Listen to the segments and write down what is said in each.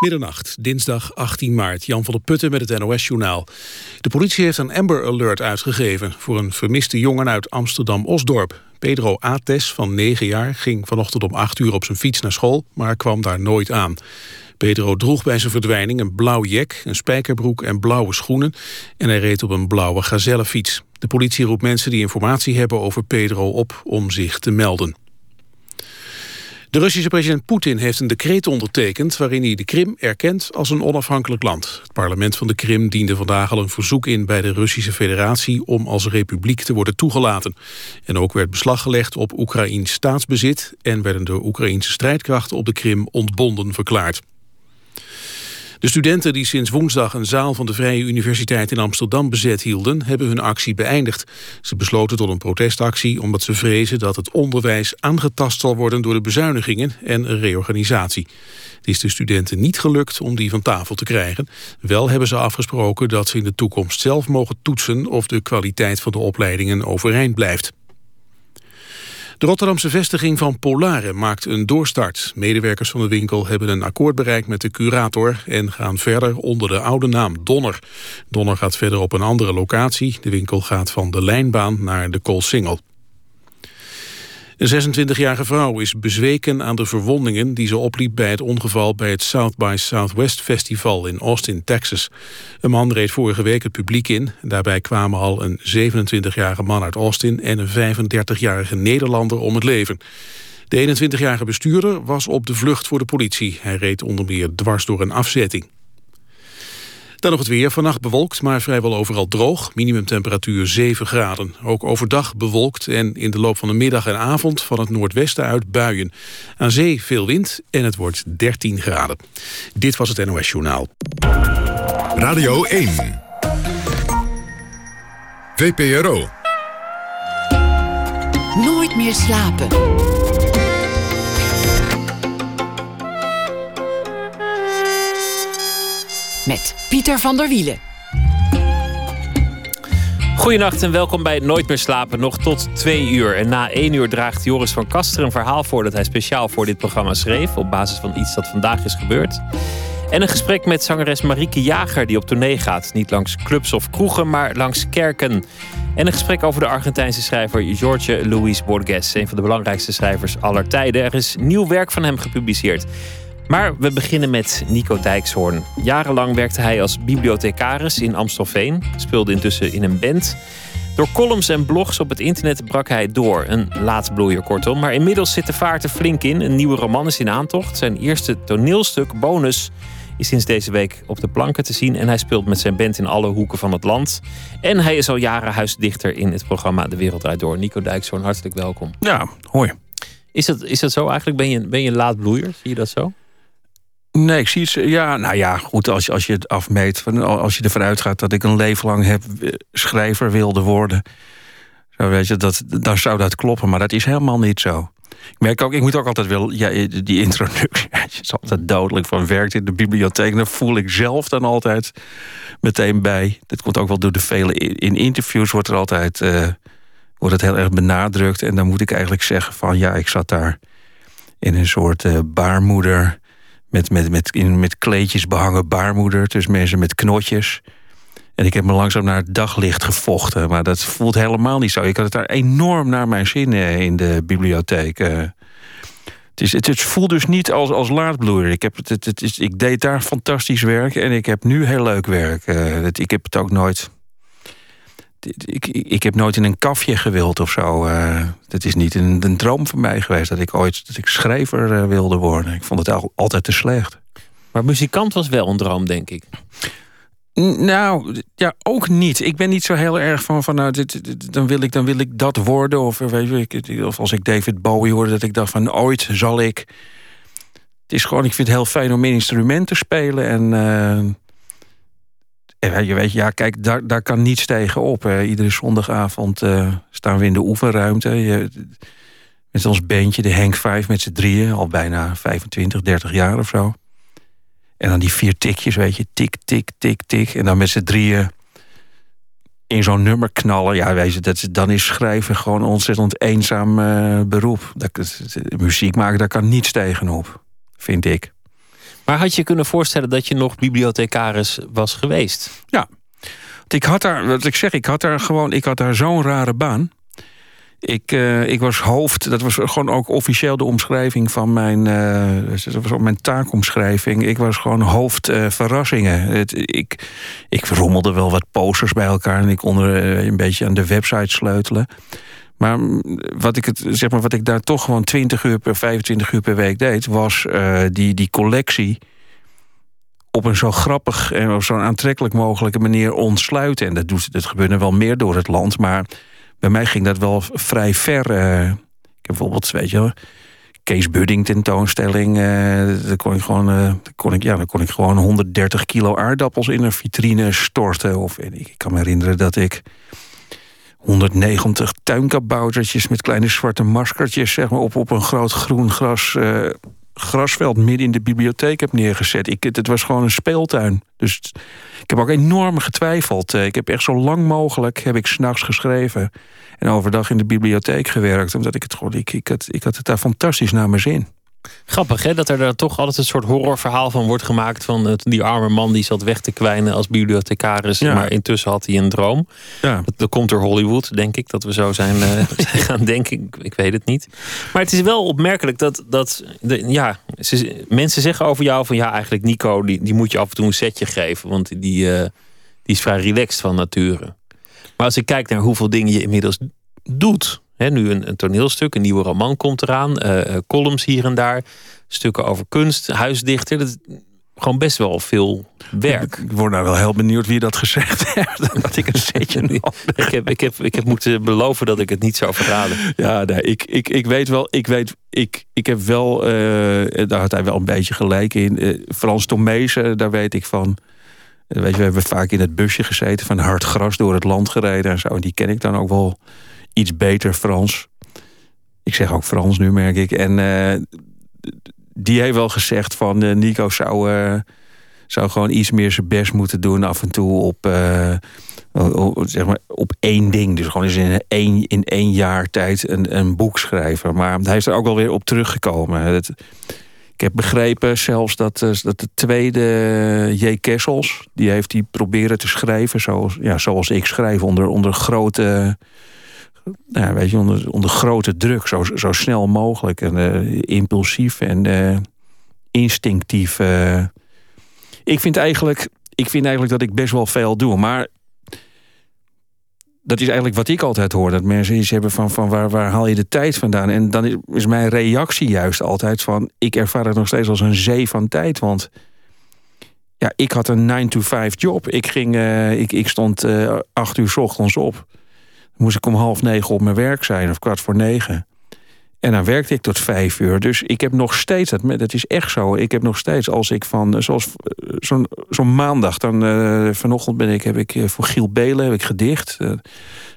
Middernacht, dinsdag 18 maart. Jan van der Putten met het NOS-journaal. De politie heeft een Amber Alert uitgegeven... voor een vermiste jongen uit Amsterdam-Osdorp. Pedro Ates van 9 jaar ging vanochtend om 8 uur op zijn fiets naar school... maar kwam daar nooit aan. Pedro droeg bij zijn verdwijning een blauw jek, een spijkerbroek en blauwe schoenen... en hij reed op een blauwe gazellefiets. De politie roept mensen die informatie hebben over Pedro op om zich te melden. De Russische president Poetin heeft een decreet ondertekend... waarin hij de Krim erkent als een onafhankelijk land. Het parlement van de Krim diende vandaag al een verzoek in... bij de Russische federatie om als republiek te worden toegelaten. En ook werd beslag gelegd op Oekraïns staatsbezit... en werden de Oekraïnse strijdkrachten op de Krim ontbonden verklaard. De studenten die sinds woensdag een zaal van de Vrije Universiteit in Amsterdam bezet hielden, hebben hun actie beëindigd. Ze besloten tot een protestactie omdat ze vrezen dat het onderwijs aangetast zal worden door de bezuinigingen en een reorganisatie. Het is de studenten niet gelukt om die van tafel te krijgen. Wel hebben ze afgesproken dat ze in de toekomst zelf mogen toetsen of de kwaliteit van de opleidingen overeind blijft. De Rotterdamse vestiging van Polare maakt een doorstart. Medewerkers van de winkel hebben een akkoord bereikt met de curator... en gaan verder onder de oude naam Donner. Donner gaat verder op een andere locatie. De winkel gaat van de Lijnbaan naar de Koolsingel. Een 26-jarige vrouw is bezweken aan de verwondingen die ze opliep bij het ongeval bij het South by Southwest Festival in Austin, Texas. Een man reed vorige week het publiek in. Daarbij kwamen al een 27-jarige man uit Austin en een 35-jarige Nederlander om het leven. De 21-jarige bestuurder was op de vlucht voor de politie. Hij reed onder meer dwars door een afzetting. Dan nog het weer. Vannacht bewolkt, maar vrijwel overal droog. Minimumtemperatuur 7 graden. Ook overdag bewolkt en in de loop van de middag en avond... van het noordwesten uit buien. Aan zee veel wind en het wordt 13 graden. Dit was het NOS Journaal. Radio 1. VPRO. Nooit meer slapen. Met Pieter van der Wielen. Goedenacht en welkom bij Nooit meer slapen, nog tot twee uur. En na één uur draagt Joris van Kaster een verhaal voor... dat hij speciaal voor dit programma schreef... op basis van iets dat vandaag is gebeurd. En een gesprek met zangeres Marieke Jager die op tournee gaat. Niet langs clubs of kroegen, maar langs kerken. En een gesprek over de Argentijnse schrijver Jorge Luis Borges. Een van de belangrijkste schrijvers aller tijden. Er is nieuw werk van hem gepubliceerd. Maar we beginnen met Nico Dijkshoorn. Jarenlang werkte hij als bibliothecaris in Amstelveen. Speelde intussen in een band. Door columns en blogs op het internet brak hij door. Een laatbloeier kortom. Maar inmiddels zit de vaart er flink in. Een nieuwe roman is in aantocht. Zijn eerste toneelstuk, Bonus, is sinds deze week op de planken te zien. En hij speelt met zijn band in alle hoeken van het land. En hij is al jaren huisdichter in het programma De Wereld Draait Door. Nico Dijkshoorn, hartelijk welkom. Ja, hoi. Is dat, is dat zo eigenlijk? Ben je, ben je een laatbloeier? Zie je dat zo? Nee, ik zie het. Ja, nou ja, goed, als, je, als je het afmeet. Als je ervan uitgaat dat ik een leven lang heb eh, schrijver wilde worden. Zo weet je, dat, dan zou dat kloppen, maar dat is helemaal niet zo. Ik merk ook, ik moet ook altijd wel. Ja, die introductie. Het is altijd dodelijk van werkt in de bibliotheek. Dan voel ik zelf dan altijd meteen bij. Dat komt ook wel door de vele. In interviews wordt er altijd. Uh, wordt het heel erg benadrukt. En dan moet ik eigenlijk zeggen: van ja, ik zat daar in een soort baarmoeder met, met, met, in, met kleedjes behangen baarmoeder. Dus mensen met knotjes. En ik heb me langzaam naar het daglicht gevochten. Maar dat voelt helemaal niet zo. Ik had het daar enorm naar mijn zin eh, in de bibliotheek. Eh. Het, is, het, het voelt dus niet als, als laadbloeier. Ik, heb het, het, het is, ik deed daar fantastisch werk en ik heb nu heel leuk werk. Uh, ik heb het ook nooit ik, ik heb nooit in een kafje gewild of zo. Uh, dat is niet een, een, droom van mij geweest dat ik ooit dat ik schrijver uh, wilde worden. Ik vond het al, altijd te slecht. Maar muzikant was wel een droom, denk ik. Nou, ja, ook niet. Ik ben niet zo heel erg van, van nou, dit, dan, wil ik, dan wil ik dat worden. Of, weet je, of als ik David Bowie hoorde, dat ik dacht van ooit zal ik. Het is gewoon, ik vind het heel fijn om instrumenten te spelen. En uh, en je weet, ja, kijk, daar, daar kan niets tegen op. Iedere zondagavond uh, staan we in de oefenruimte. Je, met ons bandje, de Henk 5 met z'n drieën, al bijna 25, 30 jaar of zo. En dan die vier tikjes, weet je, tik, tik, tik, tik. En dan met z'n drieën in zo'n nummer knallen. Ja, weet je, dat, dan is schrijven gewoon een ontzettend eenzaam uh, beroep. Dat, muziek maken, daar kan niets tegenop, vind ik. Maar had je kunnen voorstellen dat je nog bibliothecaris was geweest? Ja. Ik had daar, wat ik zeg, ik had daar gewoon, ik had daar zo'n rare baan. Ik, uh, ik was hoofd, dat was gewoon ook officieel de omschrijving van mijn, uh, dat was mijn taakomschrijving. Ik was gewoon hoofd uh, verrassingen. Ik, ik rommelde wel wat posters bij elkaar en ik onder een beetje aan de website sleutelen. Maar wat ik, het, zeg maar wat ik daar toch gewoon 20 uur per 25 uur per week deed, was die, die collectie op een zo grappig en op zo'n aantrekkelijk mogelijke manier ontsluiten. En dat, doet, dat gebeurde wel meer door het land, maar bij mij ging dat wel vrij ver. Uh, ik heb bijvoorbeeld, weet je Kees Budding tentoonstelling. Uh, daar kon ik gewoon, uh, kon ik, ja, dan kon ik gewoon 130 kilo aardappels in een vitrine storten. Of ik kan me herinneren dat ik 190 tuinkaboutertjes met kleine zwarte maskertjes zeg maar, op, op een groot groen gras grasveld midden in de bibliotheek heb neergezet. Ik, het was gewoon een speeltuin. Dus ik heb ook enorm getwijfeld. Eh, ik heb echt zo lang mogelijk heb ik s'nachts geschreven. En overdag in de bibliotheek gewerkt. Omdat ik het gewoon, ik, ik, had, ik had het daar fantastisch naar mijn zin. Grappig hè, dat er dan toch altijd een soort horrorverhaal van wordt gemaakt. Van het, die arme man die zat weg te kwijnen als bibliothecaris. Maar intussen had hij een droom. Ja. Dat, komt door Hollywood, denk ik. Dat we zo zijn, uh, gaan denken. Ik, ik, weet het niet. Maar het is wel opmerkelijk dat, dat de, ja, ze, mensen zeggen over jou van ja, eigenlijk Nico, die, die moet je af en toe een setje geven. Want die, uh, die is vrij relaxed van nature. Maar als ik kijk naar hoeveel dingen je inmiddels doet nu een, een, toneelstuk, een nieuwe roman komt eraan. Uh, columns hier en daar. Stukken over kunst, huisdichter. Dat, gewoon best wel veel werk. Ik word nou wel heel benieuwd wie dat gezegd heeft. Dat ik een setje ik, heb, ik, heb, ik heb moeten beloven dat ik het niet zou verraden. Ja, nee, ik, ik, ik weet wel. Ik, weet, ik, ik heb wel. Uh, daar had hij wel een beetje gelijk in. Uh, Frans Tomezen, daar weet ik van. Weet je, we hebben vaak in het busje gezeten. Van hard gras door het land gereden en zo. En die ken ik dan ook wel iets beter Frans. Ik zeg ook Frans nu, merk ik. En uh, die heeft wel gezegd van uh, Nico zou, uh, zou gewoon iets meer zijn best moeten doen af en toe op, zeg maar op één ding. Dus gewoon eens in één, in één jaar tijd een, een boek schrijven. Maar hij is er ook wel weer op teruggekomen. Ik heb begrepen zelfs dat, dat de tweede J. Kessels... die heeft die proberen te schrijven zoals, ja, zoals ik schrijf... onder, onder grote nou, weet je, onder, onder grote druk, zo, zo snel mogelijk. En uh, impulsief en uh, instinctief. Uh. ik, vind eigenlijk, ik vind eigenlijk dat ik best wel veel doe. Maar dat is eigenlijk wat ik altijd hoor. Dat mensen iets hebben van, van waar, waar haal je de tijd vandaan? En dan is mijn reactie juist altijd van... ik ervaar het nog steeds als een zee van tijd. Want ja, ik had een 9-to-5 job. Ik, ging, ik, ik stond acht uur s ochtends op moest ik om half negen op mijn werk zijn, of kwart voor negen. En dan werkte ik tot vijf uur. Dus ik heb nog steeds, dat, dat is echt zo. Ik heb nog steeds, als ik van, zoals eh, zo'n zo'n maandag, dan uh, vanochtend ben ik, heb ik eh, voor Giel Belen heb ik gedicht. Dat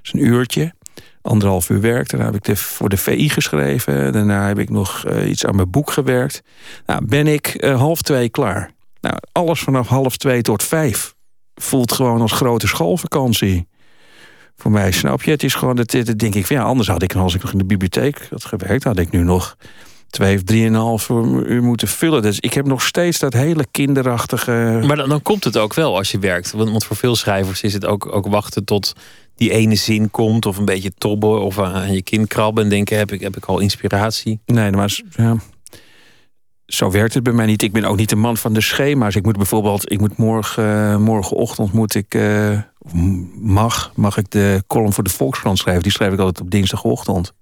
is een uurtje. Anderhalf uur werk. Daarna heb ik de, voor de VI geschreven. Daarna heb ik nog iets aan mijn boek gewerkt. Nou, ben ik half twee klaar. Nou, alles vanaf half twee tot vijf voelt gewoon als grote schoolvakantie voor mij, snap je? Het is gewoon, dat, dat denk ik, van, ja, anders had ik, als ik nog in de bibliotheek had gewerkt, had ik nu nog twee of drieënhalf uur moeten vullen. Dus ik heb nog steeds dat hele kinderachtige... Maar dan, dan komt het ook wel als je werkt. Want, want, voor veel schrijvers is het ook, ook wachten tot die ene zin komt... of een beetje tobben of aan je kin krabben... en denken, heb ik, heb ik al inspiratie? Nee, maar ja, zo werkt het bij mij niet. Ik ben ook niet de man van de schema's. Ik moet bijvoorbeeld, ik moet morgen, uh, morgenochtend moet ik, uh, mag, mag ik de column voor de Volkskrant schrijven. Die schrijf ik altijd op dinsdagochtend.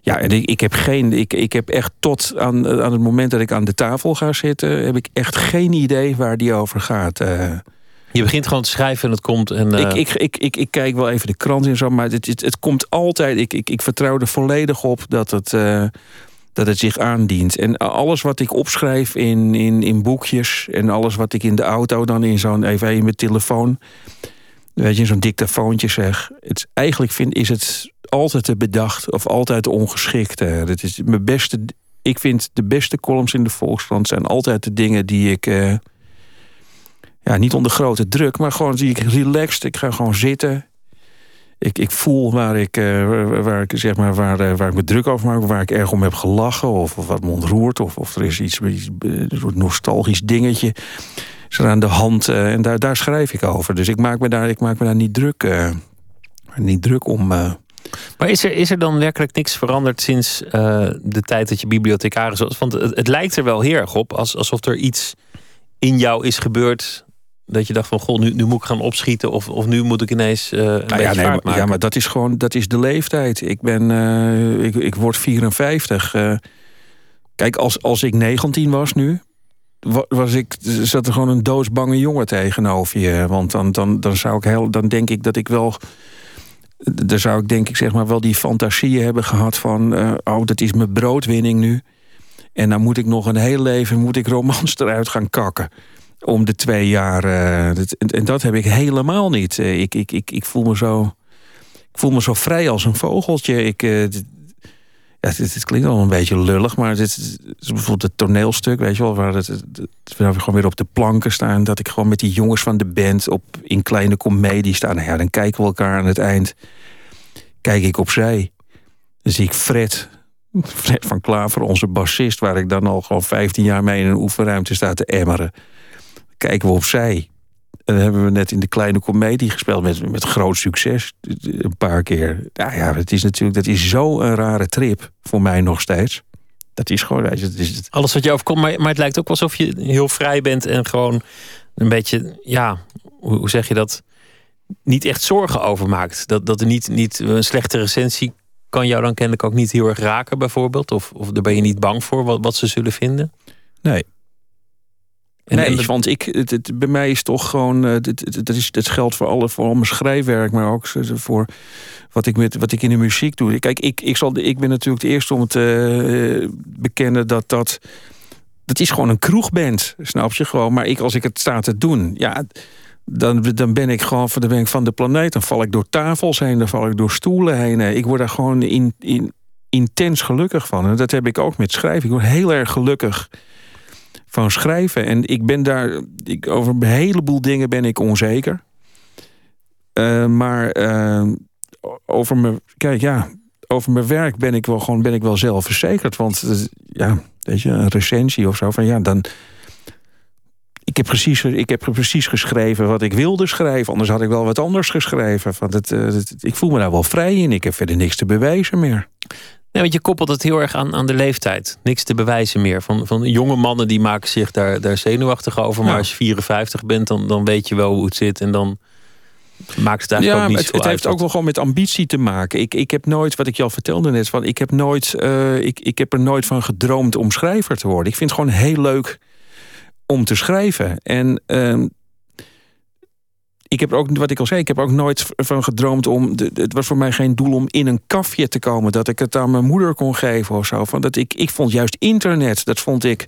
Ja, en ik, ik heb geen, ik, ik heb echt tot aan, aan het moment dat ik aan de tafel ga zitten, heb ik echt geen idee waar die over gaat. Uh, je begint gewoon te schrijven en het komt. En, ik, ik, ik, ik, ik kijk wel even de krant in zo, maar het, het, het komt altijd. Ik, ik, ik vertrouw er volledig op dat het, dat het zich aandient. En alles wat ik opschrijf in, in, in boekjes... en alles wat ik in de auto dan in zo'n... even in mijn telefoon... weet je, in zo'n dictafoontje zeg... Het, eigenlijk vind, is het altijd te bedacht of altijd ongeschikt. Dat is mijn beste... Ik vind de beste columns in de Volkskrant... zijn altijd de dingen die ik... Uh, ja, niet onder grote druk, maar gewoon zie ik relaxed. Ik ga gewoon zitten. Ik, ik voel waar ik, uh, waar, ik, zeg maar, waar, uh, waar ik me druk over maak, waar ik erg om heb gelachen, of, of wat me ontroert, of, of er is iets, iets een soort nostalgisch dingetje is er aan de hand. En daar, daar schrijf ik over. Dus ik maak me daar, ik maak me daar niet druk, niet druk om. Maar is er, is er dan werkelijk niks veranderd sinds de tijd dat je bibliothecaris was? Want het, het, lijkt er wel heel erg op, als, alsof er iets in jou is gebeurd dat je dacht van, goh, nu, nu moet ik gaan opschieten... of, of nu moet ik ineens uh, een nou beetje ja, nee, maar, maken. Ja, maar dat is gewoon dat is de leeftijd. Ik, ben, uh, ik, ik word 54. Uh, eh. kijk, als, als ik 19 was nu... Was ik, zat er gewoon een doodsbange jongen tegenover je. Want dan, dan, dan, zou ik heel, dan denk ik dat ik wel... Dan zou ik denk ik zeg maar wel die fantasieën hebben gehad van... oh, dat is mijn broodwinning nu. En dan moet ik nog een heel leven moet ik romans eruit gaan kakken om de twee jaar. Uh, en, dat heb ik helemaal niet. Uh, ik, ik, ik, ik, voel me zo, ik voel me zo vrij als een vogeltje. Ik, uh, ja, het, het, klinkt al een beetje lullig, maar dit is bijvoorbeeld het toneelstuk, weet je wel, waar, het, we gewoon weer op de planken staan. Dat ik gewoon met die jongens van de band op, in kleine komedie sta. Nou ja, dan kijken we elkaar aan het eind. Kijk ik opzij. Dan zie ik Fred, Fred van Klaver, onze bassist, waar ik dan al gewoon 15 jaar mee in een oefenruimte sta te emmeren kijken we opzij. En dan hebben we net in de kleine komedie gespeeld met, met groot succes. Een paar keer. Ja, ja, het is natuurlijk dat is zo een rare trip voor mij nog steeds. Dat is gewoon. Is het. Alles wat je overkomt, maar, maar het lijkt ook alsof je heel vrij bent en gewoon een beetje, ja, hoe, hoe zeg je dat? Niet echt zorgen over maakt. Dat, dat er niet, niet een slechte recensie kan jou dan kennelijk ook niet heel erg raken, bijvoorbeeld. Of, of daar ben je niet bang voor wat, wat ze zullen vinden. Nee, nee, want ik, het, het, bij mij is toch gewoon. Het, het, is, het geldt voor, alle, voor al mijn schrijfwerk, maar ook voor wat ik, met, wat ik in de muziek doe. Kijk, ik, ik, zal, ik ben natuurlijk het eerste om te uh, bekennen dat dat. Dat is gewoon een kroegband, snap je gewoon. Maar ik, als ik het sta te doen, ja, dan, dan ben ik gewoon van de, van de planeet. Dan val ik door tafels heen, dan val ik door stoelen heen. Ik word daar gewoon in, in, intens gelukkig van. En dat heb ik ook met schrijven. Ik word heel erg gelukkig schrijven. En ik ben daar, ik, over een heleboel dingen ben ik onzeker. Uh, maar uh, over mijn, kijk ja, over mijn werk ben ik wel gewoon ben ik wel zelfverzekerd. Want ja, weet je, een recensie of zo van ja, dan. Ik heb, precies, ik heb precies geschreven wat ik wilde schrijven. Anders had ik wel wat anders geschreven. Want het, het, ik voel me daar wel vrij in. Ik heb verder niks te bewijzen meer. Nee, want je koppelt het heel erg aan, aan de leeftijd. Niks te bewijzen meer. Van, van jonge mannen die maken zich daar, daar zenuwachtig over. Maar als je 54 bent, dan, dan weet je wel hoe het zit. En dan maakt het eigenlijk ook niet het, het heeft ook wel gewoon met ambitie te maken. Ik, ik heb nooit, wat ik je al vertelde net, van, ik, heb nooit, uh, ik, ik heb er nooit van gedroomd om schrijver te worden. Ik vind het gewoon heel leuk om te schrijven. En uh, ik heb ook, wat ik al zei, ik heb ook nooit van gedroomd om. Het was voor mij geen doel om in een kafje te komen. Dat ik het aan mijn moeder kon geven of zo. Van dat ik, ik vond juist internet, dat vond ik.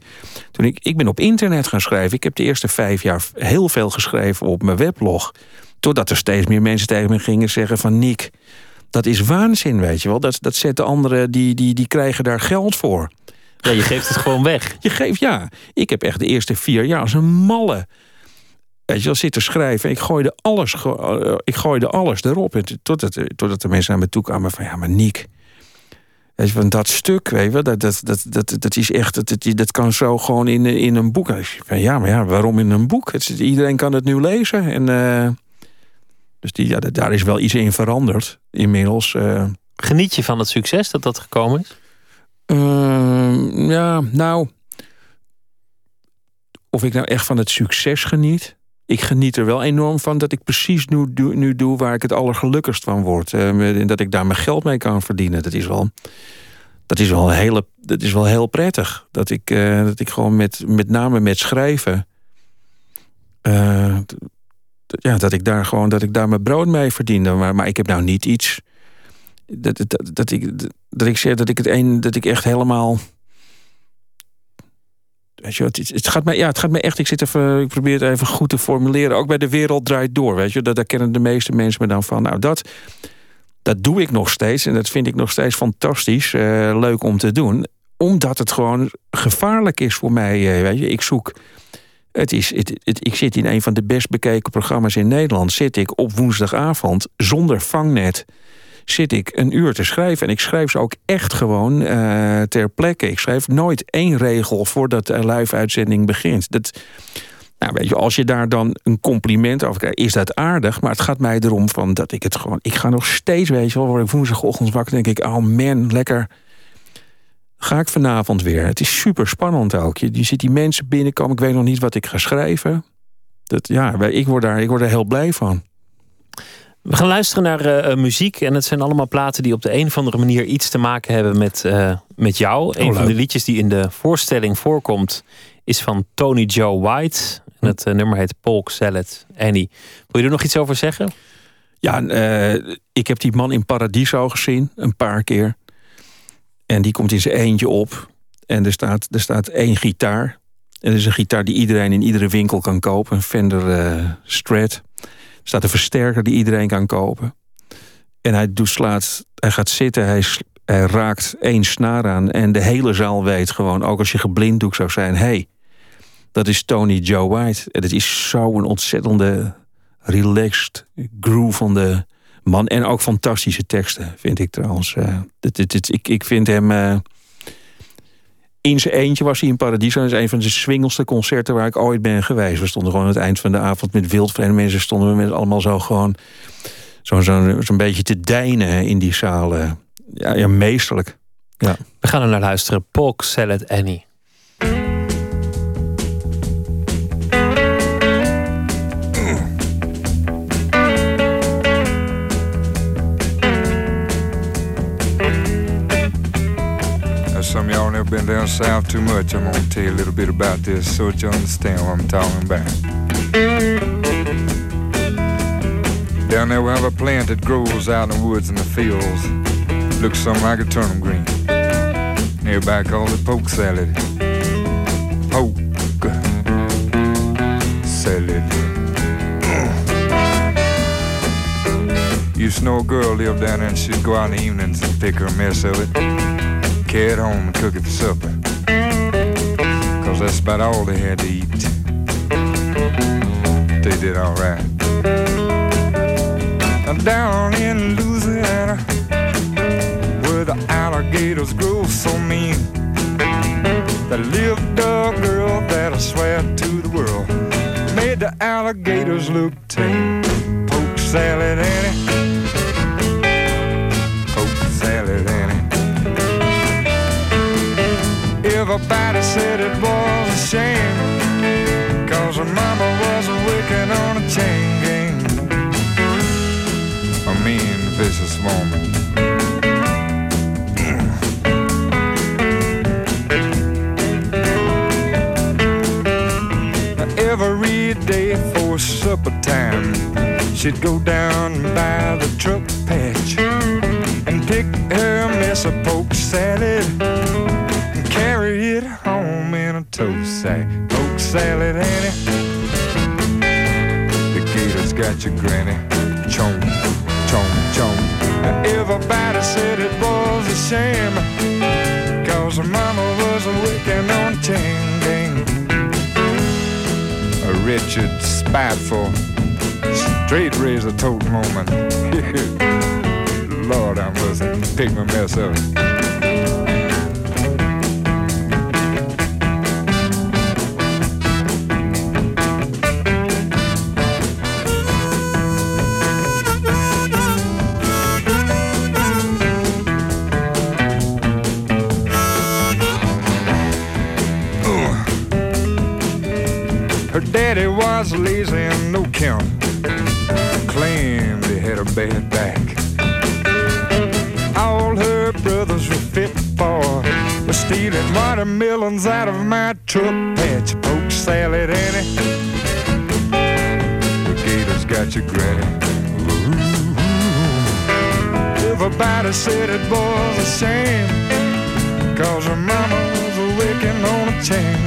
Toen ik, ik ben op internet gaan schrijven. Ik heb de eerste vijf jaar heel veel geschreven op mijn weblog. Totdat er steeds meer mensen tegen me gingen zeggen: van Nick, dat is waanzin, weet je wel. Dat, dat zetten anderen, die, die, die krijgen daar geld voor. Ja, je geeft het gewoon weg. Je geeft, ja. Ik heb echt de eerste vier jaar als een malle Weet je wel, zitten schrijven. Ik gooide alles, uh, ik gooide alles erop. totdat, totdat de mensen naar me toe kwamen van... ja, maar Niek, weet je, van dat stuk, weet je dat, dat, dat, dat, dat is echt... Dat, dat kan zo gewoon in, in een boek. Van, ja, maar ja, waarom in een boek? Het, iedereen kan het nu lezen. En, uh, dus die, ja, daar is wel iets in veranderd inmiddels. Uh. Geniet je van het succes dat dat gekomen is? Ehm, ja, nou... Of ik nou echt van het succes geniet ik geniet er wel enorm van dat ik precies nu, nu doe waar ik het allergelukkigst van word. Uh, en dat ik daar mijn geld mee kan verdienen. Dat is wel, dat is wel, hele, dat is wel heel prettig. Dat ik, uh, dat ik gewoon met, met name met schrijven. Uh, ja, dat ik daar gewoon dat ik daar mijn brood mee verdiende. Maar, maar ik heb nou niet iets. Dat, dat, dat, ik, dat ik zeg dat ik het een, dat ik echt helemaal Weet je, het, het, gaat mij, ja, het gaat mij echt. Ik, zit even, ik probeer het even goed te formuleren. Ook bij de wereld draait door. Weet je, daar, daar kennen de meeste mensen me dan van. Nou, dat, dat doe ik nog steeds. En dat vind ik nog steeds fantastisch. Uh, leuk om te doen. Omdat het gewoon gevaarlijk is voor mij. Uh, weet je, ik zoek. Het is, het, het, ik zit in een van de best bekeken programma's in Nederland. Zit ik op woensdagavond zonder vangnet zit ik een uur te schrijven. En ik schrijf ze ook echt gewoon uh, ter plekke. Ik schrijf nooit één regel voordat de live-uitzending begint. Dat, nou, weet je, als je daar dan een compliment over krijgt, is dat aardig. Maar het gaat mij erom van dat ik het gewoon. Ik ga nog steeds, weet je wel, word ik woensdagochtend wakker, denk ik, oh man, lekker. Ga ik vanavond weer. Het is super spannend ook. Je, je ziet die mensen binnenkomen. Ik weet nog niet wat ik ga schrijven. Dat, ja, ik word, daar, ik word er heel blij van. We gaan luisteren naar uh, muziek. En het zijn allemaal platen die op de een of andere manier iets te maken hebben met, uh, met jou. Oh, een van de liedjes die in de voorstelling voorkomt is van Tony Joe White. En het uh, nummer heet Polk Salad Annie. Wil je er nog iets over zeggen? Ja, ik heb die man in Paradiso gezien, een paar keer. En die komt in zijn eentje op. En er staat, er staat één gitaar. En dat is een gitaar die iedereen in iedere winkel kan kopen. Een Fender Strat staat een versterker die iedereen kan kopen. En hij, doet, slaat, hij gaat zitten, hij, raakt één snaar aan... en de hele zaal weet gewoon, ook als je geblinddoek zou zijn... hey, dat is Tony Joe White. En het is zo'n ontzettende relaxed groove man. En ook fantastische teksten, vind ik trouwens. Dit, ik, ik vind hem... Uh, in zijn eentje was hij in Paradiso. Dat is een van de swingelste concerten waar ik ooit ben geweest. We stonden gewoon aan het eind van de avond met wildvreemde mensen. Stonden we met allemaal zo gewoon zo'n zo, zo beetje te deinen in die zalen. Ja, ja meesterlijk. Ja. We gaan er naar luisteren. Polk Salad Annie. Y'all never been down south too much, I'm gonna tell you a little bit about this so that you understand what I'm talking about. Down there we have a plant that grows out in the woods and the fields. Looks something like a turnip green. Nearby called it poke salad. Poke salad. Used to know a girl lived down there and she'd go out in the evenings and pick her mess of it carry home and cook it for supper. Cause that's about all they had to eat. They did alright. Down in Louisiana, where the alligators grow so mean, there lived a girl that I swear to the world made the alligators look tame. Poke salad Annie. Everybody said it was a shame Cause her mama was a wicked on a chain gang. A mean, vicious woman. Every day for supper time She'd go down by the truck patch And pick her mess of poke salad carry it home in a tote sack. Poke salad, Annie. The gators got your granny. Chomp, chomp, chomp. Everybody said it was a shame. Cause her mama was a wicked on gang. A wretched, spiteful, straight razor tote moment. Lord, I must pick my mess up. Was lazy and no count. Claimed he had a bad back. All her brothers were fit for was stealing watermelons out of my truck patch. Poke salad, Annie. The gators got your granny. Everybody said it was a shame. Cause her mama was a wicking on a chain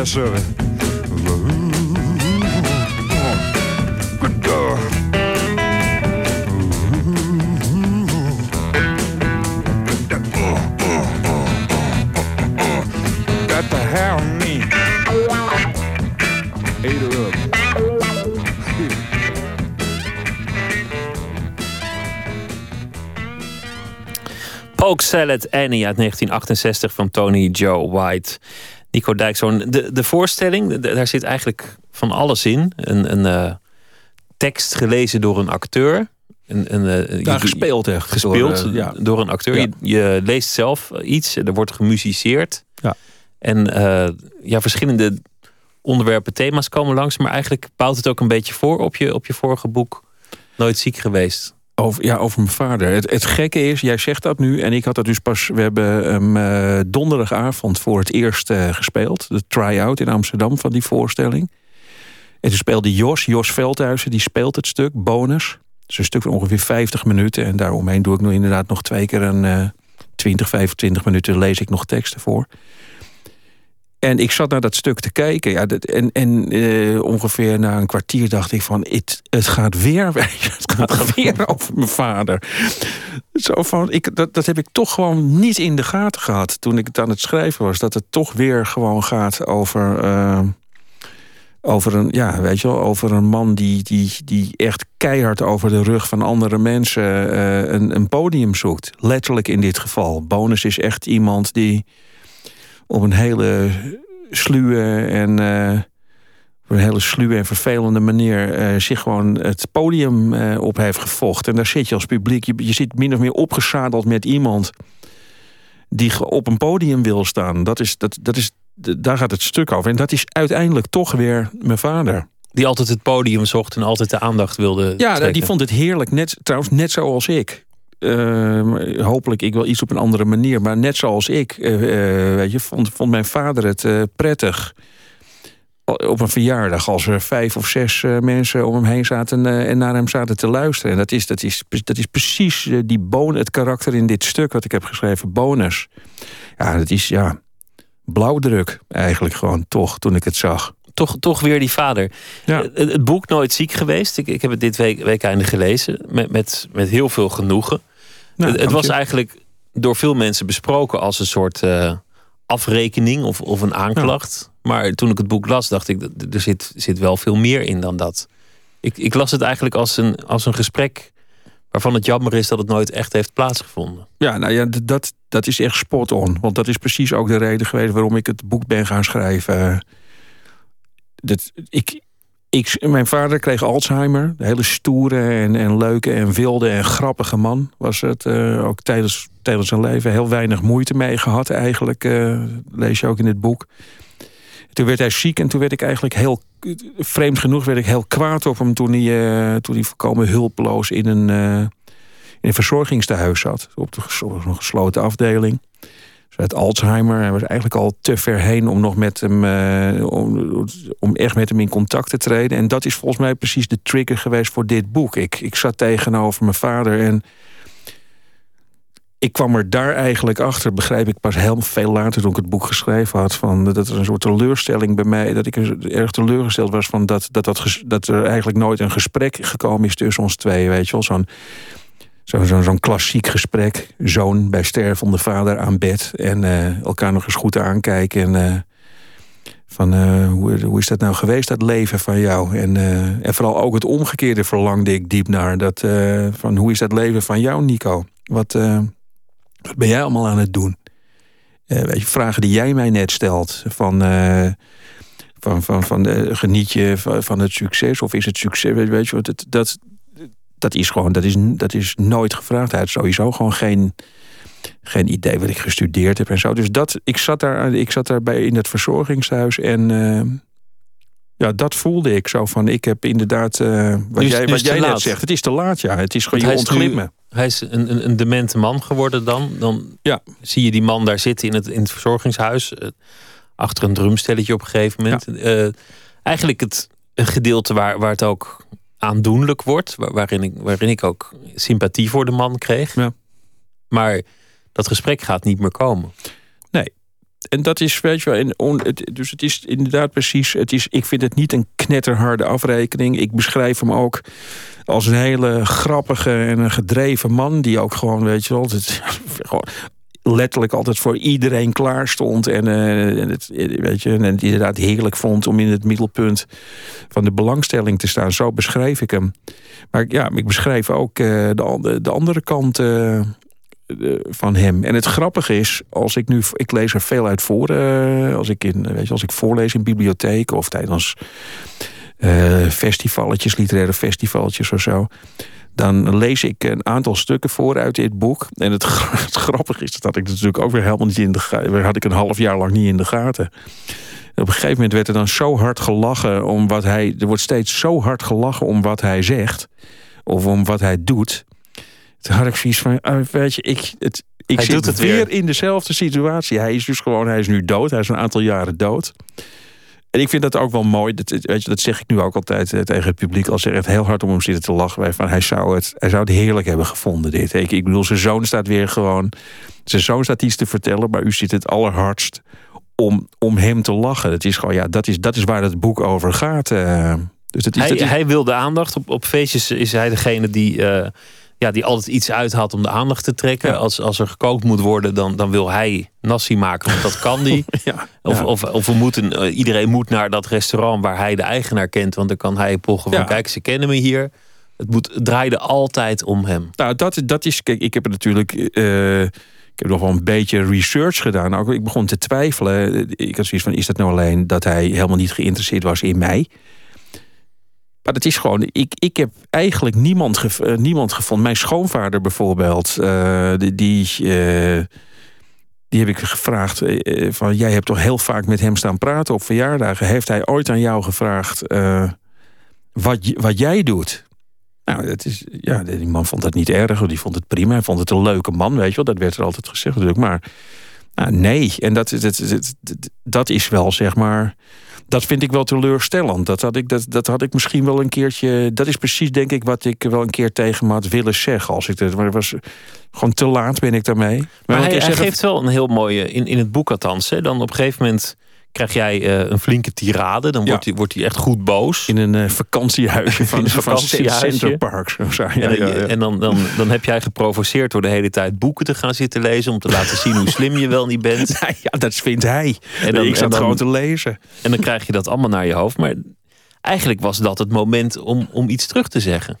yes, sir. Good. Got Salad Annie uit 1968 van Tony Joe White. Nico Dijkshoorn, de, de voorstelling, daar zit eigenlijk van alles in. Een, een uh, tekst gelezen door een acteur. Een, een, uh, ja, gespeeld echt. Gespeeld door, ja. door een acteur. Ja. Je, je, leest zelf iets, er wordt gemusiceerd. Ja. En ja, verschillende onderwerpen, thema's komen langs. Maar eigenlijk bouwt het ook een beetje voor op je, op je vorige boek. Nooit ziek geweest. Ja, over mijn vader. Het, gekke is, jij zegt dat nu. En ik had dat dus pas. We hebben hem uh, donderdagavond voor het eerst uh, gespeeld. De try-out in Amsterdam van die voorstelling. En toen speelde Jos, Jos Veldhuizen, die speelt het stuk, bonus. Is een stuk van ongeveer 50 minuten. En daaromheen doe ik nu inderdaad nog twee keer een uh, 20, 25 minuten lees ik nog teksten voor. En ik zat naar dat stuk te kijken. Ja, dat, en en uh, ongeveer na een kwartier dacht ik van... Het, het gaat weer, het gaat weer over mijn vader. Zo van, ik, dat, dat heb ik toch gewoon niet in de gaten gehad... toen ik het aan het schrijven was. Dat het toch weer gewoon gaat over... Uh, over een, ja, weet je wel, over een man die, die, die echt keihard over de rug van andere mensen uh, een, een podium zoekt. Letterlijk in dit geval. Bonus is echt iemand die op een hele sluwe en uh, op een hele sluwe en vervelende manier uh, zich gewoon het podium uh, op heeft gevochten. En daar zit je als publiek, je, je zit min of meer opgezadeld met iemand die op een podium wil staan. Dat is, dat, dat is, daar gaat het stuk over. En dat is uiteindelijk toch weer mijn vader. Die altijd het podium zocht en altijd de aandacht wilde. Ja, trekken. die vond het heerlijk. Net, trouwens, net zoals ik. Uh, hopelijk ik wel iets op een andere manier. Maar net zoals ik, uh, weet je, vond, vond mijn vader het uh, prettig. Op een verjaardag, als er vijf of zes mensen om hem heen zaten en naar hem zaten te luisteren. En dat is, dat is, dat is precies die bon, het karakter in dit stuk wat ik heb geschreven, bonus. Ja, dat is ja, blauwdruk eigenlijk gewoon toch, toen ik het zag. Toch, toch weer die vader. Ja. Het, het, boek Nooit ziek geweest. Ik, ik heb het dit week, week einde gelezen. Met, met, met heel veel genoegen. Nou, het, het was eigenlijk door veel mensen besproken als een soort uh, afrekening of, of een aanklacht. Ja. Maar toen ik het boek las, dacht ik, er zit, zit wel veel meer in dan dat. Ik, ik las het eigenlijk als een, als een gesprek waarvan het jammer is dat het nooit echt heeft plaatsgevonden. Ja, nou ja, dat, dat is echt spot on. Want dat is precies ook de reden geweest waarom ik het boek ben gaan schrijven. Dat, ik, ik, mijn vader kreeg Alzheimer. Een hele stoere en, en leuke en wilde en grappige man was het. Uh, ook tijdens, tijdens zijn leven heel weinig moeite mee gehad eigenlijk. Uh, lees je ook in het boek. Toen werd hij ziek en toen werd ik eigenlijk heel... Vreemd genoeg werd ik heel kwaad op hem toen hij, uh, toen hij voorkomen hulpeloos in een, in een verzorgingstehuis zat. Op de een gesloten afdeling. Uit Alzheimer. Hij was eigenlijk al te ver heen om nog met hem, om, om echt met hem in contact te treden. En dat is volgens mij precies de trigger geweest voor dit boek. Ik, ik zat tegenover mijn vader en ik kwam er daar eigenlijk achter, begrijp ik pas heel veel later toen ik het boek geschreven had. Van, dat er een soort teleurstelling bij mij, dat ik erg teleurgesteld was van dat, dat, dat, dat er eigenlijk nooit een gesprek gekomen is tussen ons twee. Weet je wel, zo'n Zo'n zo, zo klassiek gesprek. Zoon bij stervende vader aan bed. En uh, elkaar nog eens goed aankijken. En uh, van uh, hoe, hoe is dat nou geweest, dat leven van jou? En, en vooral ook het omgekeerde verlangde ik diep naar. Dat, van hoe is dat leven van jou, Nico? Wat, wat ben jij allemaal aan het doen? weet je, vragen die jij mij net stelt. Van van, van, van geniet je van, van, het succes? Of is het succes? Weet je, dat, dat, dat is gewoon, dat is, dat is nooit gevraagd. Hij had sowieso gewoon geen, geen idee wat ik gestudeerd heb en zo. Dus dat, ik zat daar, ik zat daar bij in het verzorgingshuis en uh, ja, dat voelde ik zo van. Ik heb inderdaad, uh, wat jij, wat jij laat. net zegt, het is te laat, ja. Het is gewoon, je ontglipt me. Hij is een, een, een, demente man geworden dan. Dan ja. zie je die man daar zitten in het, in het verzorgingshuis. Uh, achter een drumstelletje op een gegeven moment. Ja. eigenlijk het een gedeelte waar, waar het ook aandoenlijk wordt. Waarin ik, waarin ik ook sympathie voor de man kreeg. Ja. Maar dat gesprek gaat niet meer komen. Nee. En dat is, weet je wel, en on, het, dus het is inderdaad precies, het is, ik vind het niet een knetterharde afrekening. Ik beschrijf hem ook als een hele grappige en een gedreven man, die ook gewoon, weet je wel, het, gewoon letterlijk altijd voor iedereen klaar stond. En, uh, het, weet je, en het inderdaad heerlijk vond om in het middelpunt van de belangstelling te staan. Zo beschreef ik hem. Maar ja, ik beschrijf ook uh, de, de andere kant uh, eh, van hem. En het grappige is, als ik nu, ik lees er veel uit voor, als ik in, weet je, als ik voorlees in bibliotheken of tijdens festivalletjes, literaire festivalletjes of zo. Dan lees ik een aantal stukken voor uit dit boek. En het, het grappige is, dat had ik natuurlijk ook weer helemaal niet in de gaten. had ik een half jaar lang niet in de gaten. op een gegeven moment werd er dan zo hard gelachen om wat hij. Er wordt steeds zo hard gelachen om wat hij zegt. Of om wat hij doet. Toen had ik zoiets van, uh, weet je, ik, het, ik hij zit het weer, weer in dezelfde situatie. Hij is dus gewoon, hij is nu dood. Hij is een aantal jaren dood. En ik vind dat ook wel mooi. Dat, weet je, dat zeg ik nu ook altijd eh, tegen het publiek. Als ze echt heel hard om hem zitten te lachen. Wij van, hij, zou het, hij zou het heerlijk hebben gevonden, dit. Ik, ik bedoel, zijn zoon staat weer gewoon... Zijn zoon staat iets te vertellen, maar u zit het allerhardst om, om hem te lachen. Het is gewoon, ja, dat is, dat is waar het boek over gaat. Uh, dus dat is, hij, dat is... hij wil de aandacht. Op, op feestjes is hij degene die... Uh, ja, die altijd iets uithaalt om de aandacht te trekken. Ja. Als, als er gekookt moet worden, dan, dan wil hij nasi maken, want dat kan die. ja, Of, ja. of, of we moeten, uh, iedereen moet naar dat restaurant waar hij de eigenaar kent. Want dan kan hij pochen van, kijk, ze kennen me hier. Het, moet, het draaide altijd om hem. Nou, dat, dat is. Kijk, ik heb er natuurlijk. eh, ik heb nog wel een beetje research gedaan. Ook, ik begon te twijfelen. Ik had zoiets van: is dat nou alleen dat hij helemaal niet geïnteresseerd was in mij? Maar het is gewoon. Ik, ik heb eigenlijk niemand, gev- eh, niemand gevonden. Mijn schoonvader bijvoorbeeld. eh, die. die eh, die heb ik gevraagd van jij hebt toch heel vaak met hem staan praten op verjaardagen. Heeft hij ooit aan jou gevraagd wat, wat jij doet? Nou, dat is, ja, die man vond dat niet erg. Die vond het prima. Hij vond het een leuke man, weet je wel. Dat werd er altijd gezegd natuurlijk. Maar nou, nee. En dat, dat, dat, dat, dat is wel, zeg maar... Dat vind ik wel teleurstellend. Dat had ik, dat, dat had ik misschien wel een keertje... Dat is precies, denk ik, wat ik wel een keer tegen me had willen zeggen. Als ik het, maar het was gewoon te laat ben ik daarmee. Maar hij, geeft wel een heel mooie, in, in het boek althans. Hè, dan op een gegeven moment krijg jij eh, een flinke tirade. Dan Ja. wordt hij wordt hij echt goed boos. In een eh, vakantiehuisje van, een vakantiehuisje. Center zo. Ja, en, ja, en dan, dan, dan heb jij geprovoceerd door de hele tijd boeken te gaan zitten lezen. Om te laten zien hoe slim je wel niet bent. ja, dat vindt hij. En dan- ik zat gewoon te lezen. En dan krijg je dat allemaal naar je hoofd. Maar eigenlijk was dat het moment om, om iets terug te zeggen.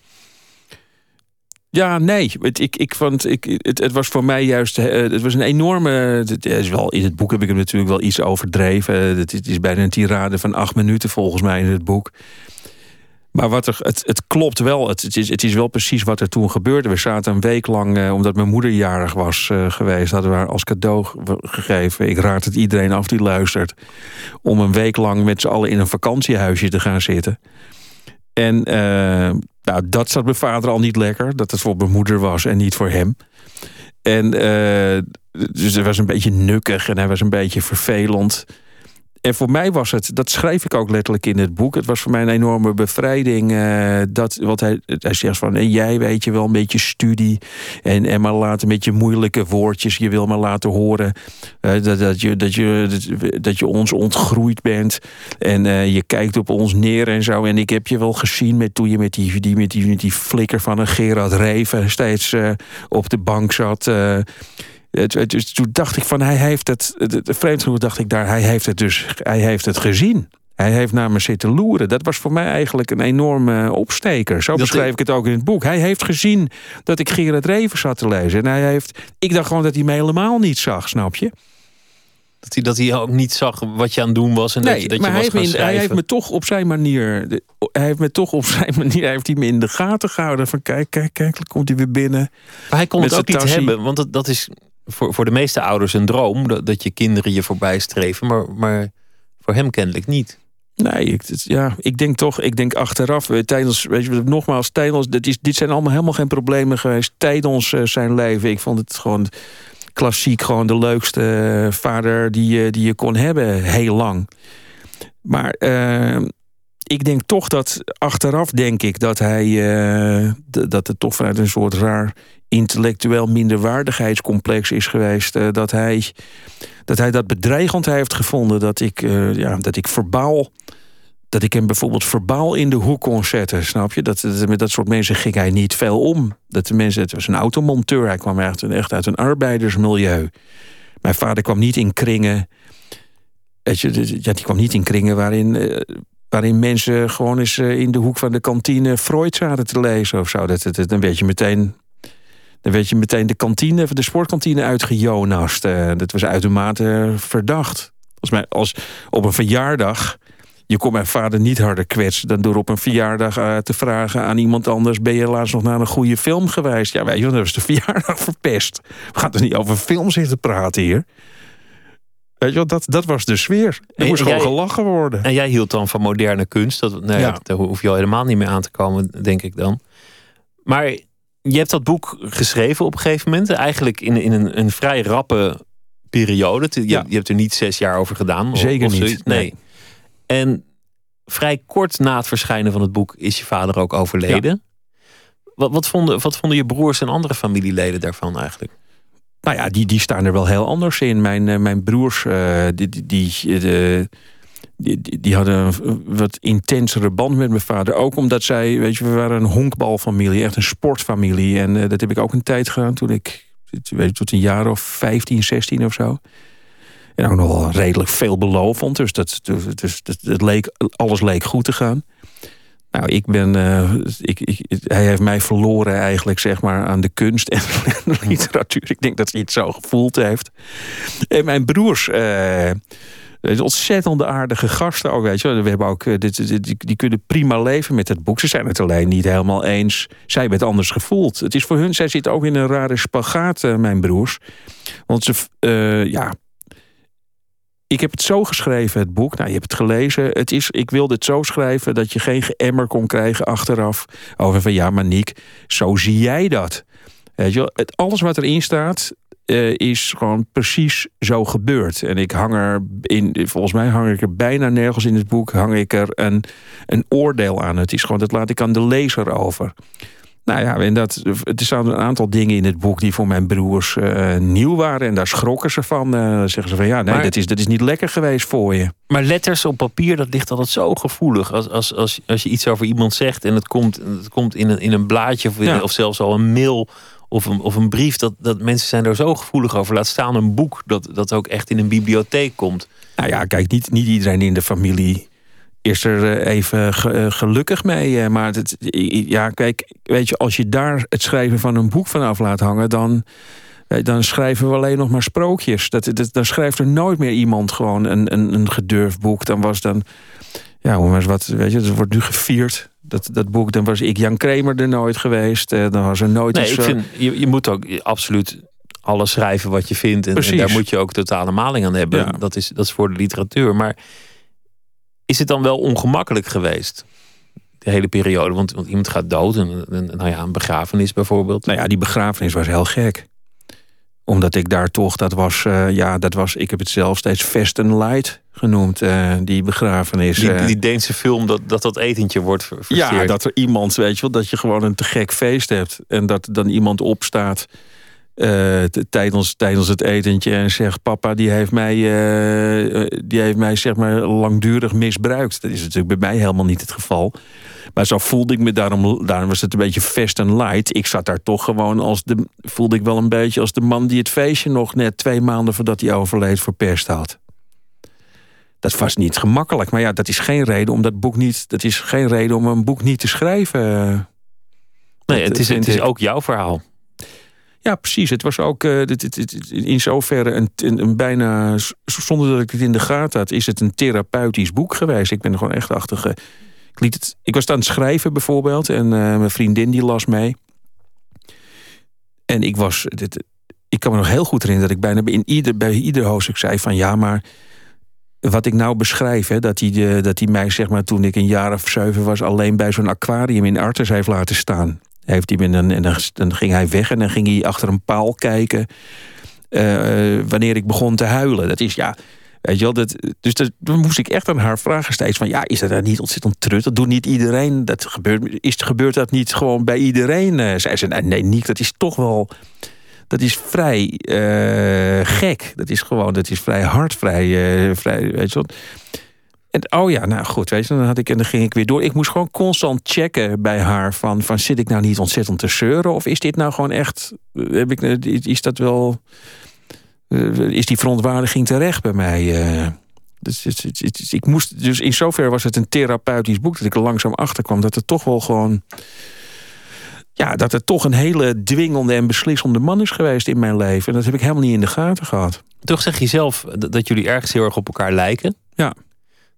Ja, nee. Het, ik, ik vond, ik, het, het was voor mij juist. eh, Het was een enorme. Het is wel, in het boek heb ik hem natuurlijk wel iets overdreven. Het, het is bijna een tirade van acht minuten volgens mij in het boek. Maar wat er, het, het klopt wel. Het, is, het is wel precies wat er toen gebeurde. We zaten een week lang, eh, omdat mijn moeder jarig was eh, geweest, hadden we haar als cadeau ge- gegeven. Ik raad het iedereen af die luistert. Om een week lang met z'n allen in een vakantiehuisje te gaan zitten. En eh, nou, dat zat mijn vader al niet lekker. Dat het voor mijn moeder was en niet voor hem. En eh, dus hij was een beetje nukkig en hij was een beetje vervelend. En voor mij was het, dat schrijf ik ook letterlijk in het boek. Het was voor mij een enorme bevrijding. eh, dat, wat hij, hij zegt van, jij weet je wel een beetje studie. En, en maar laten met je moeilijke woordjes. Je wil maar laten horen eh, dat, dat, je, dat, je, dat, je ons ontgroeid bent. En eh, je kijkt op ons neer en zo. En ik heb je wel gezien met, toen je met die, met die, met die flikker van een Gerard Reven steeds op de bank zat. Dus toen dacht ik van hij heeft het, vreemd genoeg dacht ik daar, hij heeft het dus, hij heeft het gezien. Hij heeft naar me zitten loeren. Dat was voor mij eigenlijk een enorme opsteker. Zo Dat- beschrijf ik het ook in het boek. Hij heeft gezien dat ik Gerard Reven zat te lezen. En hij heeft, ik dacht gewoon dat hij me helemaal niet zag, snap je? Dat hij, dat hij ook niet zag wat je aan het doen was. En dat je, dat je maar hij was heeft, gaan me, hij heeft me toch op zijn manier. Hij heeft me toch op zijn manier. Hij heeft hij me in de gaten gehouden. Van kijk, kijk, kijk, komt hij weer binnen. Maar hij kon Met het ook niet hebben. Want dat, dat is voor, voor de meeste ouders een droom. Dat, dat je kinderen je voorbij streven. Maar, maar voor hem kennelijk niet. Nee, ik, ja, ik denk toch, ik denk achteraf, eh, tijdens, weet je, nogmaals, tijdens, dit, is, dit zijn allemaal helemaal geen problemen geweest tijdens eh, zijn leven. Ik vond het gewoon klassiek, gewoon de leukste eh, vader die, je- die je kon hebben, heel lang. Maar eh, ik denk toch dat, achteraf denk ik dat hij, dat het toch vanuit een soort raar intellectueel minderwaardigheidscomplex is geweest. eh, dat hij dat hij dat bedreigend heeft gevonden. Dat ik, eh, ja, dat ik verbaal. Dat ik hem bijvoorbeeld verbaal in de hoek kon zetten. Snap je? Dat, dat- met dat soort mensen ging hij niet veel om. Dat de mensen, het was een automonteur. Hij kwam echt, echt uit een arbeidersmilieu. Mijn vader kwam niet in kringen. Weet je, ja, die kwam niet in kringen waarin, eh, waarin mensen gewoon eens in de hoek van de kantine Freud zaten te lezen of zo. Dat, dan weet je meteen. Dan werd je meteen de kantine, de sportkantine uitgejonast. Uh, dat was uitermate verdacht. Als, mij, als op een verjaardag je kon mijn vader niet harder kwetsen dan door op een verjaardag uh, te vragen aan iemand anders: Ben je laatst nog naar een goede film geweest? Ja, weet je, dat was de verjaardag verpest. We gaan er niet over film zitten praten hier. Weet je wel, dat, dat was de sfeer. Er moest gewoon gelachen worden. En jij hield dan van moderne kunst. Dat, nou ja. Daar hoef je al helemaal niet meer aan te komen, denk ik dan. Maar je hebt dat boek geschreven op een gegeven moment. Eigenlijk in, in een, een vrij rappe periode. Je, ja. je hebt er niet zes jaar over gedaan. Zeker niet. Nee. En vrij kort na het verschijnen van het boek is je vader ook overleden. Wat, wat, vonden, wat vonden je broers en andere familieleden daarvan eigenlijk? Nou ja, die, die staan er wel heel anders in. Mijn, eh, mijn broers, uh, die, die, die, de, die, die, hadden een wat intensere band met mijn vader. Ook omdat zij, weet je, we waren een honkbalfamilie, echt een sportfamilie. En uh, dat heb ik ook een tijd gedaan toen ik, weet je, tot een jaar of 15, 16 of zo. En ook nog wel redelijk veelbelovend. Dus, dat, dus, dat, het leek, alles leek goed te gaan. Nou, ik ben. Uh, ik, ik, hij heeft mij verloren eigenlijk, zeg maar, aan de kunst en de literatuur. Ik denk dat hij het zo gevoeld heeft. En mijn broers. Uh, ontzettend aardige gasten ook, weet je. We hebben ook, eh, dit, dit, die, kunnen prima leven met het boek. Ze zijn het alleen niet helemaal eens. Zij hebben het anders gevoeld. Het is voor hun, zij zitten ook in een rare spagaat, mijn broers. Want ze, uh, ja, ik heb het zo geschreven, het boek. Nou, je hebt het gelezen. Het is, ik wilde het zo schrijven dat je geen geëmmer kon krijgen achteraf. Over van ja, maar Niek, zo zie jij dat. Weet je, het, alles wat erin staat, uh, is gewoon precies zo gebeurd. En ik hang er in, volgens mij hang ik er bijna nergens in het boek, hang ik er een, een oordeel aan. Het is gewoon, dat laat ik aan de lezer over. Nou ja, en dat, er staan een aantal dingen in het boek die voor mijn broers uh, nieuw waren. En daar schrokken ze van. Uh, zeggen ze van ja, nee, dat, is, dat is niet lekker geweest voor je. Maar letters op papier, dat ligt altijd zo gevoelig. Als, als, als, als je iets over iemand zegt en het komt, het komt in, een, in een blaadje of, ja. of zelfs al een mail of een, of een brief. Dat, dat mensen zijn er zo gevoelig over. Laat staan een boek dat, dat ook echt in een bibliotheek komt. Nou ja, kijk, niet, niet iedereen in de familie is er eh, even eh, gelukkig mee. Eh, maar het, ja, kijk, weet je, als je daar het schrijven van een boek vanaf laat hangen, dan, dan schrijven we alleen nog maar sprookjes. Dat, dat, dan schrijft er nooit meer iemand gewoon een, een, een gedurfd boek. Dan was dan, ja, wat, weet je, het wordt nu gevierd. Dat, dat boek, dan was ik Jan Kramer er nooit geweest. Dan was er nooit. Nee, ik vind, je, je moet ook absoluut alles schrijven wat je vindt. En, en daar moet je ook totale maling aan hebben. Dat, is, dat is voor de literatuur. Maar is het dan wel ongemakkelijk geweest? De hele periode. Want, want iemand gaat dood. En, nou ja, een begrafenis bijvoorbeeld. Nou ja, die begrafenis was heel gek omdat ik daar toch, dat was, uh, ja, dat was, ik heb het zelf steeds Fest and Light genoemd, uh, die begrafenis. Die, die Deense film, dat, dat dat etentje wordt versteerd. Ja, dat er iemand, weet je wel, dat je gewoon een te gek feest hebt. En dat dan iemand opstaat uh, tijdens, tijdens het etentje en zegt: Papa, die heeft mij, uh, die heeft mij zeg maar langdurig misbruikt. Dat is natuurlijk bij mij helemaal niet het geval. Maar zo voelde ik me daarom, daarom was het een beetje fest en light. Ik zat daar toch gewoon als de, voelde ik wel een beetje als de man die het feestje nog net twee maanden voordat hij overleed verpest had. Dat was niet gemakkelijk, maar ja, dat is geen reden om dat boek niet. Dat is geen reden om een boek niet te schrijven. Nee, het is, het is ook jouw verhaal. Ja, precies. Het was ook uh, in zoverre een, een, bijna, zonder dat ik het in de gaten had, is het een therapeutisch boek geweest. Ik ben er gewoon echt achter. ik, liet het, ik was aan het schrijven bijvoorbeeld en uh, mijn vriendin die las mee. En ik was, dit, ik kan me nog heel goed herinneren dat ik bijna in ieder, bij ieder hoofdstuk zei van ja, maar wat ik nou beschrijf, hè, dat hij dat mij zeg maar toen ik een jaar of zeven was alleen bij zo'n aquarium in Artes heeft laten staan heeft hij een, en dan, ging hij weg en dan ging hij achter een paal kijken. Uh, wanneer ik begon te huilen. Dat is ja. Weet je wel, dat, dus dat, dan moest ik echt aan haar vragen steeds van... ja, is dat dan niet ontzettend trut? Dat doet niet iedereen. Dat gebeurt, is, gebeurt dat niet gewoon bij iedereen? Uh, zei ze, nee, Niek, dat is toch wel... dat is vrij uh, gek. Dat is gewoon, dat is vrij hard, vrij... Vrij weet je wel. En, oh ja, nou goed, weet je, dan, had ik, en dan ging ik weer door. Ik moest gewoon constant checken bij haar van, van zit ik nou niet ontzettend te zeuren? Of is dit nou gewoon echt, heb ik, is dat wel, eh, is die verontwaardiging terecht bij mij? Eh? Dus, ik moest, dus in zover was het een therapeutisch boek dat ik er langzaam achter kwam dat het toch wel gewoon ja, dat het toch een hele dwingende en beslissende man is geweest in mijn leven. En dat heb ik helemaal niet in de gaten gehad. Toch zeg je zelf dat jullie ergens heel erg op elkaar lijken. Ja.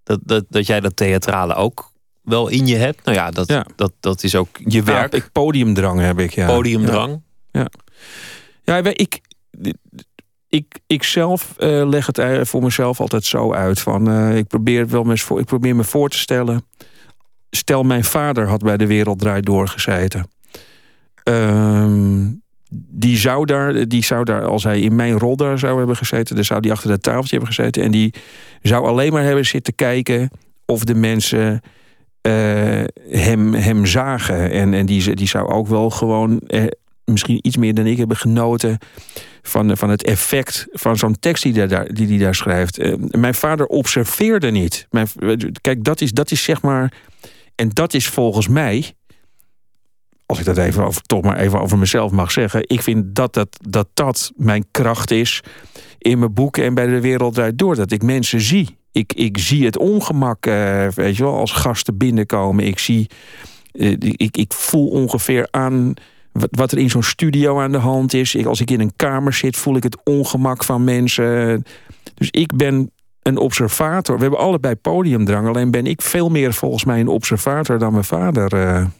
Dat, dat, dat jij dat theatrale ook wel in je hebt. Nou ja, dat, Ja. Dat, dat is ook je werk. Ja, ik, podiumdrang heb ik, ja. Podiumdrang. Ja, ja ik, ik, ik zelf eh, leg het eh, voor mezelf altijd zo uit. Van, eh, ik, probeer het wel eens voor, ik probeer me voor te stellen. Stel, mijn vader had bij de Wereld Draait Door gezeten. Ehm, die, zou daar, die zou daar, als hij in mijn rol daar zou hebben gezeten... dan zou die achter dat tafeltje hebben gezeten. En die zou alleen maar hebben zitten kijken of de mensen eh, hem, hem zagen. En, en die, die zou ook wel gewoon, eh, misschien iets meer dan ik, hebben genoten van, van het effect van zo'n tekst die hij daar, die, die daar schrijft. Eh, mijn vader observeerde niet. Mijn, kijk, dat is, dat is zeg maar. En dat is volgens mij. Als ik dat even over, toch maar even over mezelf mag zeggen. Ik vind dat dat, dat, dat mijn kracht is in mijn boeken en bij de wereld door. Dat ik mensen zie. Ik, ik zie het ongemak, eh, weet je wel, als gasten binnenkomen. Ik zie, eh, ik, ik voel ongeveer aan wat, er in zo'n studio aan de hand is. Als ik in een kamer zit, voel ik het ongemak van mensen. Dus ik ben een observator. We hebben allebei podiumdrang. Alleen ben ik veel meer volgens mij een observator dan mijn vader.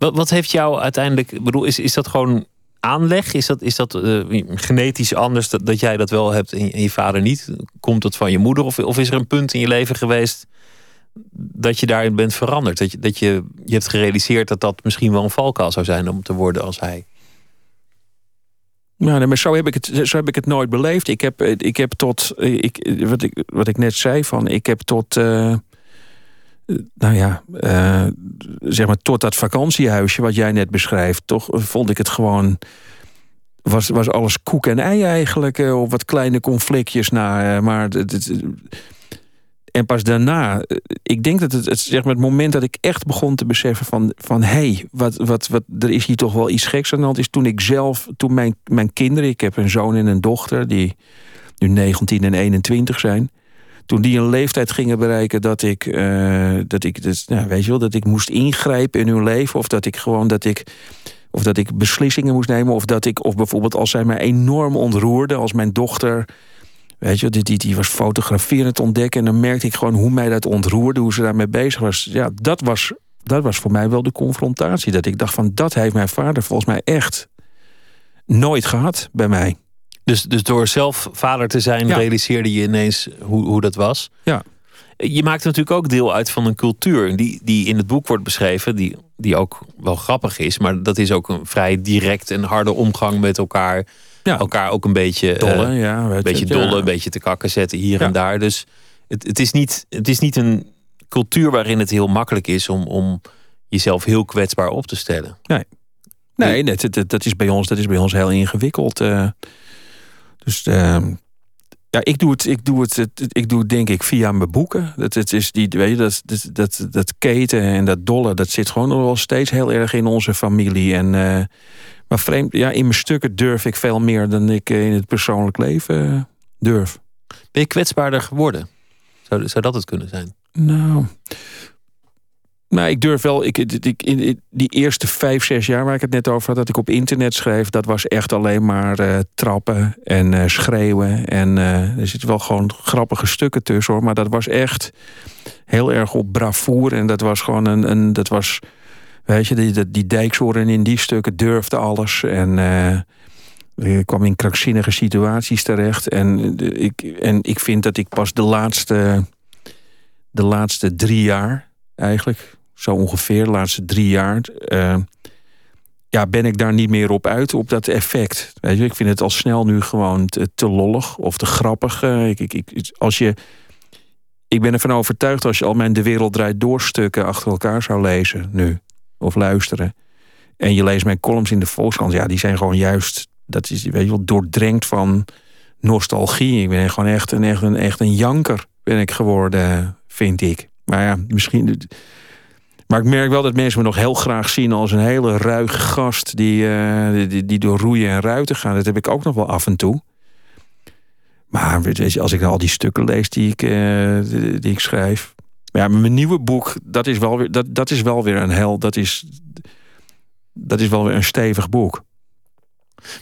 Wat, wat heeft jou uiteindelijk... Bedoel, is, is dat gewoon aanleg? Is dat, is dat eh, genetisch anders dat, dat jij dat wel hebt en, je vader niet? Komt dat van je moeder? Of, of is er een punt in je leven geweest dat je daarin bent veranderd? Dat je, dat je, je hebt gerealiseerd dat dat misschien wel een valkuil zou zijn om te worden als hij. Nou, maar zo heb, ik het, zo heb ik het nooit beleefd. Ik heb, eh, ik heb tot, eh, ik, wat, ik, wat ik net zei, van, ik heb tot, nou ja, eh, zeg maar tot dat vakantiehuisje wat jij net beschrijft, toch vond ik het gewoon, was, was alles koek en ei eigenlijk, eh, op wat kleine conflictjes na. eh, maar het, en pas daarna, eh, ik denk dat het, het, zeg maar, het moment dat ik echt begon te beseffen van, van hé, hey, wat, wat, wat, er is hier toch wel iets geks aan de hand, is toen ik zelf, toen mijn, mijn kinderen, ik heb een zoon en een dochter die nu 19 en 21 zijn. Toen die een leeftijd gingen bereiken dat ik, eh, dat ik, dus, nou, weet je wel, dat ik moest ingrijpen in hun leven, of dat ik gewoon dat ik, of dat ik beslissingen moest nemen, of dat ik, of bijvoorbeeld als zij mij enorm ontroerde, als mijn dochter Weet je, die, die, die was fotograferend ontdekken. En dan merkte ik gewoon hoe mij dat ontroerde, hoe ze daarmee bezig was. Ja, dat was, dat was voor mij wel de confrontatie. Dat ik dacht van, dat heeft mijn vader volgens mij echt nooit gehad bij mij. Dus, dus door zelf vader te zijn, Ja. realiseerde je ineens hoe, hoe dat was. Ja. Je maakt natuurlijk ook deel uit van een cultuur die, die in het boek wordt beschreven, die, die ook wel grappig is, maar dat is ook een vrij direct en harde omgang met elkaar. Ja. Elkaar ook een beetje, eh, Dolle, ja. weet een beetje je, dolle, ja. een beetje te kakken zetten hier en daar. Dus het, het, is niet, het is niet een cultuur waarin het heel makkelijk is om, om jezelf heel kwetsbaar op te stellen. Nee, dat, dat, dat, is bij ons, dat is bij ons heel ingewikkeld. eh. Dus ehm, ja, ik doe het, ik doe het, ik doe het denk ik via mijn boeken. Dat, het is die, weet je, dat, dat, dat, dat keten en dat dolle, dat zit gewoon nog wel steeds heel erg in onze familie. En, eh, maar vreemd, ja, in mijn stukken durf ik veel meer dan ik in het persoonlijk leven eh, durf. Ben je kwetsbaarder geworden? Zou, zou dat het kunnen zijn? Nou. Nou, ik durf wel. Ik, ik, in, die eerste vijf, zes jaar waar ik het net over had, dat ik op internet schreef, dat was echt alleen maar eh, trappen en eh, schreeuwen. En eh, er zitten wel gewoon grappige stukken tussen hoor. Maar dat was echt heel erg op bravoer. En dat was gewoon een. een dat was. Weet je, die, die, dijksoren in die stukken durfde alles. En. ik kwam in krankzinnige situaties terecht. En, ik, en ik vind dat ik pas de laatste, de laatste drie jaar, eigenlijk, zo ongeveer, de laatste drie jaar, eh, ja, ben ik daar niet meer op uit, op dat effect. Weet je, ik vind het al snel nu gewoon te, lollig of te grappig. Eh, ik, ik, ik, als je, ik ben ervan overtuigd als je al mijn De Wereld Draait Door stukken achter elkaar zou lezen nu, of luisteren. En je leest mijn columns in de Volkskrant, ja, die zijn gewoon juist, dat is, weet je wel, doordrenkt van nostalgie. Ik ben gewoon echt een, echt een, echt een janker ben ik geworden, vind ik. Maar ja, misschien. Maar ik merk wel dat mensen me nog heel graag zien als een hele ruige gast die, eh, die, die door roeien en ruiten gaat. Dat heb ik ook nog wel af en toe. Maar als ik al die stukken lees die ik, eh, die, die ik schrijf. Ja, mijn nieuwe boek, dat is wel weer, dat, dat is wel weer een hel. Dat is, dat is wel weer een stevig boek.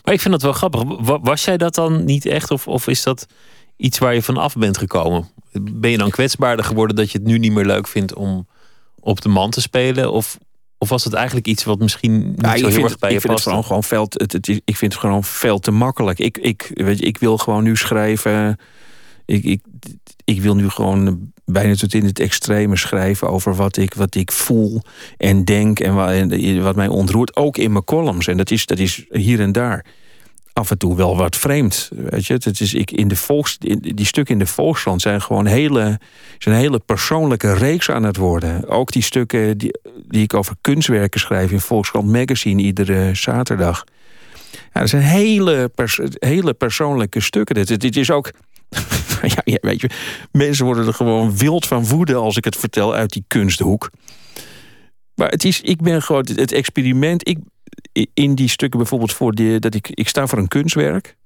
Maar ik vind dat wel grappig. Was jij dat dan niet echt? Of, of is dat iets waar je van af bent gekomen? Ben je dan kwetsbaarder geworden dat je het nu niet meer leuk vindt om op de man te spelen? Of, of was het eigenlijk iets wat misschien niet ja, zo heel vind, erg bij ik je vind past? Het gewoon, gewoon veel, het, het, ik vind het gewoon veel te makkelijk. Ik, ik, weet je, ik wil gewoon nu schrijven. Ik, ik, ik wil nu gewoon bijna tot in het extreme schrijven over wat ik, wat ik voel en denk en wat, en wat mij ontroert. Ook in mijn columns. En dat is, dat is hier en daar af en toe wel wat vreemd. Weet je? Het is, ik, in de volks, die stukken in de Volkskrant zijn gewoon hele, zijn hele persoonlijke reeks aan het worden. Ook die stukken die, die ik over kunstwerken schrijf in Volkskrant Magazine iedere zaterdag. Ja, dat zijn hele, pers hele persoonlijke stukken. Dit, dit is ook. ja, weet je, mensen worden er gewoon wild van woede als ik het vertel uit die kunsthoek. Maar het is, ik ben gewoon het experiment. Ik, in die stukken bijvoorbeeld voor die, dat ik, ik sta voor een kunstwerk.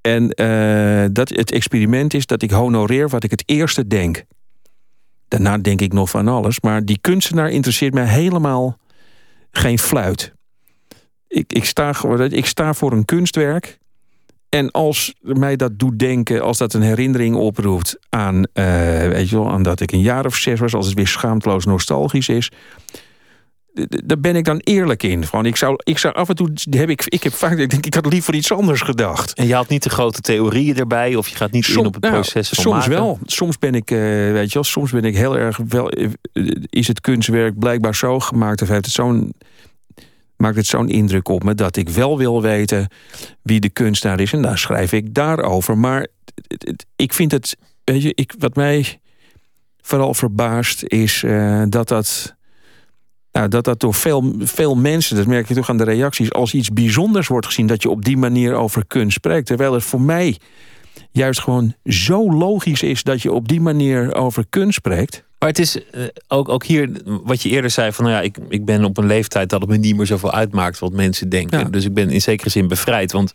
En uh, dat het experiment is dat ik honoreer wat ik het eerste denk. Daarna denk ik nog van alles. Maar die kunstenaar interesseert mij helemaal geen fluit. Ik, ik, sta, ik sta voor een kunstwerk. En als mij dat doet denken, als dat een herinnering oproept aan, uh, weet je wel, aan dat ik een jaar of zes was, als het weer schaamteloos nostalgisch is, daar ben ik dan eerlijk in. Van, ik, zou, ik zou af en toe heb ik, ik heb vaak ik denk ik had liever iets anders gedacht. En je had niet de grote theorieën erbij, of je gaat niet Som, in op het nou, proces van soms maken? wel. Soms ben ik, uh, weet je wel, soms ben ik heel erg wel. Is het kunstwerk blijkbaar zo gemaakt of heeft het zo'n maakt het zo'n indruk op me dat ik wel wil weten wie de kunstenaar is en daar schrijf ik daarover. Maar ik vind het, weet je, ik, wat mij vooral verbaast is uh, dat dat nou, dat dat door veel, veel mensen, dat merk je toch aan de reacties, als iets bijzonders wordt gezien, dat je op die manier over kunst spreekt. Terwijl het voor mij juist gewoon zo logisch is dat je op die manier over kunst spreekt. Maar het is uh, ook, ook hier wat je eerder zei: van nou ja, ik, ik ben op een leeftijd dat het me niet meer zoveel uitmaakt wat mensen denken. Ja. Dus ik ben in zekere zin bevrijd. Want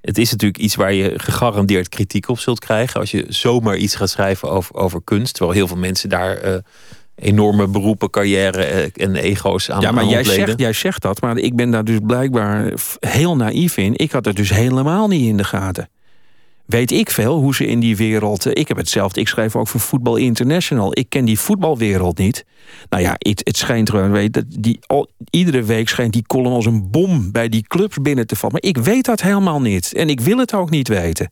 het is natuurlijk iets waar je gegarandeerd kritiek op zult krijgen. Als je zomaar iets gaat schrijven over, over kunst. Terwijl heel veel mensen daar. Uh, enorme beroepen, carrière en ego's aan Ja, maar aan jij ontleden. zegt, jij zegt dat, maar ik ben daar dus blijkbaar heel naïef in. Ik had het dus helemaal niet in de gaten. Weet ik veel hoe ze in die wereld. Ik heb hetzelfde. Ik schrijf ook voor Voetbal International. Ik ken die voetbalwereld niet. Nou ja, het, het schijnt gewoon. Weet, dat die, al, iedere week schijnt die column als een bom bij die clubs binnen te vallen. Maar ik weet dat helemaal niet. En ik wil het ook niet weten.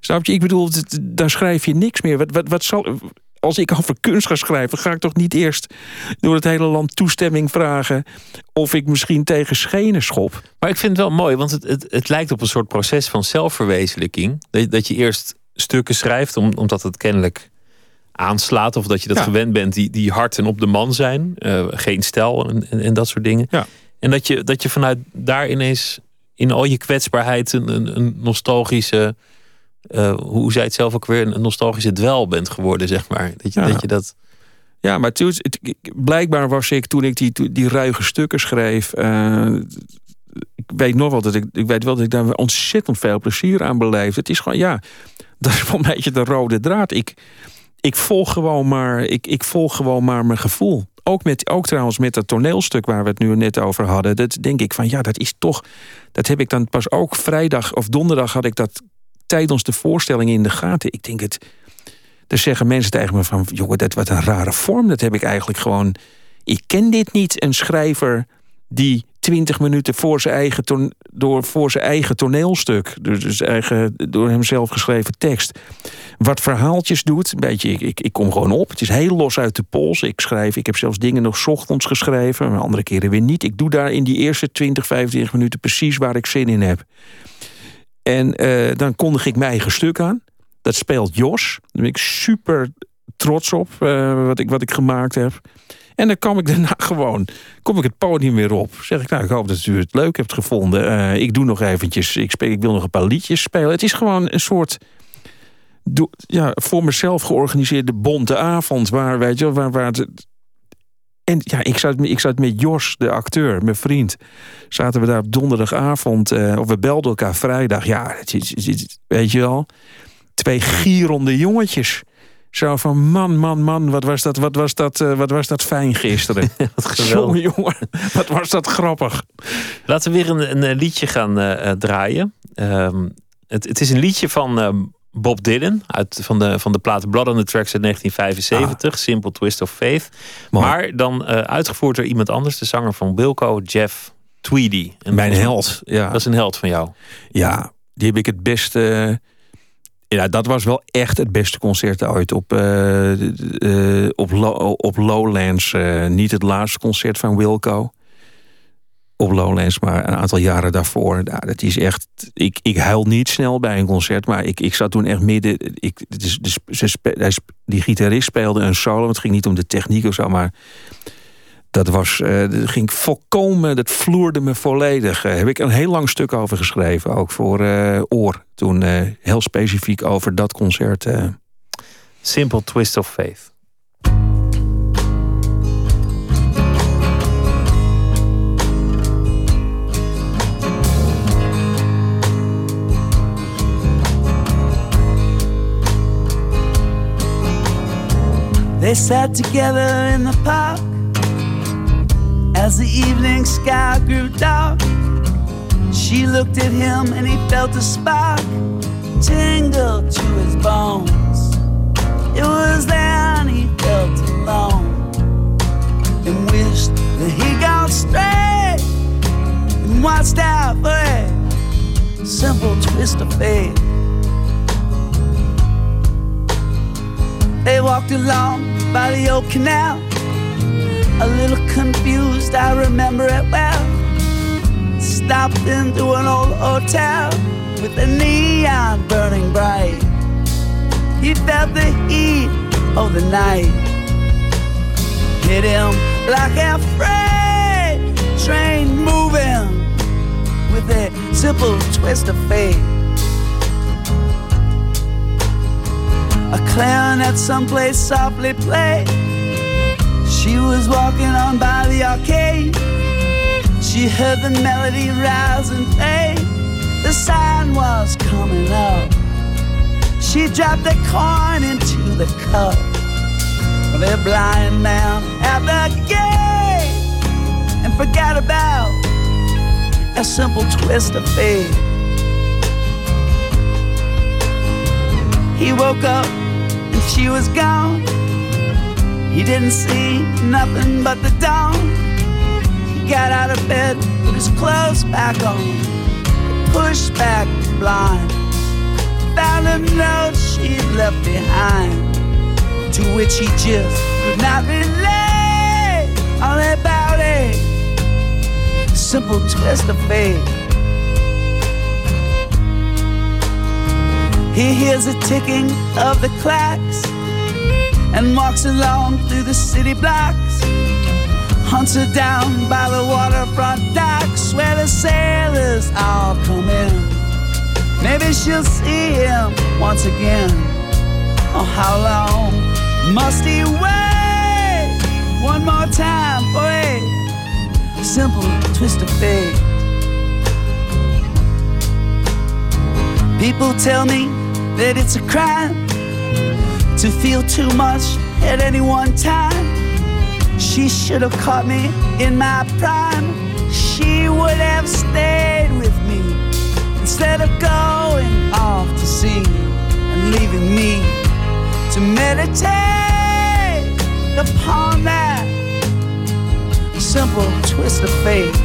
Snap je? Ik bedoel, daar schrijf je niks meer. Wat, wat, wat zal als ik over kunst ga schrijven, ga ik toch niet eerst door het hele land toestemming vragen of ik misschien tegen schenen schop. Maar ik vind het wel mooi, want het, het, het lijkt op een soort proces van zelfverwezenlijking. Dat, dat je eerst stukken schrijft, om, omdat het kennelijk aanslaat, of dat je dat Ja. gewend bent, die, die hard en op de man zijn, eh, geen stijl en, en, en dat soort dingen. Ja. En dat je, dat je vanuit daar ineens in al je kwetsbaarheid een, een, een nostalgische, eh, hoe zei het zelf ook weer, een nostalgische dwel bent geworden, zeg maar. Dat je Ja. dat, je dat Ja, maar toen, blijkbaar was ik toen ik die, die ruige stukken schreef. eh, ik weet nog wel dat ik, ik weet wel dat ik daar ontzettend veel plezier aan beleefde. Het is gewoon, ja, dat is wel een beetje de rode draad. Ik, ik volg gewoon maar, ik, ik volg gewoon maar mijn gevoel. Ook, met, ook trouwens met dat toneelstuk waar we het nu net over hadden. Dat denk ik van ja, dat is toch. Dat heb ik dan pas ook vrijdag of donderdag had ik dat tijdens de voorstelling in de gaten. Ik denk het. Dan zeggen mensen tegen me van jongen, dat wat een rare vorm. Dat heb ik eigenlijk gewoon. Ik ken dit niet. Een schrijver die twintig minuten voor zijn eigen, door, voor zijn eigen toneelstuk, dus dus eigen, door hemzelf geschreven tekst, wat verhaaltjes doet. Beetje, ik, ik, ik kom gewoon op. Het is heel los uit de pols. Ik schrijf, ik heb zelfs dingen nog ochtends geschreven, maar andere keren weer niet. Ik doe daar in die eerste 20, 25 minuten precies waar ik zin in heb. En eh, dan kondig ik mijn eigen stuk aan. Dat speelt Jos. Daar ben ik super trots op eh, wat, ik, wat ik gemaakt heb. En dan kom ik daarna gewoon, kom ik het podium weer op. Zeg ik, nou, ik hoop dat u het leuk hebt gevonden. Eh, ik doe nog eventjes, ik, speel, ik wil nog een paar liedjes spelen. Het is gewoon een soort, ja, voor mezelf georganiseerde bonte avond. Waar, weet je, waar, waar het, en ja, ik zat, ik zat met Jos, de acteur, mijn vriend. Zaten we daar op donderdagavond, eh, of we belden elkaar vrijdag. Ja, weet je wel, twee gierende jongetjes Zo van man, man, man, wat was dat, wat was dat, wat was dat fijn gisteren. Wat jongen, jongen, wat was dat grappig. Laten we weer een, een liedje gaan draaien. Ehm, het, het, is een liedje van ehm, Bob Dylan uit, van, de, van de plaat Blood on the Tracks uit 1975, ah. Simple Twist of Faith. Maar dan uitgevoerd door iemand anders, de zanger van Wilco, Jeff Tweedy. Mijn held, ja. Dat is een held van jou. Ja, die heb ik het beste... Ja, dat was wel echt het beste concert ooit op, uh, op, op Lowlands. Uh, niet het laatste concert van Wilco op Lowlands, maar een aantal jaren daarvoor. Dat is echt. Ik, ik huil niet snel bij een concert, maar ik, ik zat toen echt midden. Ik, het is, de, die gitarist speelde een solo. Het ging niet om de techniek of zo, maar dat was, uh, ging volkomen, dat vloerde me volledig. Daar heb ik een heel lang stuk over geschreven, ook voor uh, Oor. Toen uh, heel specifiek over dat concert. Simple Twist of Faith. They sat together in the park As the evening sky grew dark, she looked at him and he felt a spark tingle to his bones. It was then he felt alone and wished that he got straight and watched out for a simple twist of fate. They walked along by the old canal a little confused, I remember it well. Stopped into an old hotel with the neon burning bright. He felt the heat of the night hit him like a freight train moving with a simple twist of fate. A clarinet someplace softly played she was walking on by the arcade. She heard the melody rise and fade. The sign was coming up. She dropped the coin into the cup. The blind man at the gate and forgot about a simple twist of fate. He woke up and she was gone. He didn't see nothing but the dawn. He got out of bed, put his clothes back on, pushed back the blind. Found a note she'd left behind, to which he just could not relate. All about a simple twist of fate. He hears the ticking of the clocks and walks along through the city blocks. Hunts her down by the waterfront docks where the sailors all come in. Maybe she'll see him once again. Oh, how long must he wait? One more time for a simple twist of fate. People tell me that it's a crime to feel too much at any one time. She should have caught me in my prime. She would have stayed with me instead of going off to sea and leaving me to meditate upon that simple twist of fate.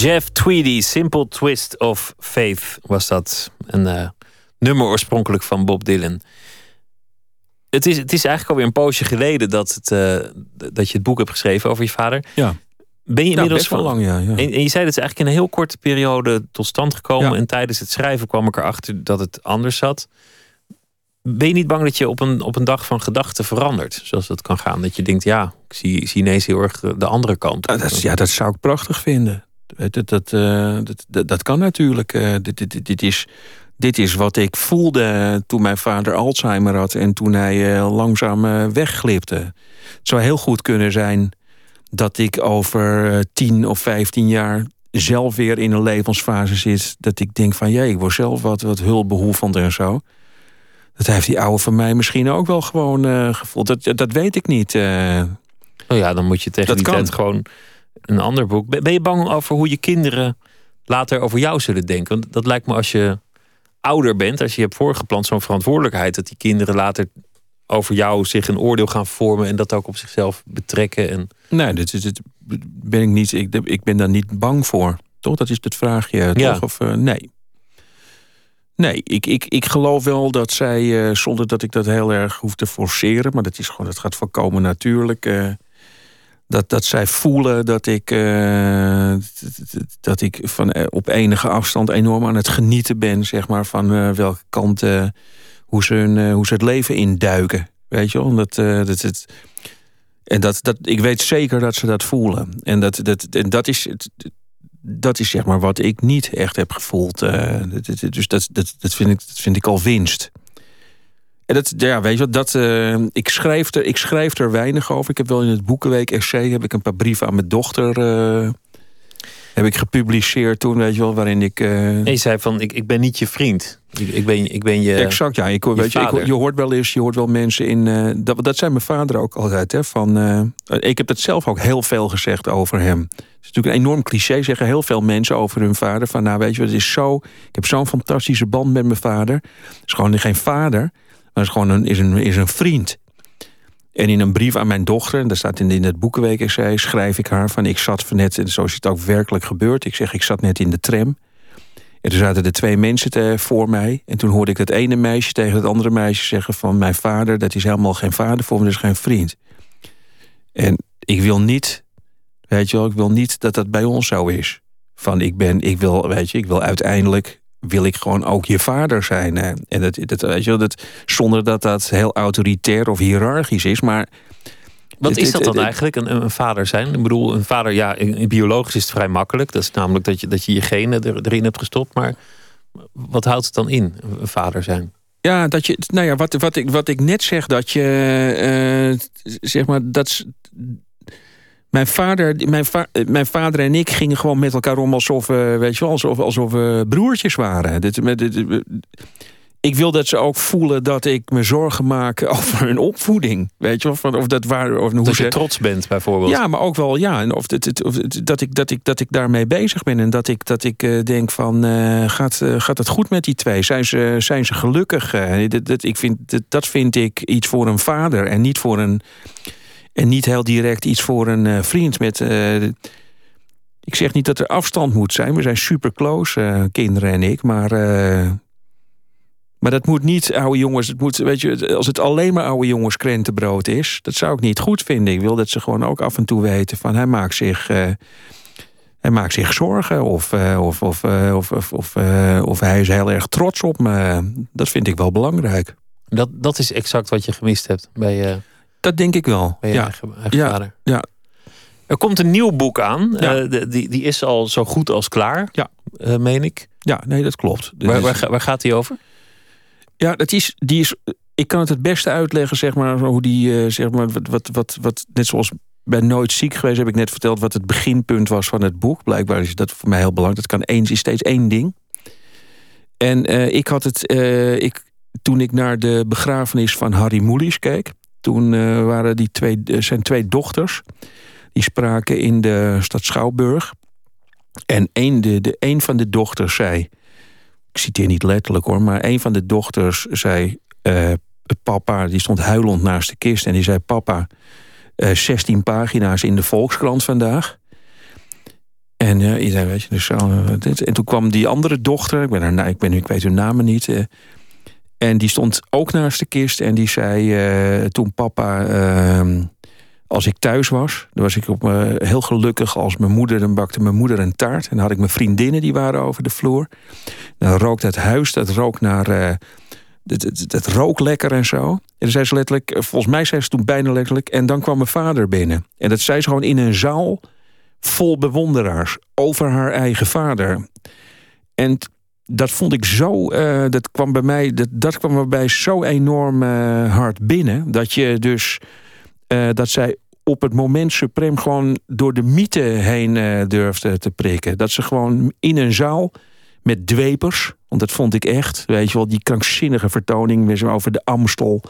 Jeff Tweedy, Simple Twist of Faith was dat. Een uh, nummer oorspronkelijk van Bob Dylan. Het is, het is eigenlijk alweer een poosje geleden dat, het, uh, dat je het boek hebt geschreven over je vader. Ja. Ben je inmiddels van- lang, ja. ja. En, en je zei dat het eigenlijk in een heel korte periode tot stand gekomen. Ja. En tijdens het schrijven kwam ik erachter dat het anders zat. Ben je niet bang dat je op een, op een dag van gedachten verandert? Zoals dat kan gaan. Dat je denkt, ja, ik zie, zie ineens heel erg de andere kant. Dat, is- ja, dat zou ik prachtig vinden. Dat, dat, dat, eh, dat, dat, dat kan natuurlijk. Eh, dit, dit, dit, is, dit is wat ik voelde toen mijn vader Alzheimer had... en toen hij eh, langzaam wegglipte. Het zou heel goed kunnen zijn dat ik over eh, 10 of 15 jaar... zelf weer in een levensfase zit... dat ik denk van, jee, ik word zelf wat, wat hulpbehoevend en zo. Dat heeft die oude van mij misschien ook wel gewoon gevoeld. Dat, dat weet ik niet. Oh ja, dan moet je tegen Dat die tijd gewoon een ander boek. Ben je bang over hoe je kinderen later over jou zullen denken? Want dat lijkt me als je ouder bent, als je hebt voorgepland zo'n verantwoordelijkheid, dat die kinderen later over jou zich een oordeel gaan vormen en dat ook op zichzelf betrekken. En Nee, dit, dit, dit ben ik niet. Ik, ik ben daar niet bang voor. Toch? Dat is het vraagje. Ja. Toch? Of, eh, nee. Nee, ik, ik, ik geloof wel dat zij, eh, zonder dat ik dat heel erg hoef te forceren, maar dat is gewoon, dat gaat voorkomen natuurlijk. eh, dat, dat zij voelen dat ik, eh, dat ik van, eh, op enige afstand enorm aan het genieten ben, zeg maar, van eh, welke kant, hoe, ze hun, hoe ze het leven induiken. Weet je wel? Dat, dat, het, en dat, dat, ik weet zeker dat ze dat voelen. En dat, dat, en dat is. Dat is zeg maar wat ik niet echt heb gevoeld. dus dat, dat, dat, vind ik, dat vind ik al winst. En dat, ja, weet je wat, dat, eh, ik, schrijf er, ik schrijf er weinig over. Ik heb wel in het Boekenweek essay heb ik een paar brieven aan mijn dochter eh, heb ik gepubliceerd toen, weet je wel, waarin ik. en je zei van, ik, ik ben niet je vriend. Ik, ik, ben, ik ben je... Exact, ja. Ik, hoor- weet je, ik, je hoort wel eens, je hoort wel mensen in. dat, dat zei mijn vader ook altijd. Hè, van, ik heb dat zelf ook heel veel gezegd over hem. Het is natuurlijk een enorm cliché, zeggen heel veel mensen over hun vader. Van nou, weet je, wat, het is zo. Ik heb zo'n fantastische band met mijn vader. Het is gewoon geen vader, maar is gewoon een, is een, is een vriend. En in een brief aan mijn dochter, en dat staat in, in het boekenweek essay, schrijf ik haar van ik zat van net, en zo is het ook werkelijk gebeurd. Ik zeg, ik zat net in de tram. En toen zaten er twee mensen te, voor mij. En toen hoorde ik dat ene meisje tegen het andere meisje zeggen van... mijn vader, dat is helemaal geen vader voor me, dat is geen vriend. En ik wil niet, weet je wel, ik wil niet dat dat bij ons zo is. Van ik ben, ik wil, weet je, ik wil uiteindelijk... wil ik gewoon ook je vader zijn. hè. En dat, dat, weet je dat, zonder dat dat heel autoritair of hiërarchisch is. Maar Wat is dat dan eigenlijk, een, een vader zijn? Ik bedoel, een vader, ja, in, in biologisch is het vrij makkelijk. Dat is namelijk dat je dat je, je genen er, erin hebt gestopt. Maar wat houdt het dan in, een vader zijn? Ja, dat je, nou ja, wat, wat, ik, wat ik net zeg, dat je, eh, zeg maar, dat. Mijn vader, mijn, va- eh, mijn vader en ik gingen gewoon met elkaar om alsof we, weet je wel, alsof, alsof we broertjes waren. Dit, ik wil dat ze ook voelen dat ik me zorgen maak over hun opvoeding. Weet je wel, van of dat waar, of hoe Dat ze, je trots bent, bijvoorbeeld. ja, maar ook wel, ja. En of, het, of dat, ik, dat, ik, dat ik daarmee bezig ben. En dat ik, dat ik eh, denk van, eh, gaat, eh, gaat het goed met die twee? Zijn ze, zijn ze gelukkig? Eh, dat, dat, ik vind, dat, dat vind ik iets voor een vader. En niet voor een... En niet heel direct iets voor een eh, vriend met... eh, ik zeg niet dat er afstand moet zijn. We zijn super close, eh, kinderen en ik. Maar... maar dat moet niet, oude jongens. Het moet, weet je, als het alleen maar oude jongens krentenbrood is, dat zou ik niet goed vinden. Ik wil dat ze gewoon ook af en toe weten van hij maakt zich, hij maakt zich zorgen of, of, of, of, of, of, hij is heel erg trots op me. Dat vind ik wel belangrijk. Dat, dat is exact wat je gemist hebt bij je, Dat denk ik wel. Ja, eigen, eigen Ja, vader. ja. Er komt een nieuw boek aan. Ja. Eh, die, die is al zo goed als klaar, Ja. eh, meen ik. ja, nee, dat klopt. Waar, is- waar, ga- waar gaat die over? Ja, dat is, die is, ik kan het het beste uitleggen, zeg maar, hoe die, eh, zeg maar, wat, wat, wat, wat, net zoals bij Nooit Ziek geweest heb ik net verteld wat het beginpunt was van het boek. Blijkbaar is dat voor mij heel belangrijk. Dat kan één, is steeds één ding. En eh, ik had het, eh, ik, toen ik naar de begrafenis van Harry Moelis keek, toen eh, waren die twee, zijn twee dochters, die spraken in de stad Schouwburg. En een, de, de, een van de dochters zei, ik citeer niet letterlijk hoor, maar een van de dochters zei: eh, Papa, die stond huilend naast de kist en die zei: Papa, eh 16 pagina's in de Volkskrant vandaag. En eh iedereen weet je, dus dit. En toen kwam die andere dochter, ik, ben haar, ik, ben, ik weet hun namen niet. Eh, en die stond ook naast de kist en die zei: eh, Toen papa ehm, als ik thuis was, dan was ik op me heel gelukkig als mijn moeder, dan bakte mijn moeder een taart. En dan had ik mijn vriendinnen, die waren over de vloer. Dan rook het huis, dat rook naar... Uh, dat, rook lekker en zo. En dan zei ze letterlijk, eh, volgens mij zei ze toen bijna letterlijk... en dan kwam mijn vader binnen. En dat zei ze gewoon in een zaal vol bewonderaars... over haar eigen vader. En dat vond ik zo, uh, dat kwam bij mij, dat, dat kwam erbij zo enorm uh, hard binnen. Dat je dus, uh, dat zij op het moment suprem gewoon door de mythe heen durfde te prikken. Dat ze gewoon in een zaal met dwepers, want dat vond ik echt, weet je wel, die krankzinnige vertoning over de Amstel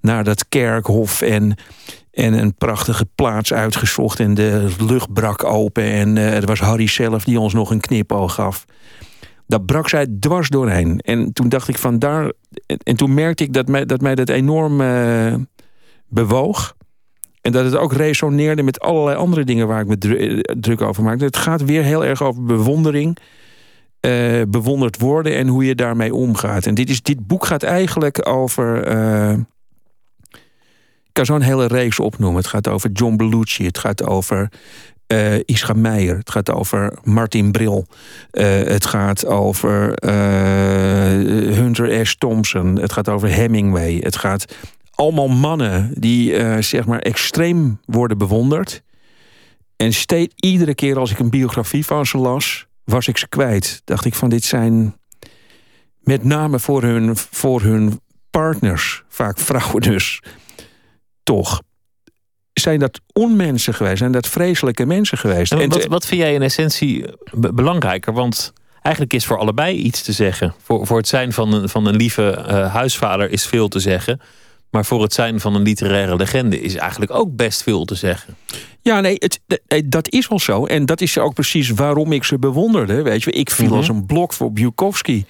naar dat kerkhof en en een prachtige plaats uitgezocht en de lucht brak open en het was Harry zelf die ons nog een knipoog gaf dat brak zij dwars doorheen. En toen dacht ik van daar. En toen merkte ik dat mij dat, mij dat enorm uh, bewoog. En dat het ook resoneerde met allerlei andere dingen waar ik me eh, druk over maakte. Het gaat weer heel erg over bewondering. Uh, bewonderd worden en hoe je daarmee omgaat. En dit, is, dit boek gaat eigenlijk over. Ik kan zo'n hele reeks opnoemen. Het gaat over John Belushi. Het gaat over uh, Meijer. Het gaat over Martin Bril. Uh, het gaat over uh, Hunter S. Thompson. Het gaat over Hemingway. Het gaat allemaal mannen die zeg maar extreem worden bewonderd. En steeds iedere keer als ik een biografie van ze las, was ik ze kwijt. Dacht ik van dit zijn met name voor hun, voor hun partners, vaak vrouwen dus, toch zijn dat onmensen geweest? Zijn dat vreselijke mensen geweest? En wat, wat vind jij in essentie belangrijker? Want eigenlijk is voor allebei iets te zeggen. Voor, voor het zijn van een, van een lieve uh, huisvader is veel te zeggen. Maar voor het zijn van een literaire legende is eigenlijk ook best veel te zeggen. Ja, nee, het, dat is wel zo. En dat is ook precies waarom ik ze bewonderde. Weet je, ik viel mhm. als een blok voor Bukowski.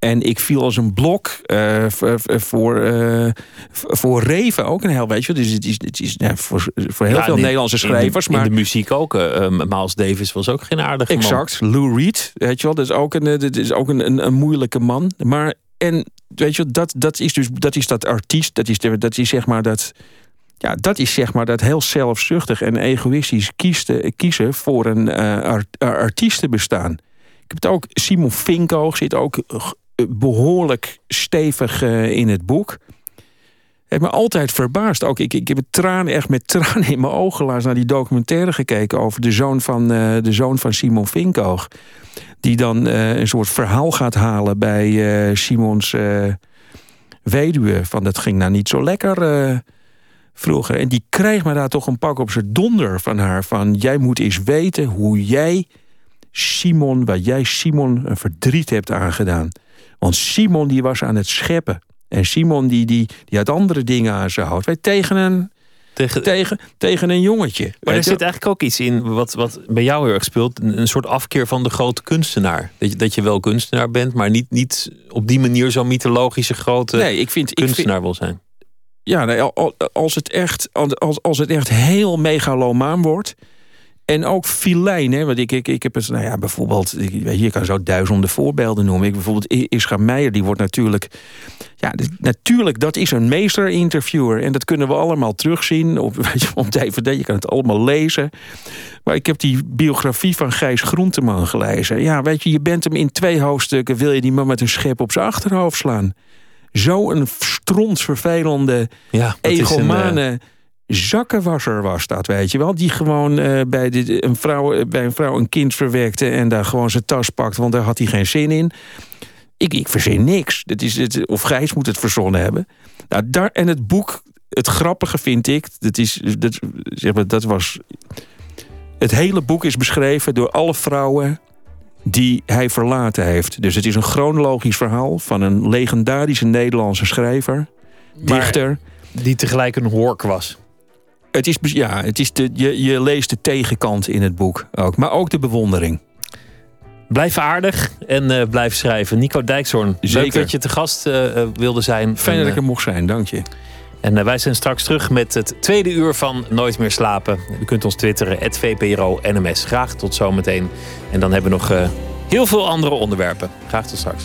En ik viel als een blok uh, voor, uh, voor Reven ook een heel, weet je. Dus het is, het is ja, voor, voor heel veel Nederlandse schrijvers. In, maar in de muziek ook. Uh, Miles Davis was ook geen aardige man. Exact. Lou Reed, weet je wel. Dat is ook een, dat is ook een, een, een moeilijke man. Maar, en weet je, dat, dat is dus dat, is dat artiest. Dat is, dat is zeg maar dat... Ja, dat is zeg maar dat heel zelfzuchtig en egoïstisch kiezen, kiezen voor een uh, art, artiestenbestaan. Ik heb het ook, Simon Finko zit ook behoorlijk stevig uh, in het boek. Heeft me altijd verbaasd. Ook ik, ik heb tranen, echt met tranen in mijn ogen laatst naar die documentaire gekeken over de zoon van, uh, de zoon van Simon Vinkoog. Die dan uh, een soort verhaal gaat halen bij Simons weduwe. Van dat ging nou niet zo lekker vroeger. En die krijgt me daar toch een pak op zijn donder van haar. Van jij moet eens weten hoe jij Simon, waar jij Simon een verdriet hebt aangedaan. Want Simon die was aan het scheppen. En Simon die, die, die had andere dingen aan zijn hoofd. Wij tegen een, tegen, tegen, tegen een jongetje. Maar er zit eigenlijk ook iets in wat, wat bij jou heel erg speelt. Een soort afkeer van de grote kunstenaar. Dat je, dat je wel kunstenaar bent, maar niet, niet op die manier zo'n mythologische grote nee, ik vind, kunstenaar ik vind, wil zijn. Ja, nee, als, het echt, als, als het echt heel megalomaan wordt en ook filijn, hè? want ik, ik, ik heb het, nou ja, bijvoorbeeld, je kan zo duizenden voorbeelden noemen. Ik, bijvoorbeeld Ischa Meijer, die wordt natuurlijk, ja, natuurlijk, dat is een meester-interviewer. En dat kunnen we allemaal terugzien op, weet je, op DVD, je kan het allemaal lezen. Maar ik heb die biografie van Gijs Groenteman gelezen. Ja, weet je, je bent hem in twee hoofdstukken, wil je die man met een schep op zijn achterhoofd slaan. Zo'n strontvervelende, ja, egomane... Een, uh zakkenwasser was dat, weet je wel. Die gewoon uh, bij, de, een vrouw, eh, bij een vrouw een kind verwekte... en daar gewoon zijn tas pakt, want daar had hij geen zin in. Ik, ik verzin niks. Dat is het, of Gijs moet het verzonnen hebben. Nou, daar, en het boek, het grappige vind ik... dat, is, dat, zeg maar, dat was... Het hele boek is beschreven door alle vrouwen die hij verlaten heeft. Dus het is een chronologisch verhaal van een legendarische Nederlandse schrijver, dichter. Die tegelijk een hork was. Het is, ja, het is de, je, je leest de tegenkant in het boek ook. Maar ook de bewondering. Blijf aardig en uh, blijf schrijven. Nico Dijkshoorn, Zeker. leuk dat je te gast uh, wilde zijn. Fijn en, dat ik er mocht zijn, dank je. En wij zijn straks terug met het tweede uur van Nooit meer slapen. U kunt ons twitteren, VPRO NMS. Graag tot zometeen. En dan hebben we nog uh, heel veel andere onderwerpen. Graag tot straks.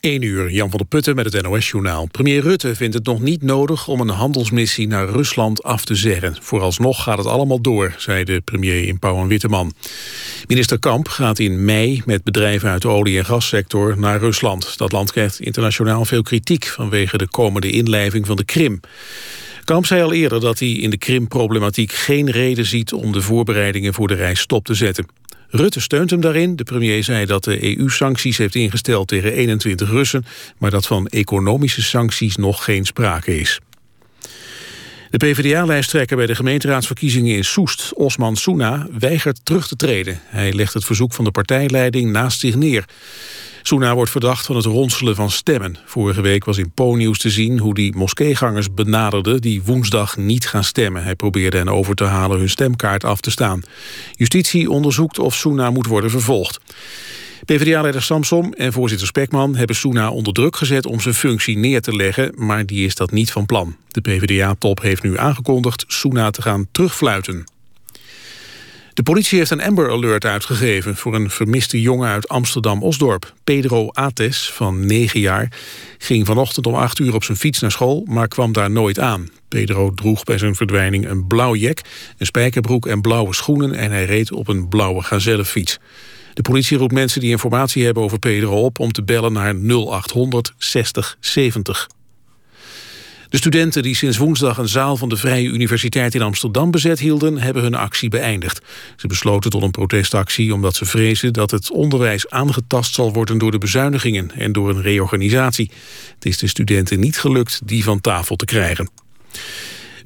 1 uur, Jan van der Putten met het NOS-journaal. Premier Rutte vindt het nog niet nodig om een handelsmissie naar Rusland af te zeggen. Vooralsnog gaat het allemaal door, zei de premier in Pauw en Witteman. Minister Kamp gaat in mei met bedrijven uit de olie- en gassector naar Rusland. Dat land krijgt internationaal veel kritiek vanwege de komende inlijving van de Krim. Kamp zei al eerder dat hij in de Krim-problematiek geen reden ziet om de voorbereidingen voor de reis stop te zetten. Rutte steunt hem daarin. De premier zei dat de EU sancties heeft ingesteld tegen 21 Russen... maar dat van economische sancties nog geen sprake is. De PvdA-lijsttrekker bij de gemeenteraadsverkiezingen in Soest, Osman Soena, weigert terug te treden. Hij legt het verzoek van de partijleiding naast zich neer. Soena wordt verdacht van het ronselen van stemmen. Vorige week was in Po-nieuws te zien hoe die moskeegangers benaderde... die woensdag niet gaan stemmen. Hij probeerde hen over te halen hun stemkaart af te staan. Justitie onderzoekt of Soena moet worden vervolgd. PvdA-leider Samsom en voorzitter Spekman hebben Soena onder druk gezet om zijn functie neer te leggen, maar die is dat niet van plan. De PvdA-top heeft nu aangekondigd Soena te gaan terugfluiten. De politie heeft een Amber Alert uitgegeven voor een vermiste jongen uit Amsterdam-Osdorp. Pedro Ates, van 9 jaar, ging vanochtend om 8 uur op zijn fiets naar school, maar kwam daar nooit aan. Pedro droeg bij zijn verdwijning een blauw jek, een spijkerbroek en blauwe schoenen en hij reed op een blauwe gazellefiets. De politie roept mensen die informatie hebben over Pedro op om te bellen naar 0800 60 70. De studenten die sinds woensdag een zaal van de Vrije Universiteit in Amsterdam bezet hielden, hebben hun actie beëindigd. Ze besloten tot een protestactie omdat ze vrezen dat het onderwijs aangetast zal worden door de bezuinigingen en door een reorganisatie. Het is de studenten niet gelukt die van tafel te krijgen.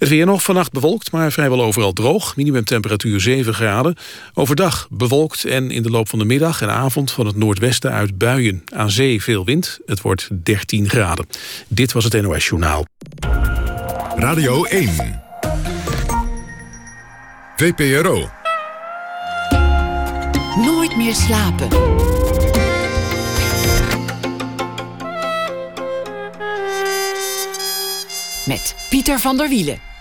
Het weer nog vannacht bewolkt, maar vrijwel overal droog. Minimumtemperatuur 7 graden. Overdag bewolkt en in de loop van de middag en avond van het noordwesten uit buien. Aan zee veel wind. Het wordt 13 graden. Dit was het NOS Journaal. Radio 1. VPRO. Nooit meer slapen. Met Pieter van der Wielen.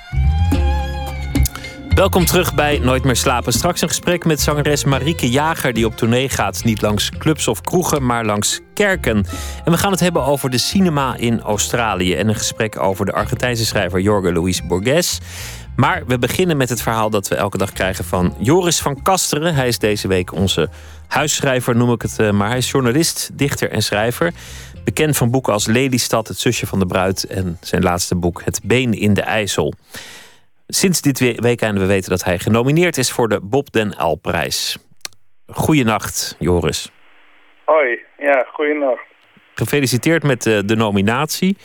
Welkom terug bij Nooit meer slapen. Straks een gesprek met zangeres Marieke Jager... die op tournee gaat, niet langs clubs of kroegen, maar langs kerken. En we gaan het hebben over de cinema in Australië... en een gesprek over de Argentijnse schrijver Jorge Luis Borges. Maar we beginnen met het verhaal dat we elke dag krijgen van Joris van Kasteren. Hij is deze week onze huisschrijver, noem ik het eh, maar. Hij is journalist, dichter en schrijver. Bekend van boeken als Lelystad, Het zusje van de bruid... en zijn laatste boek Het been in de IJssel. Sinds dit weekend we weten dat hij genomineerd is voor de Bob den L-prijs. Goeienacht, Joris. Hoi, ja, goeienacht. Gefeliciteerd met de, de nominatie.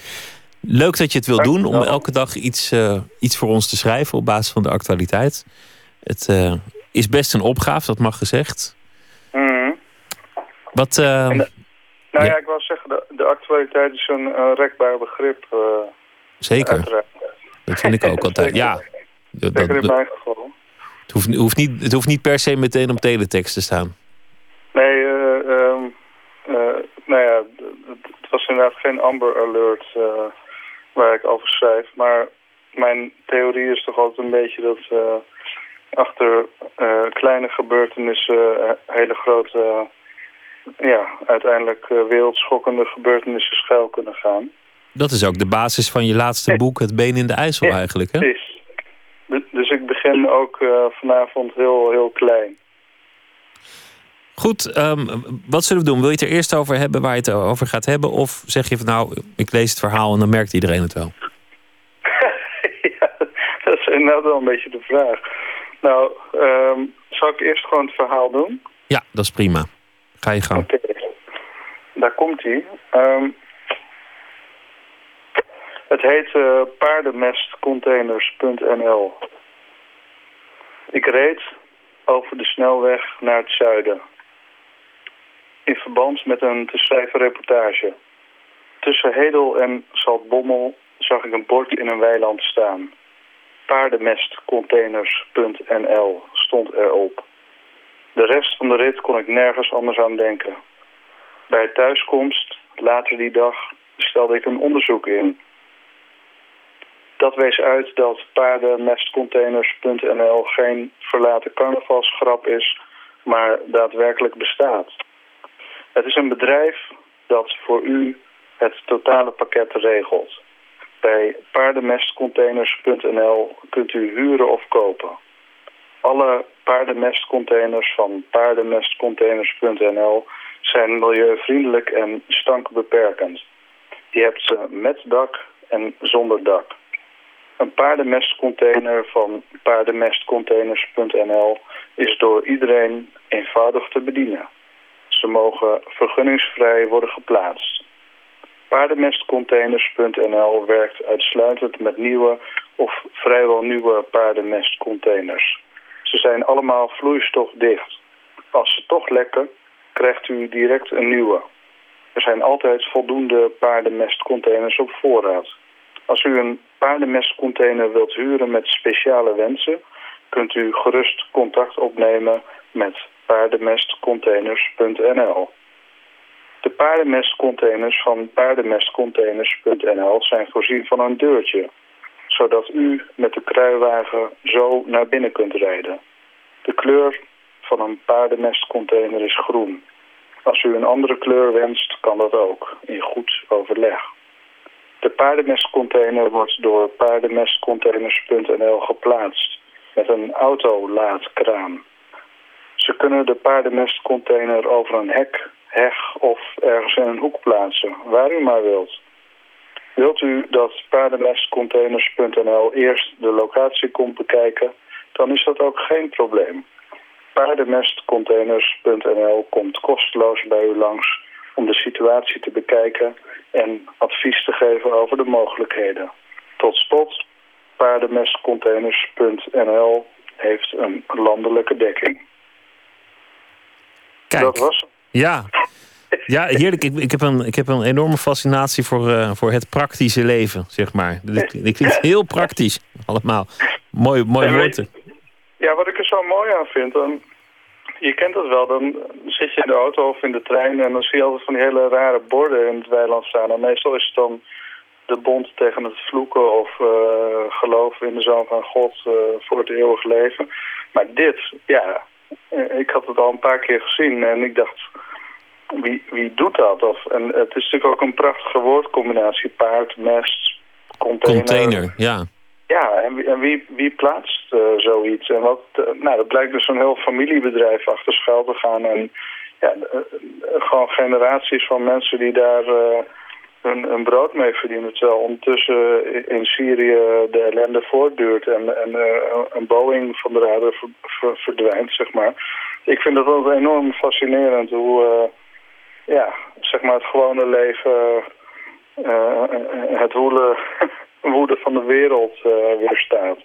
Leuk dat je het wil doen om elke dag iets, uh, iets voor ons te schrijven op basis van de actualiteit. Het uh, is best een opgave, dat mag gezegd. Mm. Wat, de, nou ja. ja. ik wil zeggen, de, de actualiteit is een rekbaar begrip. Zeker. Uiteraard. Dat vind ik ook altijd. Ja. Dat, dat. Het hoeft, hoeft, niet, het hoeft niet per se meteen op teletext te staan. Nee, uh, um, uh, nou ja, het was inderdaad geen Amber Alert uh, waar ik over schrijf. Maar mijn theorie is toch altijd een beetje dat achter kleine gebeurtenissen hele grote, ja, uiteindelijk wereldschokkende gebeurtenissen schuil kunnen gaan. Dat is ook de basis van je laatste boek, Het Been in de IJssel eigenlijk, hè? Precies. Dus ik begin ook uh, vanavond heel, heel klein. Goed, um, wat zullen we doen? Wil je het er eerst over hebben waar je het over gaat hebben? Of zeg je van nou, ik lees het verhaal en dan merkt iedereen het wel? ja, dat is inderdaad wel een beetje de vraag. Nou, um, zal ik eerst gewoon het verhaal doen? Ja, dat is prima. Ga je gang. Oké, okay. daar komt hij. Um, het heet uh, paardenmestcontainers.nl. Ik reed over de snelweg naar het zuiden. In verband met een te schrijven reportage. Tussen Hedel en Zaltbommel zag ik een bord in een weiland staan. Paardenmestcontainers.nl stond erop. De rest van de rit kon ik nergens anders aan denken. Bij thuiskomst, later die dag, stelde ik een onderzoek in. Dat wees uit dat paardenmestcontainers.nl geen verlaten carnavalsgrap is, maar daadwerkelijk bestaat. Het is een bedrijf dat voor u het totale pakket regelt. Bij paardenmestcontainers.nl kunt u huren of kopen. Alle paardenmestcontainers van paardenmestcontainers.nl zijn milieuvriendelijk en stankbeperkend. Je hebt ze met dak en zonder dak. Een paardenmestcontainer van paardenmestcontainers.nl is door iedereen eenvoudig te bedienen. Ze mogen vergunningsvrij worden geplaatst. Paardenmestcontainers.nl werkt uitsluitend met nieuwe of vrijwel nieuwe paardenmestcontainers. Ze zijn allemaal vloeistofdicht. Als ze toch lekken, krijgt u direct een nieuwe. Er zijn altijd voldoende paardenmestcontainers op voorraad. Als u een paardenmestcontainer wilt huren met speciale wensen... kunt u gerust contact opnemen met paardenmestcontainers.nl. De paardenmestcontainers van paardenmestcontainers.nl zijn voorzien van een deurtje... zodat u met de kruiwagen zo naar binnen kunt rijden. De kleur van een paardenmestcontainer is groen. Als u een andere kleur wenst, kan dat ook, in goed overleg. De paardenmestcontainer wordt door paardenmestcontainers.nl geplaatst met een autolaadkraan. Ze kunnen de paardenmestcontainer over een hek, heg of ergens in een hoek plaatsen, waar u maar wilt. Wilt u dat paardenmestcontainers.nl eerst de locatie komt bekijken, dan is dat ook geen probleem. Paardenmestcontainers.nl komt kosteloos bij u langs om de situatie te bekijken en advies te geven over de mogelijkheden. Tot slot, paardenmestcontainers.nl heeft een landelijke dekking. Kijk. Dat was het. Ja. Ja, heerlijk. Ik, ik, heb een, ik heb een enorme fascinatie voor, uh, voor het praktische leven, zeg maar. Ik vind het heel praktisch, allemaal. Mooi, mooi woord. Ja, wat ik er zo mooi aan vind, dan, je kent het wel, dan zit je in de auto of in de trein en dan zie je altijd van die hele rare borden in het weiland staan. En meestal is het dan de bond tegen het vloeken of uh, geloof in de Zoon van God uh, voor het eeuwig leven. Maar dit, ja, ik had het al een paar keer gezien en ik dacht, wie, wie doet dat? Of, en het is natuurlijk ook een prachtige woordcombinatie, paard, mest, container. Container, ja. Ja, en, en wie, wie plaatst uh, zoiets? En wat, uh, nou, dat blijkt dus een heel familiebedrijf achter schuil te gaan. En ja, uh, gewoon generaties van mensen die daar hun, brood mee verdienen. Terwijl ondertussen in Syrië de ellende voortduurt en, en een Boeing van de radar ver, ver, verdwijnt, zeg maar. Ik vind dat altijd enorm fascinerend hoe, ja, zeg maar het gewone leven, het woelen woede van de wereld uh, weerstaat.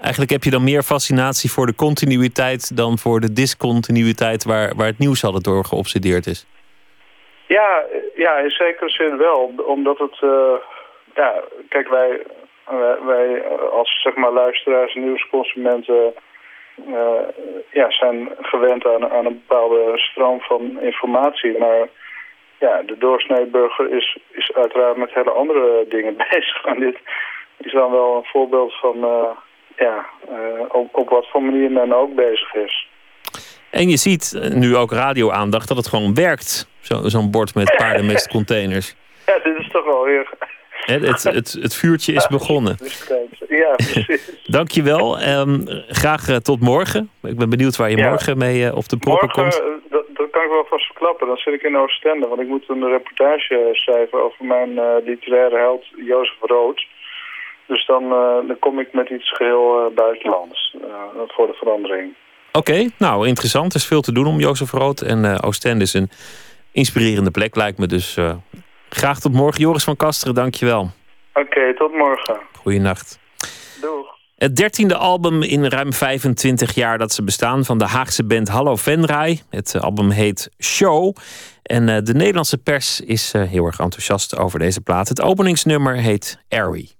Eigenlijk heb je dan meer fascinatie voor de continuïteit dan voor de discontinuïteit waar, waar het nieuws altijd door geobsedeerd is. Ja, ja, in zekere zin wel. Omdat het, uh, ja, kijk, wij, wij, wij, als zeg maar luisteraars, nieuwsconsumenten, uh, ja, zijn gewend aan, aan een bepaalde stroom van informatie. Maar ja, de doorsneeburger is, is uiteraard met hele andere dingen bezig. En dit is dan wel een voorbeeld van uh, ja, uh, op, op wat voor manier men ook bezig is. En je ziet nu ook radio-aandacht dat het gewoon werkt. Zo'n zo bord met paardenmestcontainers. Ja, dit is toch wel weer... Het, het, het, het vuurtje is begonnen. Ja, precies. Dankjewel. Um, graag tot morgen. Ik ben benieuwd waar je ja. morgen mee op de proppen morgen, komt. Ik wel vast verklappen. Dan zit ik in Oostende. Want ik moet een reportage schrijven over mijn uh, literaire held Jozef Rood. Dus dan, dan kom ik met iets geheel buitenlands voor de verandering. Oké, okay, nou interessant. Er is veel te doen om Jozef Rood. En Oostende is een inspirerende plek, lijkt me. Dus graag tot morgen. Joris van Kasteren, dankjewel. Oké, okay, tot morgen. Goeienacht. Doeg. Het dertiende album in ruim 25 jaar dat ze bestaan van de Haagse band Hallo Venray. Het album heet Show. En uh, de Nederlandse pers is uh, heel erg enthousiast over deze plaat. Het openingsnummer heet Airy.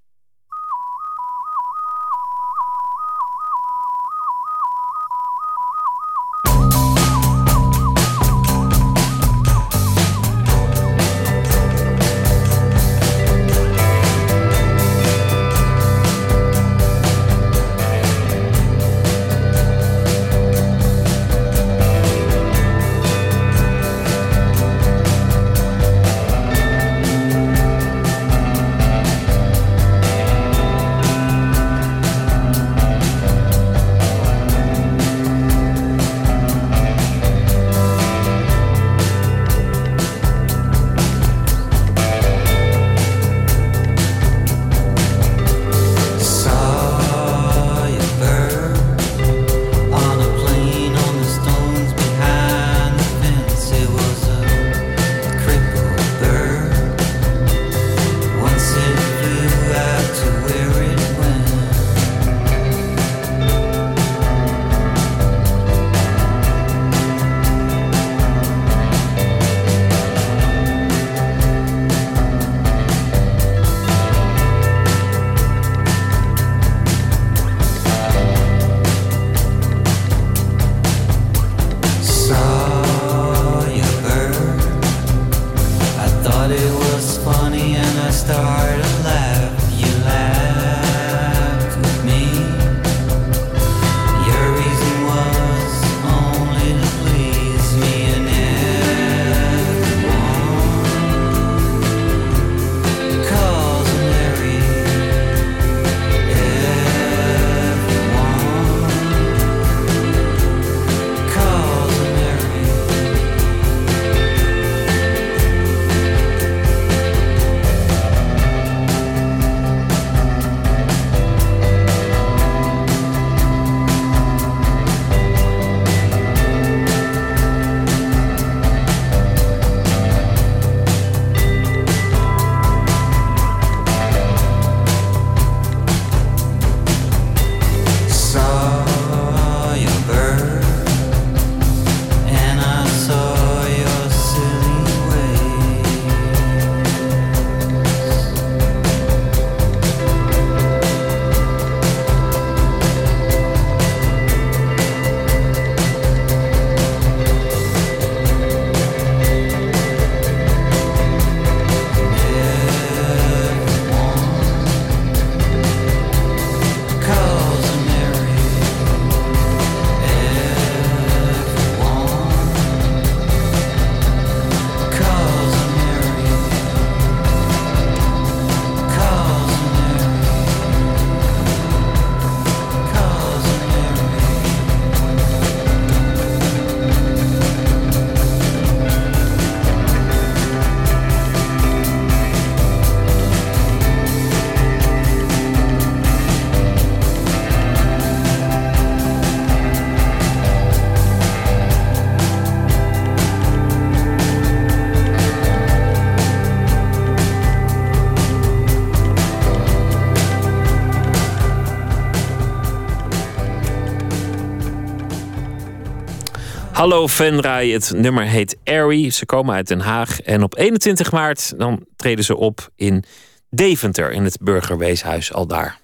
Hallo Venray, het nummer heet Airy. Ze komen uit Den Haag. En op 21 maart dan treden ze op in Deventer, in het Burgerweeshuis al daar.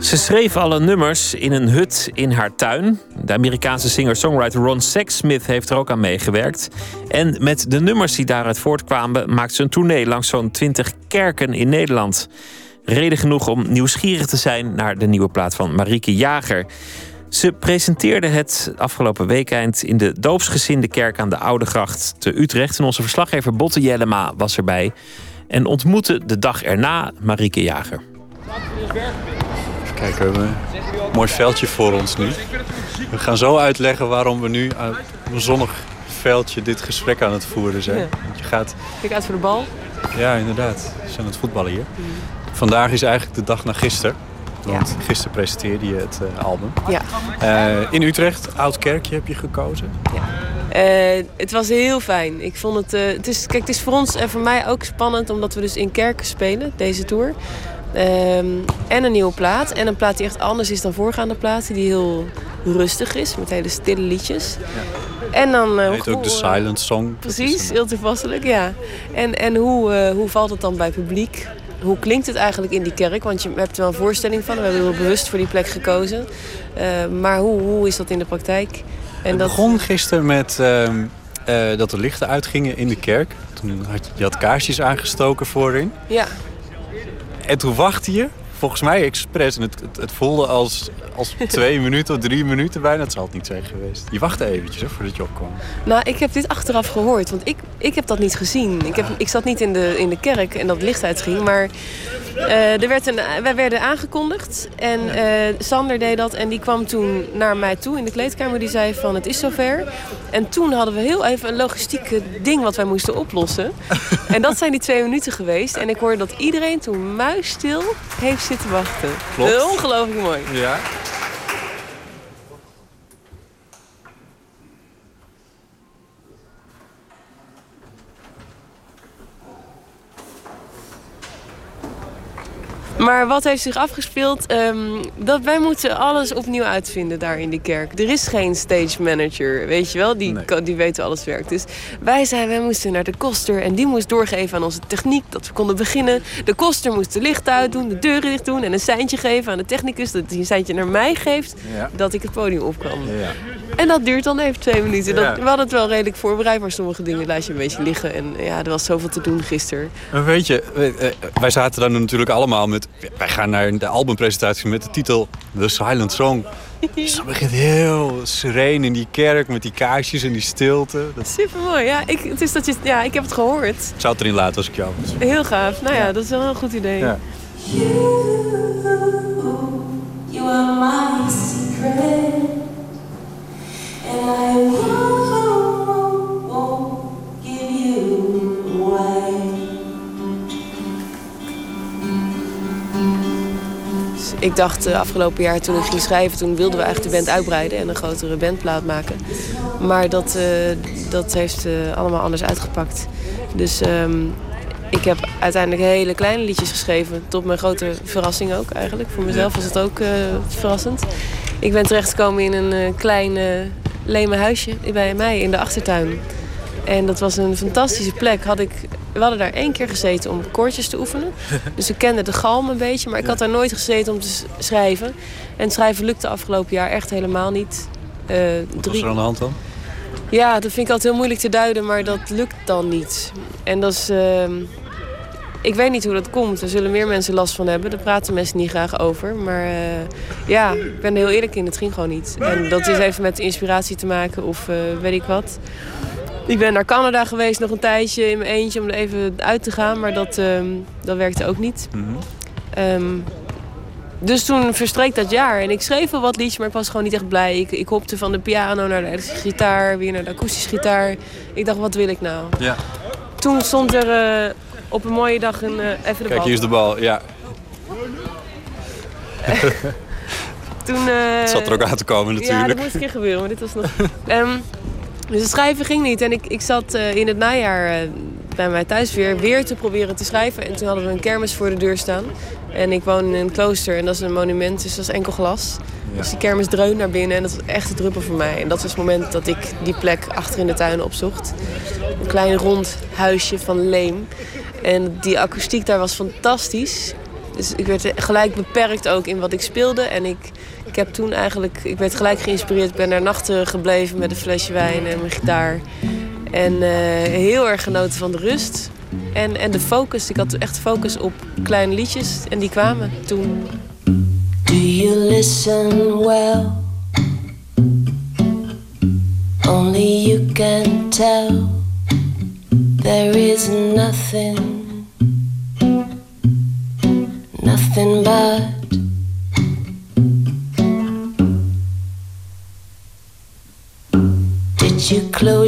Ze schreef alle nummers in een hut in haar tuin. De Amerikaanse singer-songwriter Ron Sexsmith heeft er ook aan meegewerkt. En met de nummers die daaruit voortkwamen, maakt ze een tournee langs zo'n 20 kerken in Nederland. Reden genoeg om nieuwsgierig te zijn naar de nieuwe plaat van Marieke Jager. Ze presenteerde het afgelopen weekend in de doopsgezinde kerk aan de Oude Gracht te Utrecht. En onze verslaggever Botte Jellema was erbij en ontmoette de dag erna Marieke Jager. Kijk, we hebben een mooi veldje voor ons nu. We gaan zo uitleggen waarom we nu uit een zonnig veldje dit gesprek aan het voeren zijn. Want je gaat, Kijk uit voor de bal. ja inderdaad, we zijn aan het voetballen hier. Vandaag is eigenlijk de dag na gisteren. Want gisteren presenteerde je het eh, album. Ja. Eh, in Utrecht, Oud Kerkje heb je gekozen. Eh, het was heel fijn. Ik vond het, het is, kijk, het is voor ons en voor mij ook spannend omdat we dus in kerken spelen, deze tour. Ehm, en een nieuwe plaat. En een plaat die echt anders is dan voorgaande platen. Die heel rustig is, met hele stille liedjes. En dan... Heet ook de Silent Song. Precies, heel toepasselijk, ja. En, en hoe, hoe valt het dan bij publiek? Hoe klinkt het eigenlijk in die kerk? Want je hebt er wel een voorstelling van. We hebben heel bewust voor die plek gekozen. Eh, maar hoe, hoe is dat in de praktijk? En Het begon gisteren met ehm, eh, dat de lichten uitgingen in de kerk. Toen had je had kaarsjes aangestoken voorin. Ja, En toen wachtte je, volgens mij expres. En het, het, het voelde als, als twee minuten of drie minuten bijna. Het zal het niet zijn geweest. Je wachtte eventjes hè, voordat je opkwam. nou, ik heb dit achteraf gehoord. Want ik, ik heb dat niet gezien. Ik, heb, ik zat niet in de, in de kerk en dat licht uitging. Maar eh, er werd een, wij werden aangekondigd. En eh, Sander deed dat. En die kwam toen naar mij toe in de kleedkamer. Die zei van, het is zover. En toen hadden we heel even een logistieke ding wat wij moesten oplossen. en dat zijn die twee minuten geweest. En ik hoorde dat iedereen toen muisstil heeft zitten wachten. Klopt. Ongelooflijk mooi. Ja. Maar wat heeft zich afgespeeld? Ehm, dat wij moeten alles opnieuw uitvinden daar in die kerk. Er is geen stage manager, weet je wel, die, die weet hoe alles werkt. Dus wij zijn, wij moesten naar de koster en die moest doorgeven aan onze techniek dat we konden beginnen. De koster moest de licht uitdoen, de deuren dicht doen en een seintje geven aan de technicus dat hij een seintje naar mij geeft Ja. dat ik het podium op kan. Ja. En dat duurt dan even twee minuten. Dat, Ja. We hadden het wel redelijk voorbereid, maar sommige dingen laat je een beetje liggen. En ja, er was zoveel te doen gisteren. Maar weet je, wij- eh, wij zaten dan natuurlijk allemaal met... Wij gaan naar de albumpresentatie met de titel The Silent Song. Dus dan begint heel sereen in die kerk met die kaarsjes en die stilte. Dat Super mooi, ja. Ik, het is dat je, ja. Ik heb het gehoord. zou het erin laten als ik jou was. Heel gaaf. Nou ja, dat is wel een goed idee. Ja. You are my secret, and I won't, won't give you away. Dus ik dacht eh, afgelopen jaar toen ik ging schrijven, toen wilden we eigenlijk de band uitbreiden en een grotere bandplaat maken. Maar dat, eh, dat heeft eh, allemaal anders uitgepakt. Dus ehm, ik heb uiteindelijk hele kleine liedjes geschreven. Tot mijn grote verrassing ook eigenlijk. Voor mezelf was het ook verrassend. Ik ben terechtgekomen in een klein leme huisje bij mij in de achtertuin. En dat was een fantastische plek. Had ik, we hadden daar één keer gezeten om koortjes te oefenen. Dus ik kende de galm een beetje, maar ik had daar nooit gezeten om te schrijven. En schrijven lukte afgelopen jaar echt helemaal niet. Eh, Wat drie- was er aan de hand dan? ja, dat vind ik altijd heel moeilijk te duiden, maar dat lukt dan niet. En dat is. ehm, ik weet niet hoe dat komt. Er zullen meer mensen last van hebben. Daar praten mensen niet graag over. Maar eh, ja, ik ben er heel eerlijk in. Het ging gewoon niet. En dat is even met inspiratie te maken of eh, weet ik wat. Ik ben naar Canada geweest nog een tijdje in mijn eentje om er even uit te gaan. Maar dat, ehm, dat werkte ook niet. Ehm, dus toen verstreek dat jaar en ik schreef wel wat liedjes, maar ik was gewoon niet echt blij. Ik, ik hopte van de piano naar de elektrische gitaar, weer naar de akoestische gitaar. Ik dacht, wat wil ik nou? Ja. Toen stond er eh, op een mooie dag een, eh, even de Kijk, bal. hier is de bal. Ja, Toen, eh, het zat er ook aan te komen Ja, dat natuurlijk. moest een keer gebeuren, maar dit was nog... Ehm, dus het schrijven ging niet. En ik, ik zat eh, in het najaar eh, bij mij thuis weer, weer te proberen te schrijven. En toen hadden we een kermis voor de deur staan. En ik woon in een klooster en dat is een monument, dus dat is enkel glas. Dus die kermis dreunt naar binnen en dat was echt een druppel voor mij. En dat was het moment dat ik die plek achter in de tuin opzocht. Een klein rond huisje van leem. En die akoestiek daar was fantastisch. Dus ik werd gelijk beperkt ook in wat ik speelde. En ik, ik heb toen eigenlijk, ik werd gelijk geïnspireerd. Ik ben daar nachten gebleven met een flesje wijn en mijn gitaar. En eh, heel erg genoten van de rust. En, en de focus. Ik had echt focus op kleine liedjes. En die kwamen toen. Do you listen well? Only you can tell. There is nothing, nothing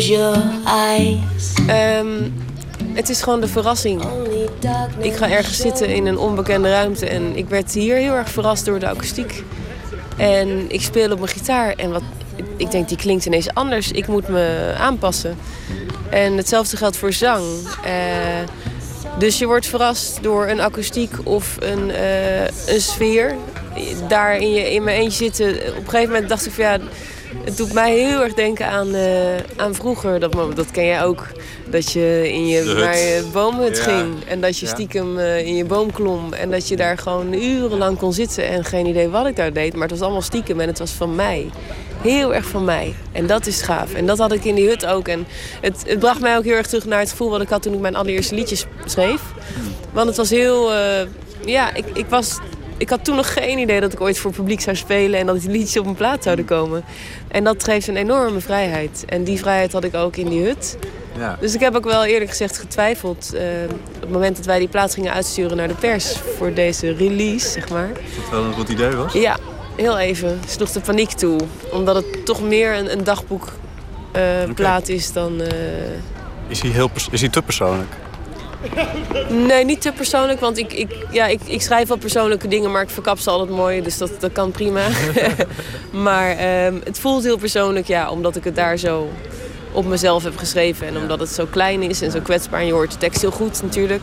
close your eyes? Ehm, het is gewoon de verrassing. Ik ga ergens zitten in een onbekende ruimte. En ik werd hier heel erg verrast door de akoestiek. En ik speel op mijn gitaar. En wat, ik denk, die klinkt ineens anders. Ik moet me aanpassen. En hetzelfde geldt voor zang. Eh, dus je wordt verrast door een akoestiek of een, eh, een sfeer. Daar in, je, in mijn eentje zitten. Op een gegeven moment dacht ik van ja... Het doet mij heel erg denken aan, eh, aan vroeger. Dat, dat ken jij ook. Dat je in je, naar je boomhut Ja. ging. En dat je Ja. stiekem eh, in je boom klom. En dat je daar gewoon urenlang kon zitten. En geen idee wat ik daar deed. Maar het was allemaal stiekem en het was van mij. Heel erg van mij. En dat is gaaf. En dat had ik in die hut ook. En het, het bracht mij ook heel erg terug naar het gevoel wat ik had toen ik mijn allereerste liedjes schreef. Want het was heel... eh, ja, ik, ik was... Ik had toen nog geen idee dat ik ooit voor publiek zou spelen en dat die liedjes op een plaat zouden komen. En dat geeft een enorme vrijheid. En die vrijheid had ik ook in die hut. Ja. Dus ik heb ook wel eerlijk gezegd getwijfeld. eh, op het moment dat wij die plaat gingen uitsturen naar de pers voor deze release, zeg maar. Dat het wel een goed idee was? Ja, heel even. Sloeg de paniek toe. Omdat het toch meer een, een dagboekplaat is dan. eh, Is hij, heel is hij te persoonlijk? Nee, niet te persoonlijk, want ik, ik, ja, ik, ik schrijf wel persoonlijke dingen, maar ik verkap ze altijd mooi, dus dat, dat kan prima. maar ehm, het voelt heel persoonlijk, ja, omdat ik het daar zo op mezelf heb geschreven. En omdat het zo klein is en zo kwetsbaar. En je hoort de tekst heel goed natuurlijk.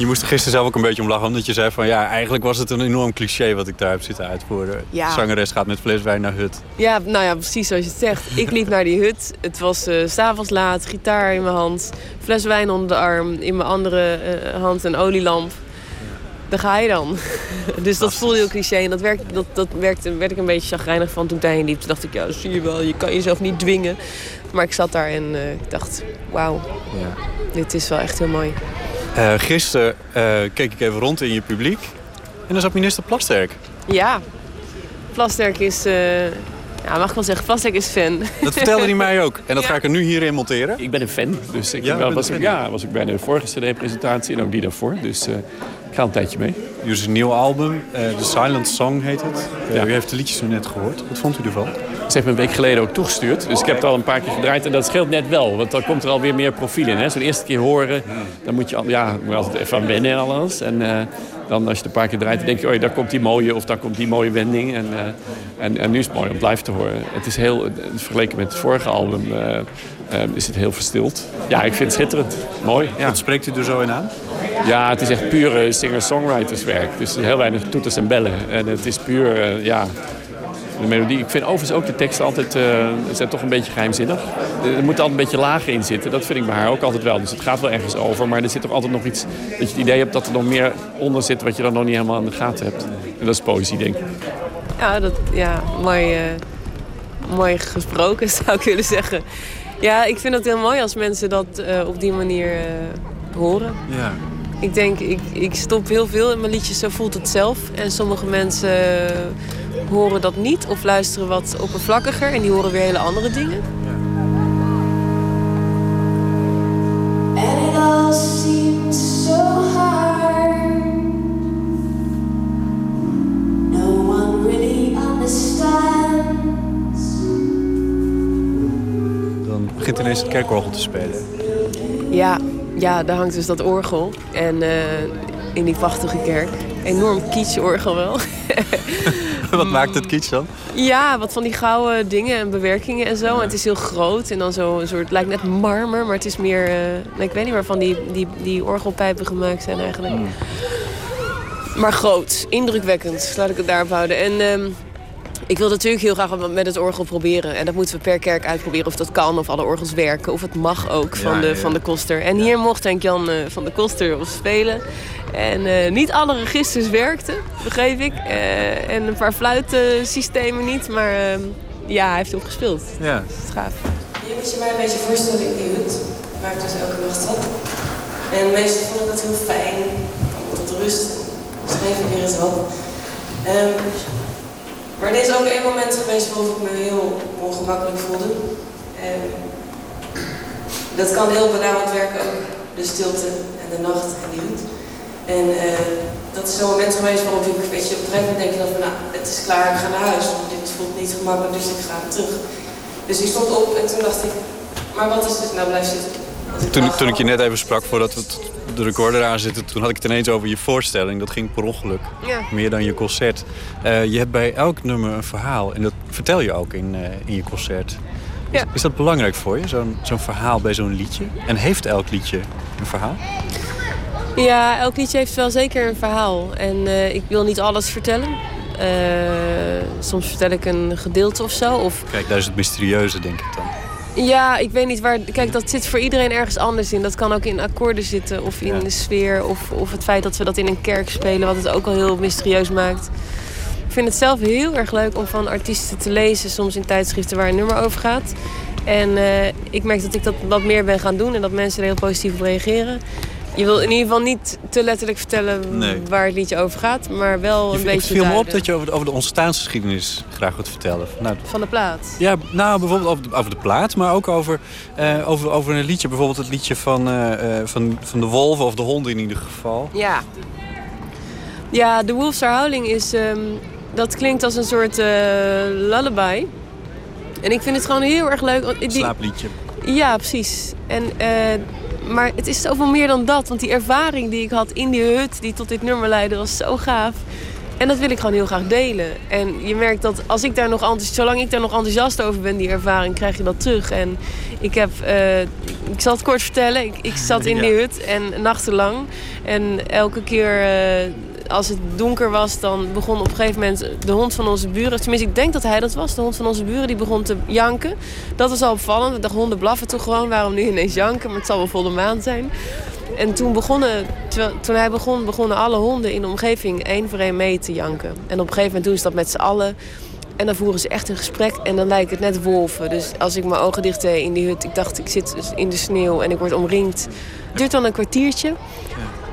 Je moest er gisteren zelf ook een beetje om lachen, omdat je zei van ja, eigenlijk was het een enorm cliché wat ik daar heb zitten uitvoeren. Ja. Zangeres gaat met fles wijn naar hut. Ja, nou ja, precies zoals je het zegt. Ik liep naar die hut. Het was s s'avonds laat, gitaar in mijn hand, fles wijn onder de arm, in mijn andere eh, hand een olielamp. Daar ga je dan. dus dat voelde heel cliché en dat, werkte, dat, dat werkte, werd ik een beetje chagrijnig van toen ik daarheen liep. Toen dacht ik, ja, zie je wel, je kan jezelf niet dwingen. Maar ik zat daar en eh, ik dacht, wauw, Ja. dit is wel echt heel mooi. Eh, gisteren eh, keek ik even rond in je publiek en dan zat minister Plasterk. Ja, Plasterk is, eh, ja, mag ik wel zeggen, Plasterk is fan. Dat vertelde hij mij ook. En dat ga ik er nu hierin monteren. Ik ben een fan, dus ik Ja, wel, was, ik, ja, was ik bij de vorige CD-presentatie en ook die daarvoor. Dus eh, ik ga een tijdje mee. Is een nieuw album, eh The Silent Song heet het. Ja. U heeft de liedjes nu net gehoord. Wat vond u ervan? Ze heeft me een week geleden ook toegestuurd. Dus ik heb het al een paar keer gedraaid. En dat scheelt net wel. Want dan komt er alweer meer profiel in. hè. Zo'n eerste keer horen, dan moet je, al, ja, moet je altijd even aan wennen en alles. En eh, dan als je het een paar keer draait, dan denk je... Oh, daar komt die mooie of daar komt die mooie wending. En, eh, en, en nu is het mooi om het live te horen. Het is heel, vergeleken met het vorige album... eh, is het heel verstild. Ja, ik vind het schitterend. Mooi. Ja. Wat spreekt u er zo in aan? Ja, het is echt pure singer-songwriterswerk. Dus heel weinig toeters en bellen. En het is puur, ja, de melodie. Ik vind overigens ook de teksten altijd, eh, zijn toch een beetje geheimzinnig. Er er moet altijd een beetje lager in zitten. Dat vind ik bij haar ook altijd wel. Dus het gaat wel ergens over. Maar er zit toch altijd nog iets, dat je het idee hebt dat er nog meer onder zit... wat je dan nog niet helemaal in de gaten hebt. En dat is poëzie, denk ik. Ja, dat, ja mooi, eh, mooi gesproken zou ik willen zeggen. Ja, ik vind het heel mooi als mensen dat eh, op die manier eh, horen. Ja. Ik denk, ik, ik stop heel veel in mijn liedjes, zo voelt het zelf. En sommige mensen horen dat niet of luisteren wat oppervlakkiger. En die horen weer hele andere dingen. And it all seems so hard. No one really understands. Dan begint ineens het kerkorgel te spelen. Ja, ja, daar hangt dus dat orgel. En eh, in die prachtige kerk. Enorm kitsch orgel wel. Wat maakt het kitsch dan? Ja, wat van die gouden dingen en bewerkingen en zo. En het is heel groot en dan zo een soort, het lijkt net marmer, maar het is meer, nou, ik weet niet waarvan die, die, die orgelpijpen gemaakt zijn eigenlijk. Maar groot, indrukwekkend, laat ik het daarop houden. En ehm, ik wil natuurlijk heel graag met het orgel proberen. En dat moeten we per kerk uitproberen of dat kan, of alle orgels werken, of het mag ook van, Ja, de, ja, ja. van de koster. En hier mocht Henk Jan eh, van de koster op spelen. En eh, niet alle registers werkten, begreep ik. Eh, en een paar fluitsystemen niet, maar ehm, ja, hij heeft erop gespeeld. Ja. Dat is gaaf. Je moet je mij een beetje voorstellen in die hut, waar ik dus elke nacht zat. En meestal vond ik dat heel fijn, tot rust, schreef ik weer eens wat. Ehm, maar er is ook één moment geweest waarop ik me heel ongemakkelijk voelde. Ehm, dat kan heel benauwend werken ook, de stilte en de nacht en die hut. En eh, dat is zo'n moment geweest waarop ik een beetje op een moment denk dat van, nou, het is klaar, ik ga naar huis. Want dit voelt niet gemakkelijk, dus ik ga terug. Dus ik stond op en toen dacht ik, maar wat is dit nou, blijf zitten. Toen, toen ik je net even sprak voordat we de recorder aanzetten, toen had ik het ineens over je voorstelling. Dat ging per ongeluk. Ja. Meer dan je concert. Eh, je hebt bij elk nummer een verhaal. En dat vertel je ook in, eh, in je concert. Is, is dat belangrijk voor je, zo'n zo'n verhaal bij zo'n liedje? En heeft elk liedje een verhaal? Ja, elk liedje heeft wel zeker een verhaal. En eh, ik wil niet alles vertellen. Soms vertel ik een gedeelte of zo. Of Kijk, daar is het mysterieuze, denk ik dan. Ja, ik weet niet waar. Kijk, dat zit voor iedereen ergens anders in. Dat kan ook in akkoorden zitten of in de sfeer. Of, of het feit dat we dat in een kerk spelen, wat het ook al heel mysterieus maakt. Ik vind het zelf heel erg leuk om van artiesten te lezen, soms in tijdschriften waar een nummer over gaat. En eh, ik merk dat ik dat wat meer ben gaan doen en dat mensen er heel positief op reageren. Je wil in ieder geval niet te letterlijk vertellen Nee. waar het liedje over gaat, maar wel een Je, beetje het viel me op dat je over de, over de ontstaansgeschiedenis graag wilt vertellen. Nou, Van de plaat. Ja, nou bijvoorbeeld over de, over de plaat, maar ook over, eh, over, over een liedje. Bijvoorbeeld het liedje van, eh, eh, van, van de wolven of de honden in ieder geval. Ja. Ja, The Wolves Are Howling is... ehm, dat klinkt als een soort eh, lullaby. En ik vind het gewoon heel erg leuk. die- Slaapliedje. Ja, precies. En, maar het is zoveel meer dan dat. Want die ervaring die ik had in die hut, die tot dit nummer leidde, was zo gaaf. En dat wil ik gewoon heel graag delen. En je merkt dat als ik daar nog enthousiast, zolang ik daar nog enthousiast over ben, die ervaring, krijg je dat terug. En ik heb, eh, ik zal het kort vertellen, ik, ik zat in die hut en nachtenlang. En elke keer eh, als het donker was, dan begon op een gegeven moment de hond van onze buren, tenminste ik denk dat hij dat was, de hond van onze buren, die begon te janken. Dat was al opvallend. De honden blaffen toch gewoon, waarom nu ineens janken? Maar het zal wel volle maan zijn. En toen, begonnen, toen hij begon, begonnen alle honden in de omgeving één voor één mee te janken. En op een gegeven moment doen ze dat met z'n allen. En dan voeren ze echt een gesprek en dan lijkt het net wolven. Dus als ik mijn ogen dicht deed in die hut, ik dacht ik zit dus in de sneeuw en ik word omringd. Het duurt dan een kwartiertje.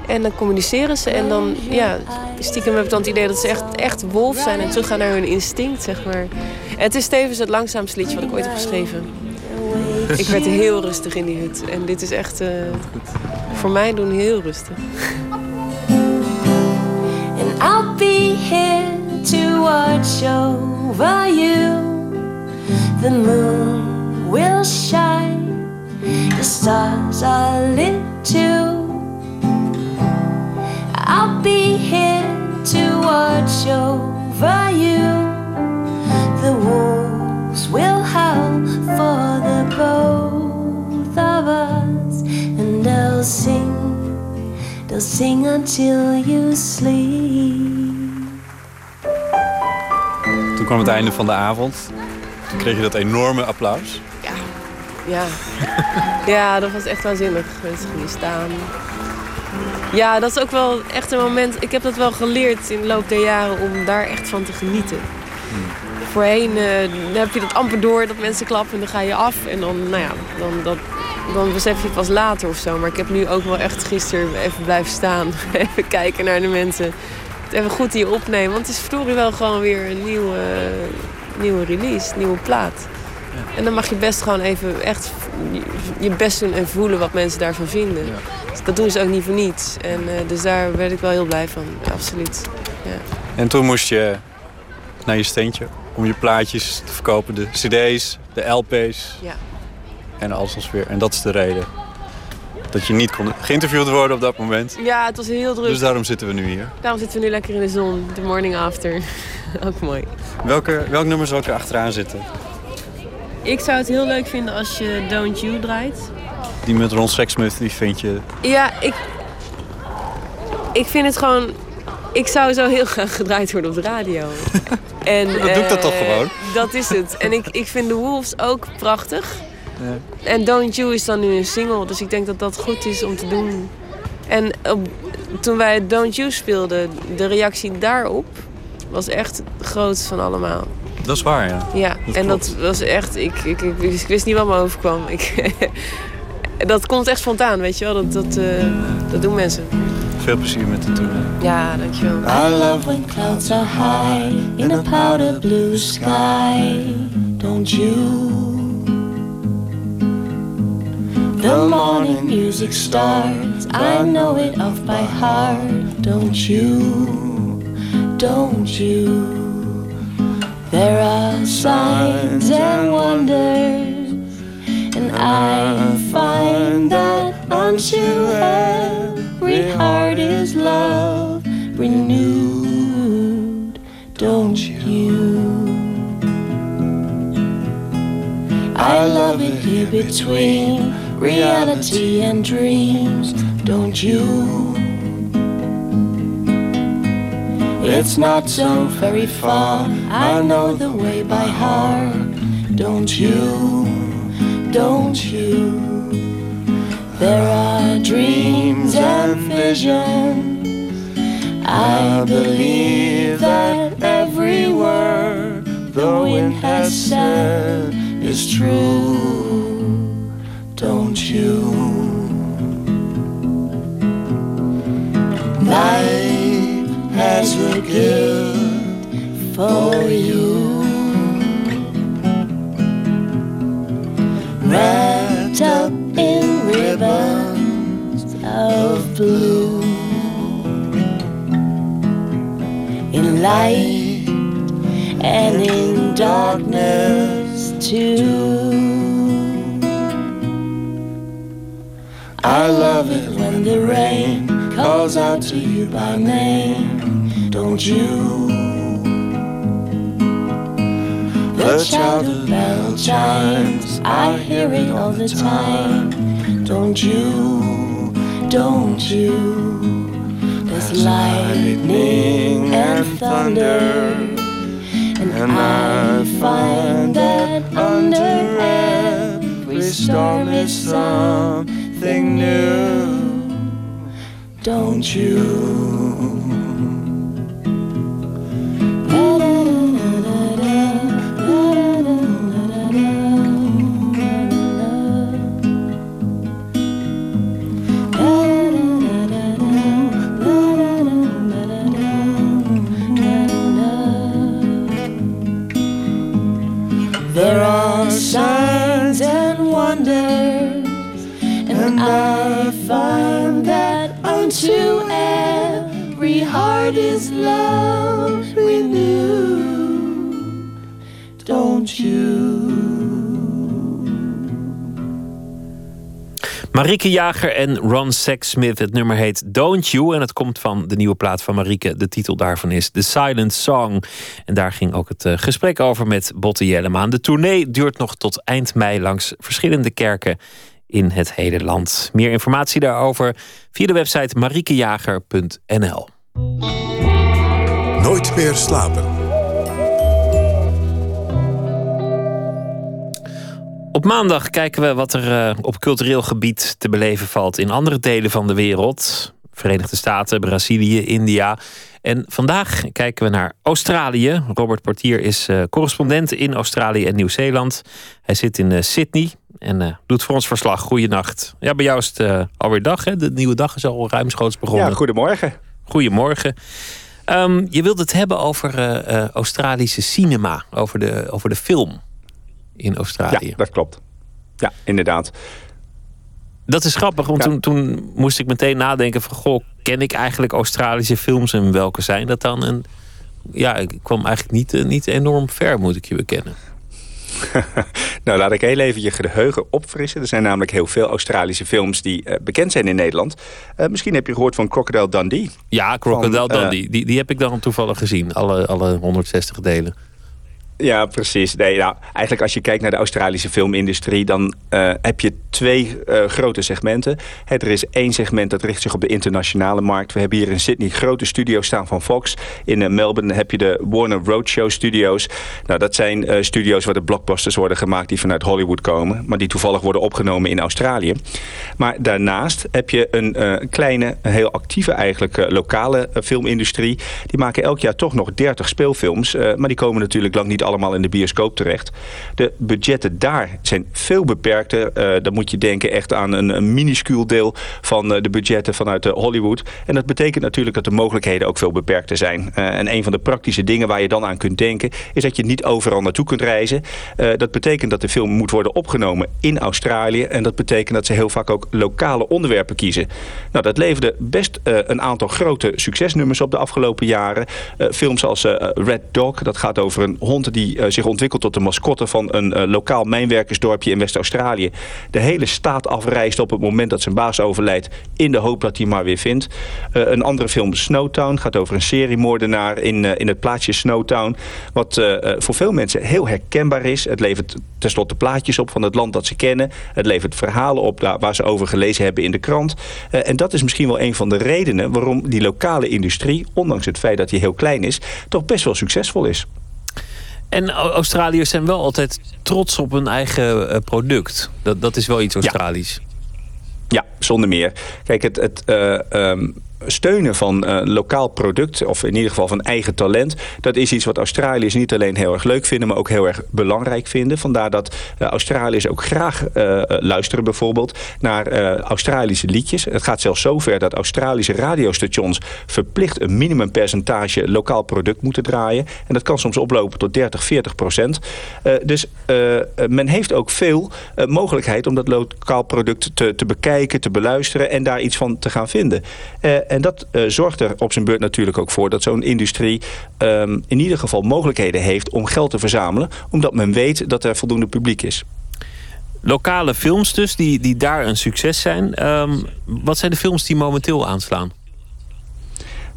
En dan communiceren ze en dan, ja, stiekem heb ik dan het idee dat ze echt, echt wolf zijn en teruggaan naar hun instinct, zeg maar. Het is tevens het langzaamste liedje wat ik ooit heb geschreven. Ik werd heel rustig in die hut en dit is echt, eh, voor mij doen heel rustig. And I'll be here to watch over you. The moon will shine, the stars are lit. Watch over you. The wolves will howl for the both of us, and they'll sing. They'll sing until you sleep. Toen kwam het einde van de avond. Toen kreeg je dat enorme applaus. Ja. ja, dat was echt waanzinnig. Mensen gingen staan. Ja, dat is ook wel echt een moment. Ik heb dat wel geleerd in de loop der jaren om daar echt van te genieten. Voorheen eh, heb je dat amper door dat mensen klappen en dan ga je af. En dan, nou ja, dan, dat, dan besef je het pas later of zo. Maar ik heb nu ook wel echt gisteren even blijven staan. even kijken naar de mensen. Even goed hier opnemen. Want het is verdorie wel gewoon weer een nieuwe, nieuwe release, nieuwe plaat. En dan mag je best gewoon even echt je- best doen en voelen wat mensen daarvan vinden. Dus dat doen ze ook niet voor niets. En eh, dus daar werd ik wel heel blij van, absoluut. Ja. En toen moest je naar je steentje om je plaatjes te verkopen. De cd's, de lp's Ja. en alles weer. En dat is de reden dat je niet kon geïnterviewd worden op dat moment. ja, het was heel druk. Dus daarom zitten we nu hier. Daarom zitten we nu lekker in de zon, de morning after. ook mooi. Welke, welk nummer zou ik er achteraan zitten? Ik zou het heel leuk vinden als je Don't You draait. Die met Ron Sexsmith, die vind je... Ja, ik, ik vind het gewoon... Ik zou zo heel graag gedraaid worden op de radio. En, Dan doe ik dat toch eh, gewoon? Dat is het. En ik, ik vind de Wolves ook prachtig. En Don't You is dan nu een single, dus ik denk dat dat goed is om te doen. En op, toen wij Don't You speelden, de reactie daarop was echt het grootst van allemaal. Dat is waar, ja. Ja, Dat en klopt. dat was echt, ik, ik, ik, wist- ik wist niet wat me overkwam. Ik, dat komt echt spontaan, weet je wel, dat, dat, eh, dat doen mensen. Veel plezier met het doen. Ja, dankjewel. I love when clouds are high in a powder blue sky. Don't you? The morning music starts. I know it off by heart. Don't you? Don't you? There are signs and wonders, and I find that unto every heart is love renewed. Don't you? I love it here between reality and dreams. Don't you? It's not so very far. I know the way by heart. Don't you? Don't you? There are dreams and visions. I believe that every word the wind has said is true. Don't you? Life has a gift for you. Wrapped up in ribbons of blue. In light and in darkness too. I love it when the rain calls out to you by name. Don't you? The chowder bell chimes, I hear it all the time. Don't you? Don't you? There's lightning and thunder, and I find that under every storm is something new. Don't you? Heart is love renewed. Don't you? Marieke Jager en Ron Sexsmith. Het nummer heet Don't You. En het komt van de nieuwe plaat van Marieke. De titel daarvan is The Silent Song. En daar ging ook het eh, gesprek over met Botte Jellemaan. De tournee duurt nog tot eind mei langs verschillende kerken in het hele land. Meer informatie daarover via de website mariekejager.nl. Nooit meer slapen. Op maandag kijken we wat er eh, op cultureel gebied te beleven valt in andere delen van de wereld. Verenigde Staten, Brazilië, India. En vandaag kijken we naar Australië. Robert Portier is eh, correspondent in Australië en Nieuw-Zeeland. Hij zit in eh, Sydney en eh, doet voor ons verslag. Goeienacht. Ja, bij jou is het eh, alweer dag, hè? De nieuwe dag is al ruimschoots begonnen. Ja, goedemorgen. Goedemorgen. Ehm, je wilt het hebben over eh, eh, Australische cinema, over de, over de film in Australië. Ja, dat klopt. Ja, inderdaad. Dat is grappig, want toen, toen moest ik meteen nadenken van... goh, ken ik eigenlijk Australische films en welke zijn dat dan? En ja, ik kwam eigenlijk niet, eh, niet enorm ver, moet ik je bekennen. nou, laat ik heel even je geheugen opfrissen. Er zijn namelijk heel veel Australische films die eh, bekend zijn in Nederland. Eh, misschien heb je gehoord van Crocodile Dundee. Ja, Crocodile Van, eh, Dundee. Die, die heb ik dan toevallig gezien. Alle, alle 160 delen. Ja, precies. Nee, nou, eigenlijk als je kijkt naar de Australische filmindustrie... dan eh, heb je twee eh, grote segmenten. Er is één segment dat richt zich op de internationale markt. We hebben hier in Sydney grote studio's staan van Fox. In eh, Melbourne heb je de Warner Roadshow Studios. Nou, dat zijn studio's waar de blockbusters worden gemaakt... die vanuit Hollywood komen, maar die toevallig worden opgenomen in Australië. Maar daarnaast heb je een kleine, heel actieve eigenlijk... lokale filmindustrie. Die maken elk jaar toch nog 30 speelfilms. maar die komen natuurlijk lang niet allemaal in de bioscoop terecht. De budgetten daar zijn veel beperkter. Eh, dan moet je denken echt aan een, minuscuul deel van eh, de budgetten vanuit eh, Hollywood. En dat betekent natuurlijk dat de mogelijkheden ook veel beperkter zijn. En een van de praktische dingen waar je dan aan kunt denken... is dat je niet overal naartoe kunt reizen. Dat betekent dat de film moet worden opgenomen in Australië. En dat betekent dat ze heel vaak ook lokale onderwerpen kiezen. Nou, dat leverde best een aantal grote succesnummers op de afgelopen jaren. Eh, films als Red Dog, dat gaat over een hond die eh, zich ontwikkelt tot de mascotte van een eh, lokaal mijnwerkersdorpje in West-Australië. De hele staat afreist op het moment dat zijn baas overlijdt in de hoop dat hij maar weer vindt. Eh, een andere film, Snowtown, gaat over een seriemoordenaar in, in het plaatsje Snowtown. Wat voor veel mensen heel herkenbaar is. Het levert tenslotte plaatjes op van het land dat ze kennen. Het levert verhalen op daar, waar ze over gelezen hebben in de krant. En dat is misschien wel een van de redenen waarom die lokale industrie, ondanks het feit dat die heel klein is, toch best wel succesvol is. En Au- Australiërs zijn wel altijd trots op hun eigen eh, product. Dat, dat is wel iets Australisch. Ja, zonder meer. Kijk, het, het eh, ehm, steunen van eh, lokaal product, of in ieder geval van eigen talent, dat is iets wat Australiërs niet alleen heel erg leuk vinden, maar ook heel erg belangrijk vinden. Vandaar dat eh, Australiërs ook graag eh, luisteren bijvoorbeeld naar Australische liedjes. Het gaat zelfs zover dat Australische radiostations verplicht een minimumpercentage lokaal product moeten draaien. En dat kan soms oplopen tot 30, 40 procent. Dus men heeft ook veel mogelijkheid om dat lokaal product te, te bekijken, te beluisteren en daar iets van te gaan vinden. Eh, en dat eh, zorgt er op zijn beurt natuurlijk ook voor dat zo'n industrie ehm, in ieder geval mogelijkheden heeft om geld te verzamelen, omdat men weet dat er voldoende publiek is. Lokale films dus, die, die daar een succes zijn. Ehm, wat zijn de films die momenteel aanslaan?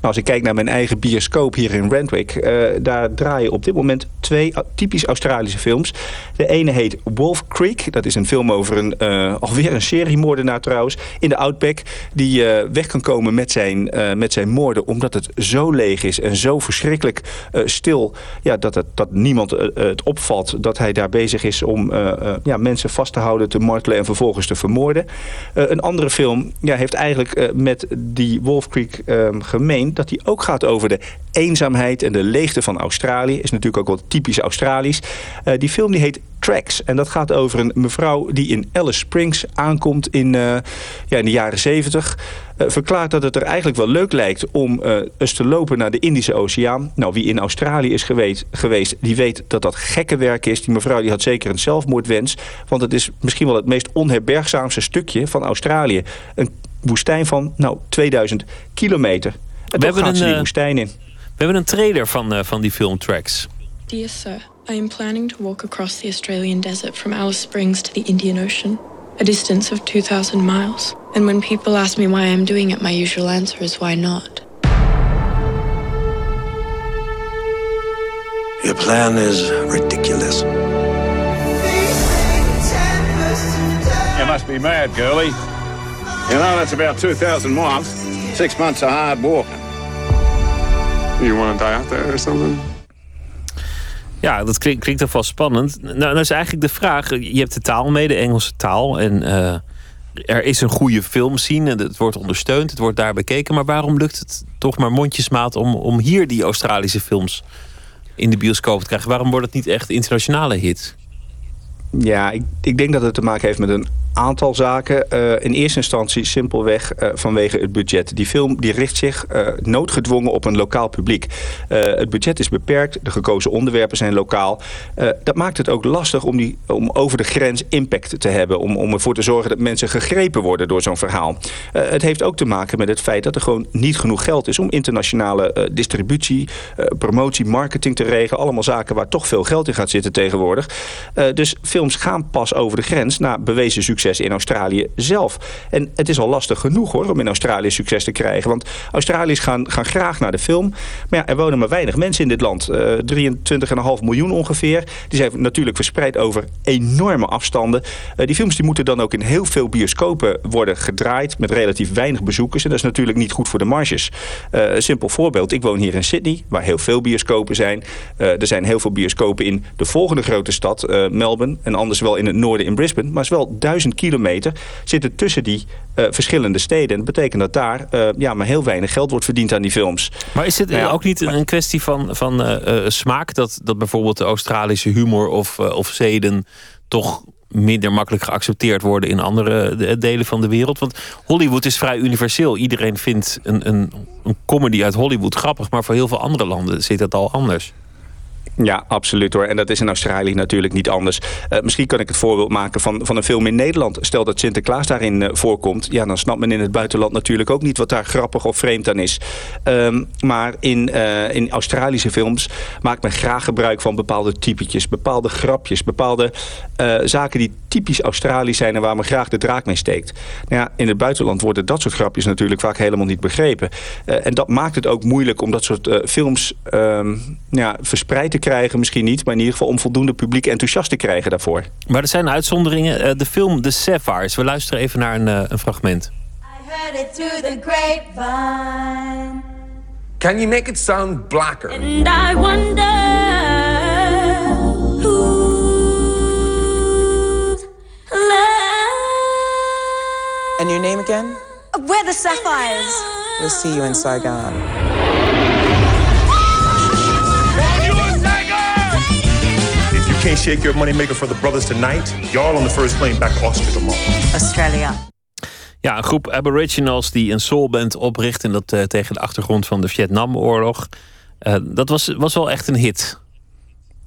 Als ik kijk naar mijn eigen bioscoop hier in Randwick... eh, daar draaien op dit moment twee typisch Australische films. De ene heet Wolf Creek. Dat is een film over een, eh, alweer een seriemoordenaar trouwens... in de Outback, die eh, weg kan komen met zijn, met zijn moorden... omdat het zo leeg is en zo verschrikkelijk stil... Ja, dat, het, dat niemand het opvalt dat hij daar bezig is... om ja, mensen vast te houden, te martelen en vervolgens te vermoorden. Een andere film ja, heeft eigenlijk met die Wolf Creek ehm, dat die ook gaat over de eenzaamheid en de leegte van Australië. Is natuurlijk ook wel typisch Australisch. Eh, die film die heet Tracks. En dat gaat over een mevrouw die in Alice Springs aankomt in, eh, ja, in de jaren 70. Eh, verklaart dat het er eigenlijk wel leuk lijkt om eens te lopen naar de Indische Oceaan. Nou, wie in Australië is geweest, geweest, die weet dat dat gekke werk is. Die mevrouw die had zeker een zelfmoordwens. Want het is misschien wel het meest onherbergzaamste stukje van Australië. Een woestijn van, nou, 2000 kilometer. En toch hebben een, die eh, woestijn in. We hebben een trailer van, eh, van die film Tracks. Dear sir, I am planning to walk across the Australian desert from Alice Springs to the Indian Ocean, a distance of 2,000 miles. And when people ask me why I'm doing it, my usual answer is why not? Your plan is ridiculous. You must be mad, girlie. You know, that's about 2,000 miles. Six months of hard walking. You want to die out there or something? Ja, dat klinkt, klinkt wel spannend. Nou, nou is eigenlijk de vraag: je hebt de taal mee, de Engelse taal. En eh, er is een goede filmscene. en Het wordt ondersteund, het wordt daar bekeken. Maar waarom lukt het toch maar mondjesmaat om, om hier die Australische films in de bioscoop te krijgen? Waarom wordt het niet echt internationale hit? Ja, ik, ik denk dat het te maken heeft met een aantal zaken. Eh, in eerste instantie simpelweg eh, vanwege het budget. Die film die richt zich eh, noodgedwongen op een lokaal publiek. Het budget is beperkt, de gekozen onderwerpen zijn lokaal. Dat maakt het ook lastig om, die, om over de grens impact te hebben. Om, om ervoor te zorgen dat mensen gegrepen worden door zo'n verhaal. Het heeft ook te maken met het feit dat er gewoon niet genoeg geld is... om internationale distributie, promotie, marketing te regelen. Allemaal zaken waar toch veel geld in gaat zitten tegenwoordig. Dus films gaan pas over de grens naar bewezen succes in Australië zelf. En het is al lastig genoeg hoor, om in Australië succes te krijgen. Want Australiërs gaan, gaan graag naar de film. Maar ja, er wonen maar weinig mensen in dit land. Eh 23,5 miljoen ongeveer. Die zijn natuurlijk verspreid over enorme afstanden. Eh, die films die moeten dan ook in heel veel bioscopen worden gedraaid... met relatief weinig bezoekers. En dat is natuurlijk niet goed voor de marges. Eh, een simpel voorbeeld. Ik woon hier in Sydney, waar heel veel bioscopen zijn. Er zijn heel veel bioscopen in de volgende grote stad, Melbourne. En anders wel in het noorden in Brisbane. Maar het is wel duizend kilometer zitten tussen die eh, verschillende steden. En dat betekent dat daar eh, ja, maar heel weinig geld wordt verdiend aan die films. Maar is het Nou ja, ook niet een kwestie van, van eh, smaak? Dat, dat bijvoorbeeld de Australische humor of, of zeden toch minder makkelijk geaccepteerd worden in andere de- delen van de wereld? Want Hollywood is vrij universeel. Iedereen vindt een, een, een comedy uit Hollywood grappig, maar voor heel veel andere landen zit dat al anders. Ja, absoluut hoor. En dat is in Australië natuurlijk niet anders. Eh, misschien kan ik het voorbeeld maken van, van een film in Nederland. Stel dat Sinterklaas daarin eh, voorkomt. Ja, dan snapt men in het buitenland natuurlijk ook niet wat daar grappig of vreemd aan is. Ehm, maar in, eh, in Australische films maakt men graag gebruik van bepaalde typetjes, bepaalde grapjes, bepaalde zaken die typisch Australisch zijn en waar men graag de draak mee steekt. Nou ja, in het buitenland worden dat soort grapjes natuurlijk vaak helemaal niet begrepen. En dat maakt het ook moeilijk om dat soort films ehm, ja, verspreid te krijgen. Misschien niet, maar in ieder geval om voldoende publiek enthousiast te krijgen daarvoor. Maar er zijn uitzonderingen. Eh, de film The Sapphires. We luisteren even naar een, eh, een fragment. Heard it through the grapevine. Can you make it sound blacker? And I wonder who's love. And your name again? We're the Sapphires. We'll see you in Saigon. Can't shake your moneymaker for the brothers tonight, y'all on the first plane back to Austria tomorrow. Australia. Ja, een groep aboriginals die een soulband opricht... en dat eh, tegen de achtergrond van de Vietnamoorlog. Eh, dat was, was wel echt een hit.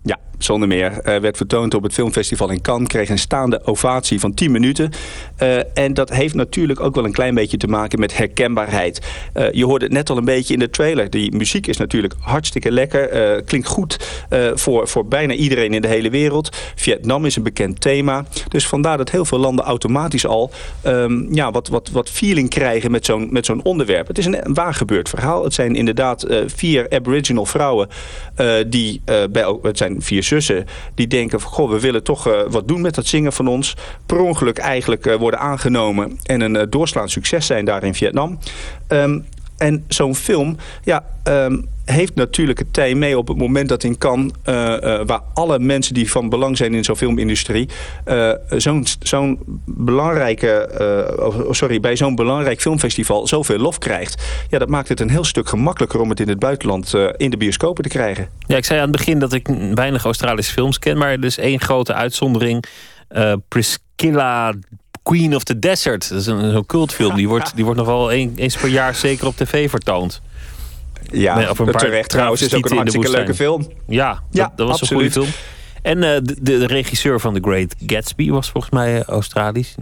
Ja, zonder meer. Eh, werd vertoond op het filmfestival in Cannes. Kreeg een staande ovatie van 10 minuten. Eh, en dat heeft natuurlijk ook wel een klein beetje te maken met herkenbaarheid. Eh, je hoorde het net al een beetje in de trailer. Die muziek is natuurlijk hartstikke lekker. klinkt goed voor, voor bijna iedereen in de hele wereld. Vietnam is een bekend thema. Dus vandaar dat heel veel landen automatisch al ehm, ja, wat, wat, wat feeling krijgen met zo'n met zo'n onderwerp. Het is een, waar gebeurd verhaal. Het zijn inderdaad vier aboriginal vrouwen die bij, het zijn vier die denken van goh, we willen toch eh, wat doen met dat zingen van ons. Per ongeluk eigenlijk eh, worden aangenomen en een eh, doorslaand succes zijn daar in Vietnam. Ehm, en zo'n film, ja, ehm, heeft natuurlijk het tij mee op het moment dat in Cannes... eh, eh, waar alle mensen die van belang zijn in zo'n filmindustrie... eh, zo'n zo'n belangrijke, sorry, bij zo'n belangrijk filmfestival zoveel lof krijgt. Ja, dat maakt het een heel stuk gemakkelijker om het in het buitenland in de bioscopen te krijgen. Ja, ik zei aan het begin dat ik weinig Australische films ken, maar er is één grote uitzondering. Priscilla, Queen of the Desert. Dat is een, zo'n cultfilm. Die wordt, die wordt nog wel een- eens per jaar zeker op tv vertoond. Ja, Nee, een paar terecht trouwens. is ook een hartstikke leuke film. Ja, dat, Ja, dat was absoluut. een goede film. En eh, de, de regisseur van The Great Gatsby was volgens mij eh, Australisch.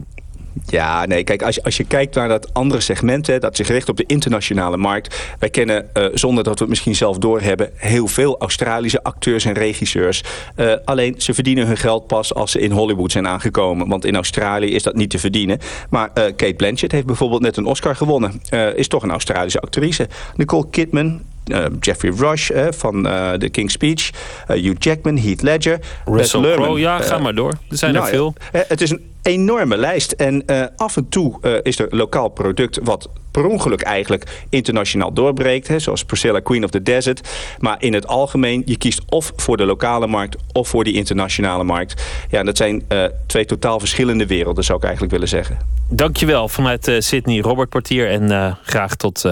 Ja, nee, kijk, als je, als je kijkt naar dat andere segment... Hè, dat zich richt op de internationale markt... wij kennen, eh, zonder dat we het misschien zelf doorhebben... heel veel Australische acteurs en regisseurs. Eh, alleen, ze verdienen hun geld pas als ze in Hollywood zijn aangekomen. Want in Australië is dat niet te verdienen. Maar eh, Kate Blanchett heeft bijvoorbeeld net een Oscar gewonnen. Is toch een Australische actrice. Nicole Kidman... eh, Jeffrey Rush eh, van eh, The King's Speech. Hugh Jackman, Heath Ledger. Russell. Crowe, ja, ga maar door. Er zijn er nou veel. het is een enorme lijst. En af en toe is er lokaal product wat per ongeluk eigenlijk internationaal doorbreekt. Hè, zoals Priscilla Queen of the Desert. Maar in het algemeen, je kiest of voor de lokale markt of voor die internationale markt. Ja, en dat zijn twee totaal verschillende werelden, zou ik eigenlijk willen zeggen. Dankjewel vanuit Sydney, Robert Portier. En graag tot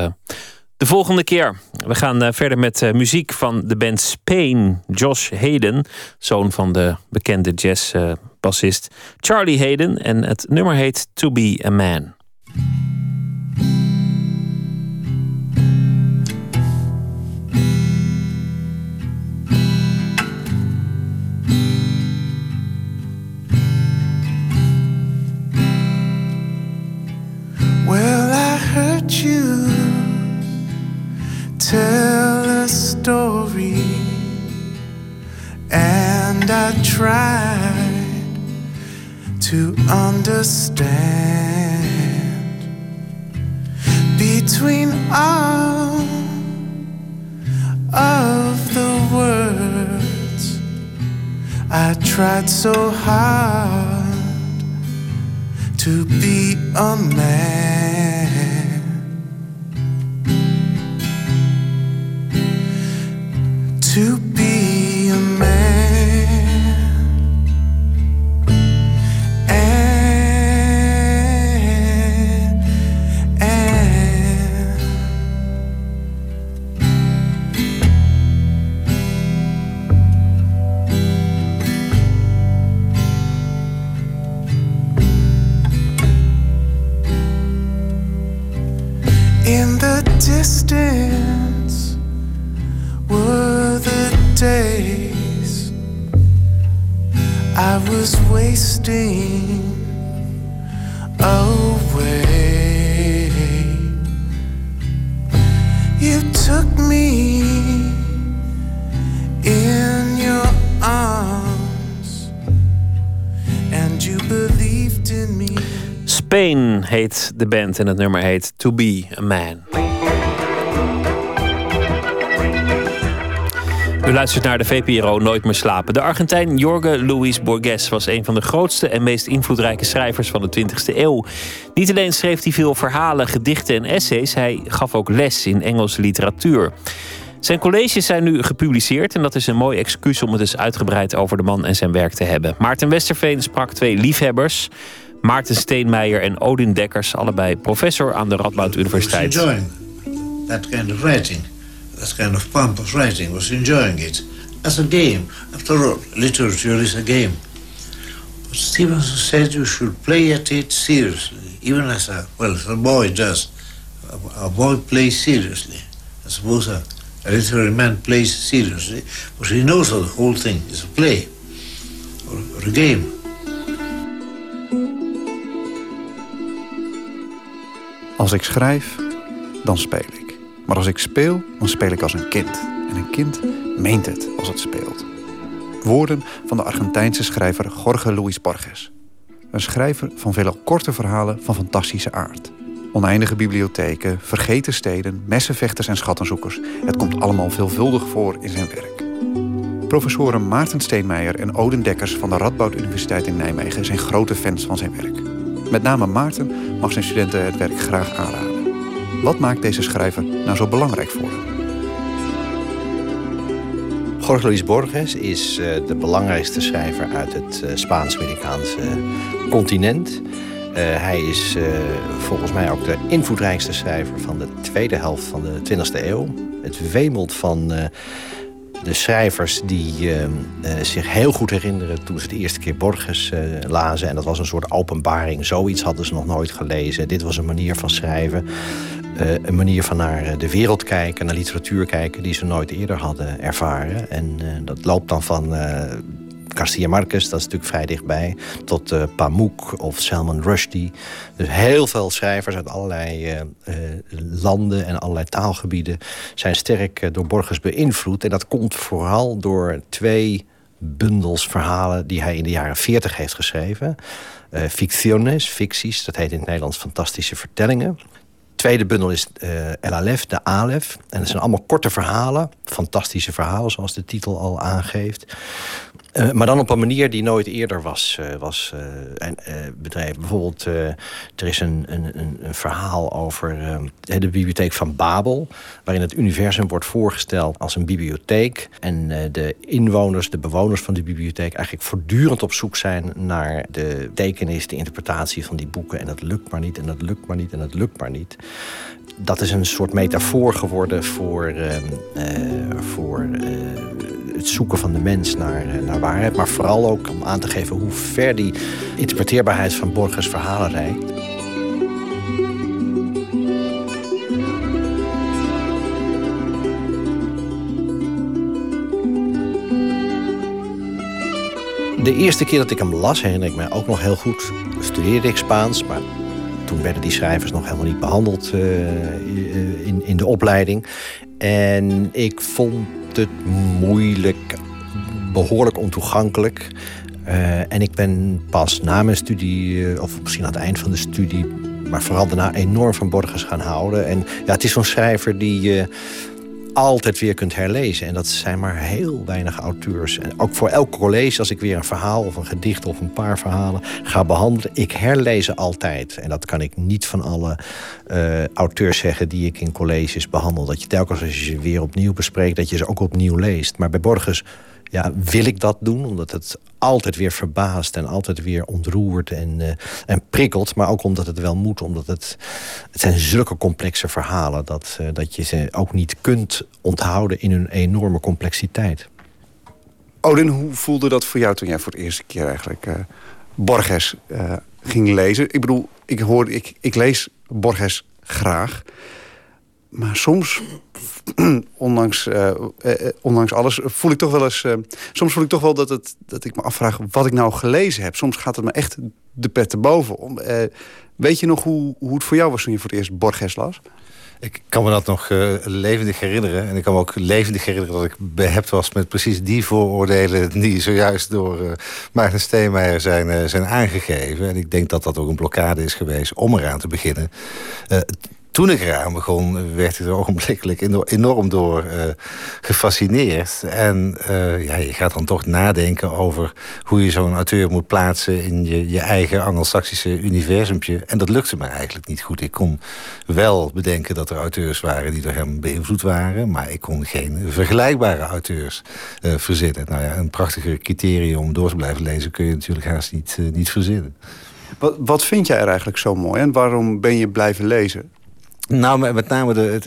de volgende keer. We gaan eh, verder met eh, muziek van de band Spain. Josh Hayden, zoon van de bekende jazzbassist Charlie Hayden. En het nummer heet To Be a Man. Well, I heard you tell a story, and I tried to understand between all of the words. I tried so hard to be a man. To be a man. And, and In the distance days I was wasting away. You took me in your arms and you believed in me. Spain heet de band en het nummer heet To Be a Man. U luistert naar de VPRO Nooit meer slapen. De Argentijn Jorge Luis Borges was een van de grootste en meest invloedrijke schrijvers van de 20e eeuw. Niet alleen schreef hij veel verhalen, gedichten en essays, hij gaf ook les in Engelse literatuur. Zijn colleges zijn nu gepubliceerd en dat is een mooi excuus om het eens uitgebreid over de man en zijn werk te hebben. Maarten Westerveen sprak twee liefhebbers. Maarten Steenmeijer en Odin Dekkers, allebei professor aan de Radboud Universiteit. that kind of writing, that kind of pompous writing, was enjoying it as a game. After all, literature is a game. But Stevenson said you should play at it seriously, even as a, well, as a boy does. A, a boy plays seriously. I suppose a A literary man plays seriously, but he knows that the whole thing is a play or, or a game. Als ik schrijf, dan speel ik. Maar als ik speel, dan speel ik als een kind. En een kind meent het als het speelt. Woorden van de Argentijnse schrijver Jorge Luis Borges. Een schrijver van vele korte verhalen van fantastische aard. Oneindige bibliotheken, vergeten steden, messenvechters en schattenzoekers. Het komt allemaal veelvuldig voor in zijn werk. Professoren Maarten Steenmeijer en Oden Dekkers van de Radboud Universiteit in Nijmegen zijn grote fans van zijn werk. Met name Maarten mag zijn studenten het werk graag aanraden. Wat maakt deze schrijver nou zo belangrijk voor? Jorge Luis Borges is uh, de belangrijkste schrijver uit het uh, Spaans-Amerikaanse continent. Uh, hij is volgens mij ook de invloedrijkste schrijver van de tweede helft van de 20e eeuw. Het wemelt van de schrijvers die zich heel goed herinneren toen ze de eerste keer Borges lazen. En dat was een soort openbaring. Zoiets hadden ze nog nooit gelezen. Dit was een manier van schrijven. Uh, een manier van naar de wereld kijken, naar literatuur kijken, die ze nooit eerder hadden ervaren. En uh, dat loopt dan van uh, Garcia Marquez, dat is natuurlijk vrij dichtbij, tot Pamuk of Salman Rushdie. Dus heel veel schrijvers uit allerlei landen en allerlei taalgebieden zijn sterk door Borges beïnvloed. En dat komt vooral door twee bundels verhalen die hij in de jaren 40 heeft geschreven. Ficciones, ficties, dat heet in het Nederlands fantastische vertellingen tweede bundel is uh, El Alef, de Alef. En dat zijn allemaal korte verhalen. Fantastische verhalen, zoals de titel al aangeeft. Uh, maar dan op een manier die nooit eerder was, uh, was bedreven. Bijvoorbeeld, er is een, een, een, verhaal over de bibliotheek van Babel... waarin het universum wordt voorgesteld als een bibliotheek. En de inwoners, de bewoners van die bibliotheek... eigenlijk voortdurend op zoek zijn naar de tekenis... de interpretatie van die boeken. En dat lukt maar niet, en dat lukt maar niet, en dat lukt maar niet dat is een soort metafoor geworden voor, uh, uh, voor uh, het zoeken van de mens naar, naar waarheid. Maar vooral ook om aan te geven hoe ver die interpreteerbaarheid van Borges verhalen reikt. De eerste keer dat ik hem las, herinner ik mij ook nog heel goed. Studeerde ik Spaans, maar toen werden die schrijvers nog helemaal niet behandeld uh, in, in de opleiding. En ik vond het moeilijk, behoorlijk ontoegankelijk. Uh, en ik ben pas na mijn studie, of misschien aan het eind van de studie, maar vooral daarna enorm van Borges gaan houden. En ja, het is zo'n schrijver die altijd weer kunt herlezen. En dat zijn maar heel weinig auteurs. En ook voor elk college, als ik weer een verhaal of een gedicht of een paar verhalen ga behandelen, ik herlees ze altijd. En dat kan ik niet van alle uh, auteurs zeggen die ik in colleges behandel. Dat je telkens als je ze weer opnieuw bespreekt, dat je ze ook opnieuw leest. Maar bij Borges ja, wil ik dat doen, omdat het altijd weer verbaast en altijd weer ontroert en, uh, en prikkelt. Maar ook omdat het wel moet, omdat het, het zijn zulke complexe verhalen dat, uh, dat je ze ook niet kunt onthouden in hun enorme complexiteit. Odin, hoe voelde dat voor jou toen jij voor de eerste keer eigenlijk uh, Borges ging lezen? Ik bedoel, ik, hoor, ik, ik lees Borges graag. Maar soms, ondanks, uh, uh, ondanks alles, voel ik toch wel eens... Uh, soms voel ik toch wel dat, het, dat ik me afvraag wat ik nou gelezen heb. Soms gaat het me echt de pet te boven. Weet je nog hoe, hoe het voor jou was toen je voor het eerst Borges las? Ik kan me dat nog levendig herinneren. En ik kan me ook levendig herinneren dat ik behept was met precies die vooroordelen die zojuist door uh, Maarten Steenmeijer zijn, zijn aangegeven. En ik denk dat dat ook een blokkade is geweest om eraan te beginnen toen ik eraan begon, werd ik er ogenblikkelijk enorm door uh, gefascineerd. En uh, ja, je gaat dan toch nadenken over hoe je zo'n auteur moet plaatsen in je, je eigen Anglo-Saxische universumpje. En dat lukte me eigenlijk niet goed. Ik kon wel bedenken dat er auteurs waren die door hem beïnvloed waren, maar ik kon geen vergelijkbare auteurs uh, verzinnen. Nou ja, een prachtiger criterium om door te blijven lezen kun je natuurlijk haast niet, niet verzinnen. Wat, wat vind jij er eigenlijk zo mooi en waarom ben je blijven lezen? Nou, met name de,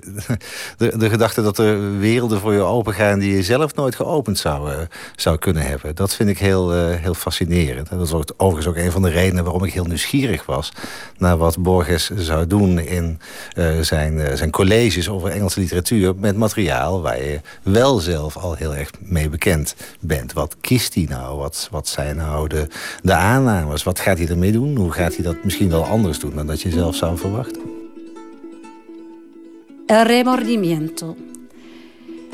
de, de gedachte dat er werelden voor je opengaan... die je zelf nooit geopend zou, eh, zou kunnen hebben. Dat vind ik heel, eh, heel fascinerend. En dat is overigens ook een van de redenen waarom ik heel nieuwsgierig was... naar wat Borges zou doen in eh, zijn, zijn colleges over Engelse literatuur... met materiaal waar je wel zelf al heel erg mee bekend bent. Wat kiest hij nou? Wat, wat zijn nou de, de aannames? Wat gaat hij ermee doen? Hoe gaat hij dat misschien wel anders doen... dan dat je zelf zou verwachten? El remordimiento.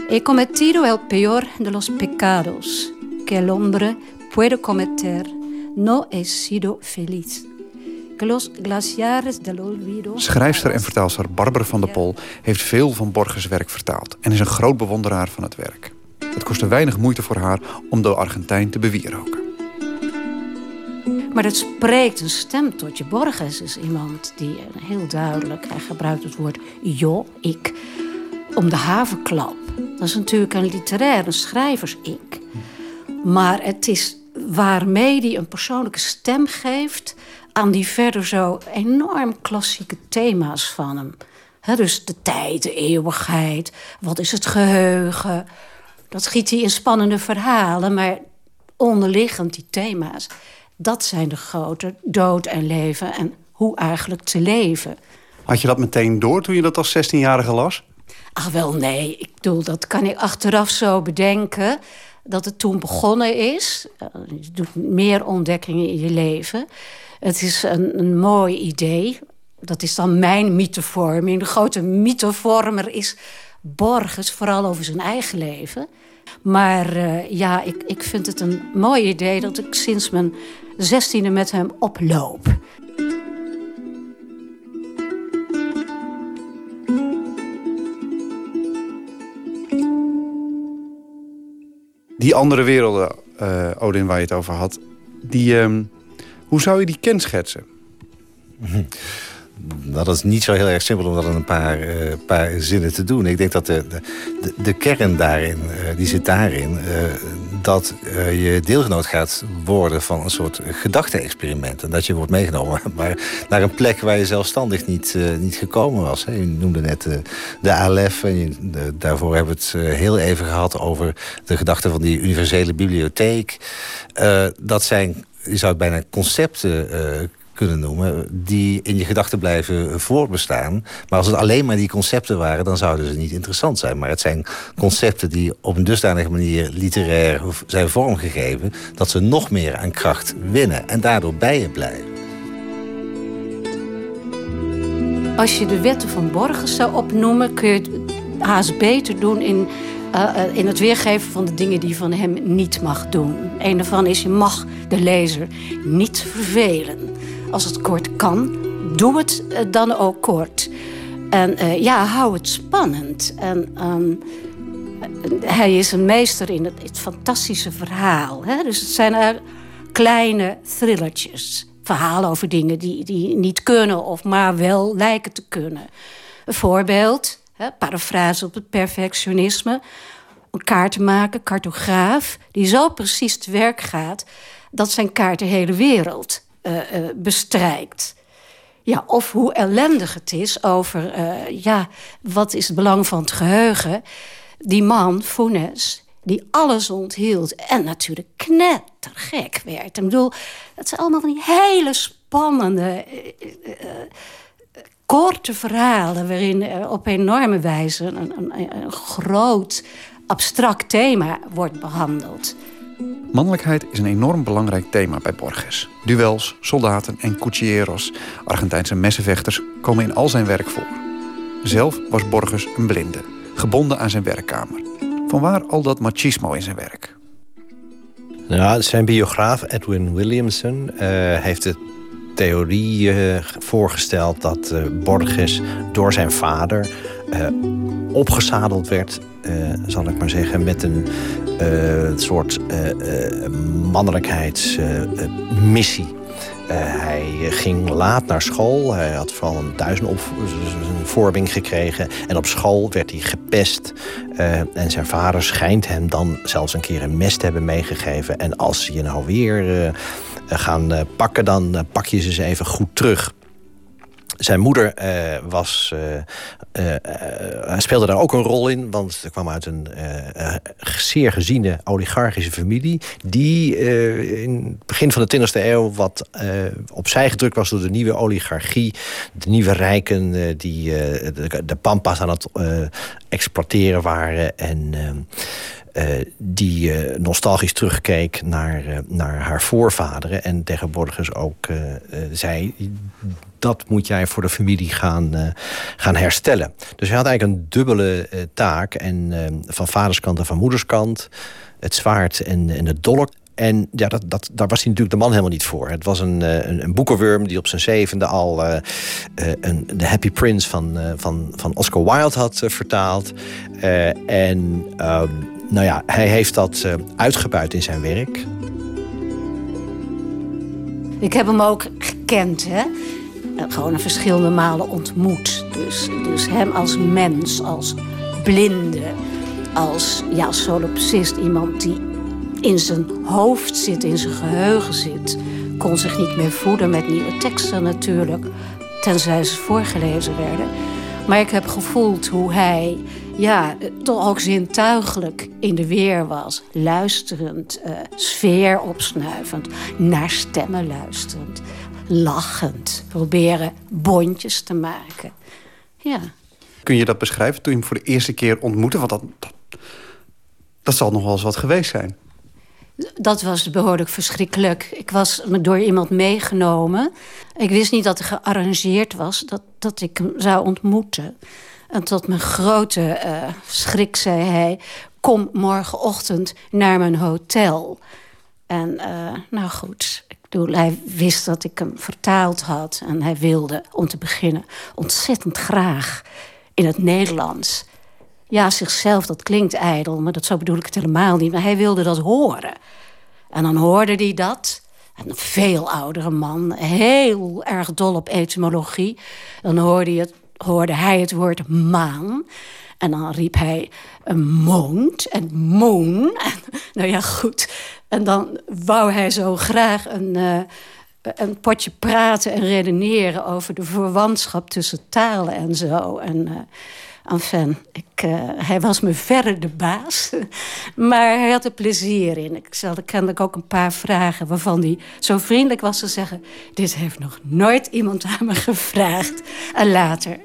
He cometido el peor de los pecados que el hombre puede cometer. No he sido feliz. Schrijfster en vertaalster Barbara van der Pol heeft veel van Borges werk vertaald en is een groot bewonderaar van het werk. Het kostte weinig moeite voor haar om de Argentijn te bewieroken. Maar het spreekt een stem tot je. Borges is iemand die heel duidelijk, hij gebruikt het woord jo, ik, om de havenklap. Dat is natuurlijk een literair, een schrijvers-ik. Maar het is waarmee hij een persoonlijke stem geeft aan die verder zo enorm klassieke thema's van hem. Dus de tijd, de eeuwigheid, wat is het geheugen. Dat schiet hij in spannende verhalen, maar onderliggend die thema's. Dat zijn de grote dood en leven en hoe eigenlijk te leven. Had je dat meteen door toen je dat als 16-jarige las? Ach wel, nee. Ik bedoel, dat kan ik achteraf zo bedenken. Dat het toen begonnen is. Eh, Je doet meer ontdekkingen in je leven. Het is een, een mooi idee. Dat is dan mijn mythevorming. De grote mythevormer is Borges, vooral over zijn eigen leven. Maar eh, ja, ik, ik vind het een mooi idee dat ik sinds mijn zestiende met hem oploop. Die andere werelden, eh, Odin, waar je het over had... Die, ehm, hoe zou je die kenschetsen? Nou, dat is niet zo heel erg simpel om dat in een paar, eh, paar zinnen te doen. Ik denk dat de, de, de, de kern daarin, eh, die zit daarin... dat eh, je deelgenoot gaat worden van een soort gedachte-experiment. En dat je wordt meegenomen maar naar een plek waar je zelfstandig niet, eh, niet gekomen was. Hè. Je noemde net eh, de Aleph. En de- daarvoor hebben we het heel even gehad over de gedachte van die universele bibliotheek. Dat zijn, je zou het bijna concepten eh, kunnen noemen... die in je gedachten blijven voortbestaan. Maar als het alleen maar die concepten waren... dan zouden ze niet interessant zijn. Maar het zijn concepten die op een dusdanige manier literair zijn vormgegeven... dat ze nog meer aan kracht winnen en daardoor bij je blijven. Als je de wetten van Borges zou opnoemen, kun je het haast beter doen in, eh, eh, in het weergeven van de dingen die je van hem niet mag doen. Een daarvan is: je mag de lezer niet vervelen. Als het kort kan, doe het eh, dan ook kort. En eh, ja, hou het spannend. En ehm, hij is een meester in het, het fantastische verhaal. Hè? Dus het zijn kleine thrillertjes. Verhalen over dingen die, die niet kunnen of maar wel lijken te kunnen. Een voorbeeld, hè, parafrase op het perfectionisme. Een kaart maken, cartograaf, die zo precies te werk gaat... dat zijn kaart de hele wereld bestrijkt. Ja, of hoe ellendig het is over, eh, ja, wat is het belang van het geheugen? Die man, Funes, die alles onthield en natuurlijk knettergek werd. Ik bedoel, het zijn allemaal van die hele spannende, eh, eh, eh, korte verhalen... waarin eh, op enorme wijze een, een groot, abstract thema wordt behandeld. Mannelijkheid is een enorm belangrijk thema bij Borges. Duels, soldaten en cuchilleros, Argentijnse messenvechters, komen in al zijn werk voor. Zelf was Borges een blinde, gebonden aan zijn werkkamer. Vanwaar al dat machismo in zijn werk? Ja, zijn biograaf Edwin Williamson eh, heeft de theorie eh, voorgesteld dat eh, Borges door zijn vader opgezadeld werd, eh, zal ik maar zeggen, met een eh, soort eh, eh, mannelijkheidsmissie. hij ging laat naar school. Hij had vooral een thuisvorming gekregen. En op school werd hij gepest. Eh, en zijn vader schijnt hem dan zelfs een keer een mes te hebben meegegeven. En als ze je nou weer eh, gaan eh, pakken, dan eh, pak je ze eens even goed terug. Zijn moeder eh, was, eh, speelde daar ook een rol in, want ze kwam uit een zeer geziene oligarchische familie, die in het begin van de 20e eeuw wat opzij gedrukt was door de nieuwe oligarchie, de nieuwe rijken die de, de pampas aan het exploiteren waren en eh, die eh, nostalgisch terugkeek naar, eh, naar haar voorvaderen. En tegenwoordig dus ook eh, eh, zei... dat moet jij voor de familie gaan, eh, gaan herstellen. Dus hij had eigenlijk een dubbele eh, taak. En eh, van vaderskant en van moederskant. Het zwaard en, en het dolk. En ja, dat, dat, daar was hij natuurlijk de man helemaal niet voor. Het was een, eh, een, een boekenwurm die op zijn zevende al eh, eh, een, de Happy Prince van, eh, van, van Oscar Wilde had eh, vertaald. Eh, en ehm, nou ja, hij heeft dat eh, uitgebuit in zijn werk. Ik heb hem ook gekend, hè. Eh, Gewoon een verschillende malen ontmoet. Dus, dus hem als mens, als blinde, als ja, solipsist. Iemand die in zijn hoofd zit, in zijn geheugen zit. Kon zich niet meer voeden met nieuwe teksten natuurlijk. Tenzij ze voorgelezen werden. Maar ik heb gevoeld hoe hij ja, toch ook zintuigelijk in de weer was. Luisterend, eh, sfeer opsnuivend, naar stemmen luisterend. Lachend, proberen bondjes te maken. Ja. Kun je dat beschrijven toen je hem voor de eerste keer ontmoette? Want dat, dat, dat zal nog wel eens wat geweest zijn. Dat was behoorlijk verschrikkelijk. Ik was door iemand meegenomen. Ik wist niet dat er gearrangeerd was dat, dat ik hem zou ontmoeten. En tot mijn grote eh, schrik zei hij... kom morgenochtend naar mijn hotel. En eh, nou goed, ik bedoel, hij wist dat ik hem vertaald had. En hij wilde, om te beginnen, ontzettend graag in het Nederlands... Ja, zichzelf, dat klinkt ijdel, maar dat zo bedoel ik het helemaal niet. Maar hij wilde dat horen. En dan hoorde hij dat. Een veel oudere man, heel erg dol op etymologie. Dan hoorde, hij het, hoorde hij het woord maan. En dan riep hij een moond en moon. Nou ja, goed. En dan wou hij zo graag een, uh, een potje praten en redeneren... over de verwantschap tussen talen en zo. En... Uh, Enfin, ik, uh, hij was me verre de baas. maar hij had er plezier in. Ik stelde kennelijk ook een paar vragen waarvan hij zo vriendelijk was te zeggen... dit heeft nog nooit iemand aan me gevraagd. En later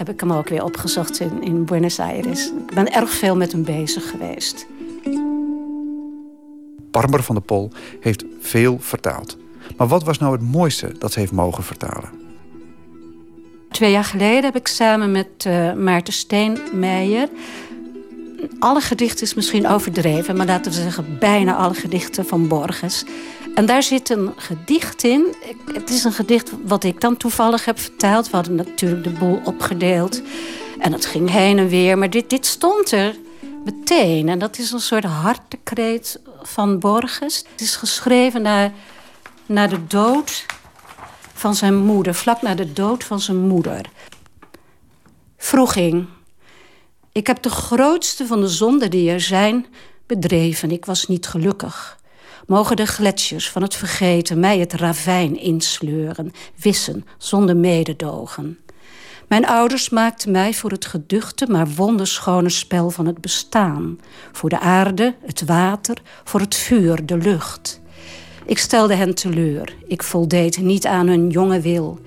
heb ik hem ook weer opgezocht in, in Buenos Aires. Ik ben erg veel met hem bezig geweest. Barbara van der Pol heeft veel vertaald. Maar wat was nou het mooiste dat ze heeft mogen vertalen? Twee jaar geleden heb ik samen met uh, Maarten Steenmeijer... alle gedichten is misschien overdreven... maar laten we zeggen bijna alle gedichten van Borges. En daar zit een gedicht in. Het is een gedicht wat ik dan toevallig heb vertaald. We hadden natuurlijk de boel opgedeeld. En het ging heen en weer. Maar dit, dit stond er meteen. En dat is een soort hartekreet van Borges. Het is geschreven na, na de dood van zijn moeder, vlak na de dood van zijn moeder. Vroeging. Ik heb de grootste van de zonden die er zijn bedreven. Ik was niet gelukkig. Mogen de gletsjers van het vergeten mij het ravijn insleuren, wissen zonder mededogen. Mijn ouders maakten mij voor het geduchte, maar wonderschone spel van het bestaan. Voor de aarde, het water, voor het vuur, de lucht. Ik stelde hen teleur. Ik voldeed niet aan hun jonge wil.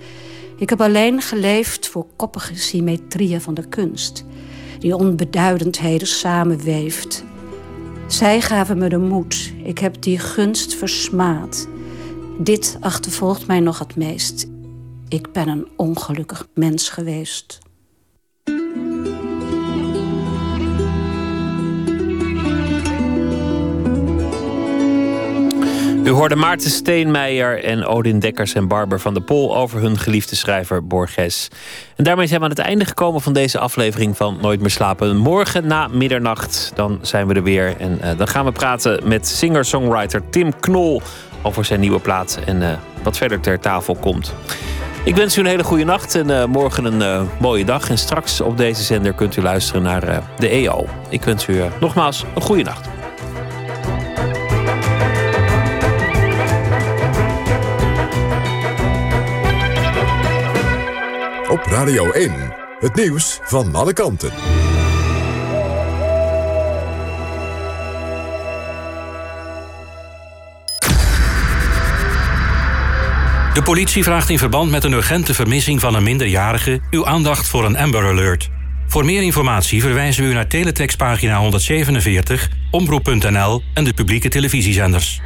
Ik heb alleen geleefd voor koppige symmetrieën van de kunst, die onbeduidendheden samenweeft. Zij gaven me de moed. Ik heb die gunst versmaad. Dit achtervolgt mij nog het meest. Ik ben een ongelukkig mens geweest. U hoorde Maarten Steenmeijer en Odin Dekkers en Barber van der Pol over hun geliefde schrijver Borges. En daarmee zijn we aan het einde gekomen van deze aflevering van Nooit meer slapen. Morgen na middernacht, dan zijn we er weer. En uh, dan gaan we praten met singer-songwriter Tim Knol over zijn nieuwe plaat en uh, wat verder ter tafel komt. Ik wens u een hele goede nacht en uh, morgen een mooie dag. En straks op deze zender kunt u luisteren naar de EO. Ik wens u nogmaals een goede nacht. Op Radio 1. Het nieuws van alle kanten. De politie vraagt in verband met een urgente vermissing van een minderjarige uw aandacht voor een Amber Alert. Voor meer informatie verwijzen we u naar teletextpagina 147, omroep.nl en de publieke televisiezenders.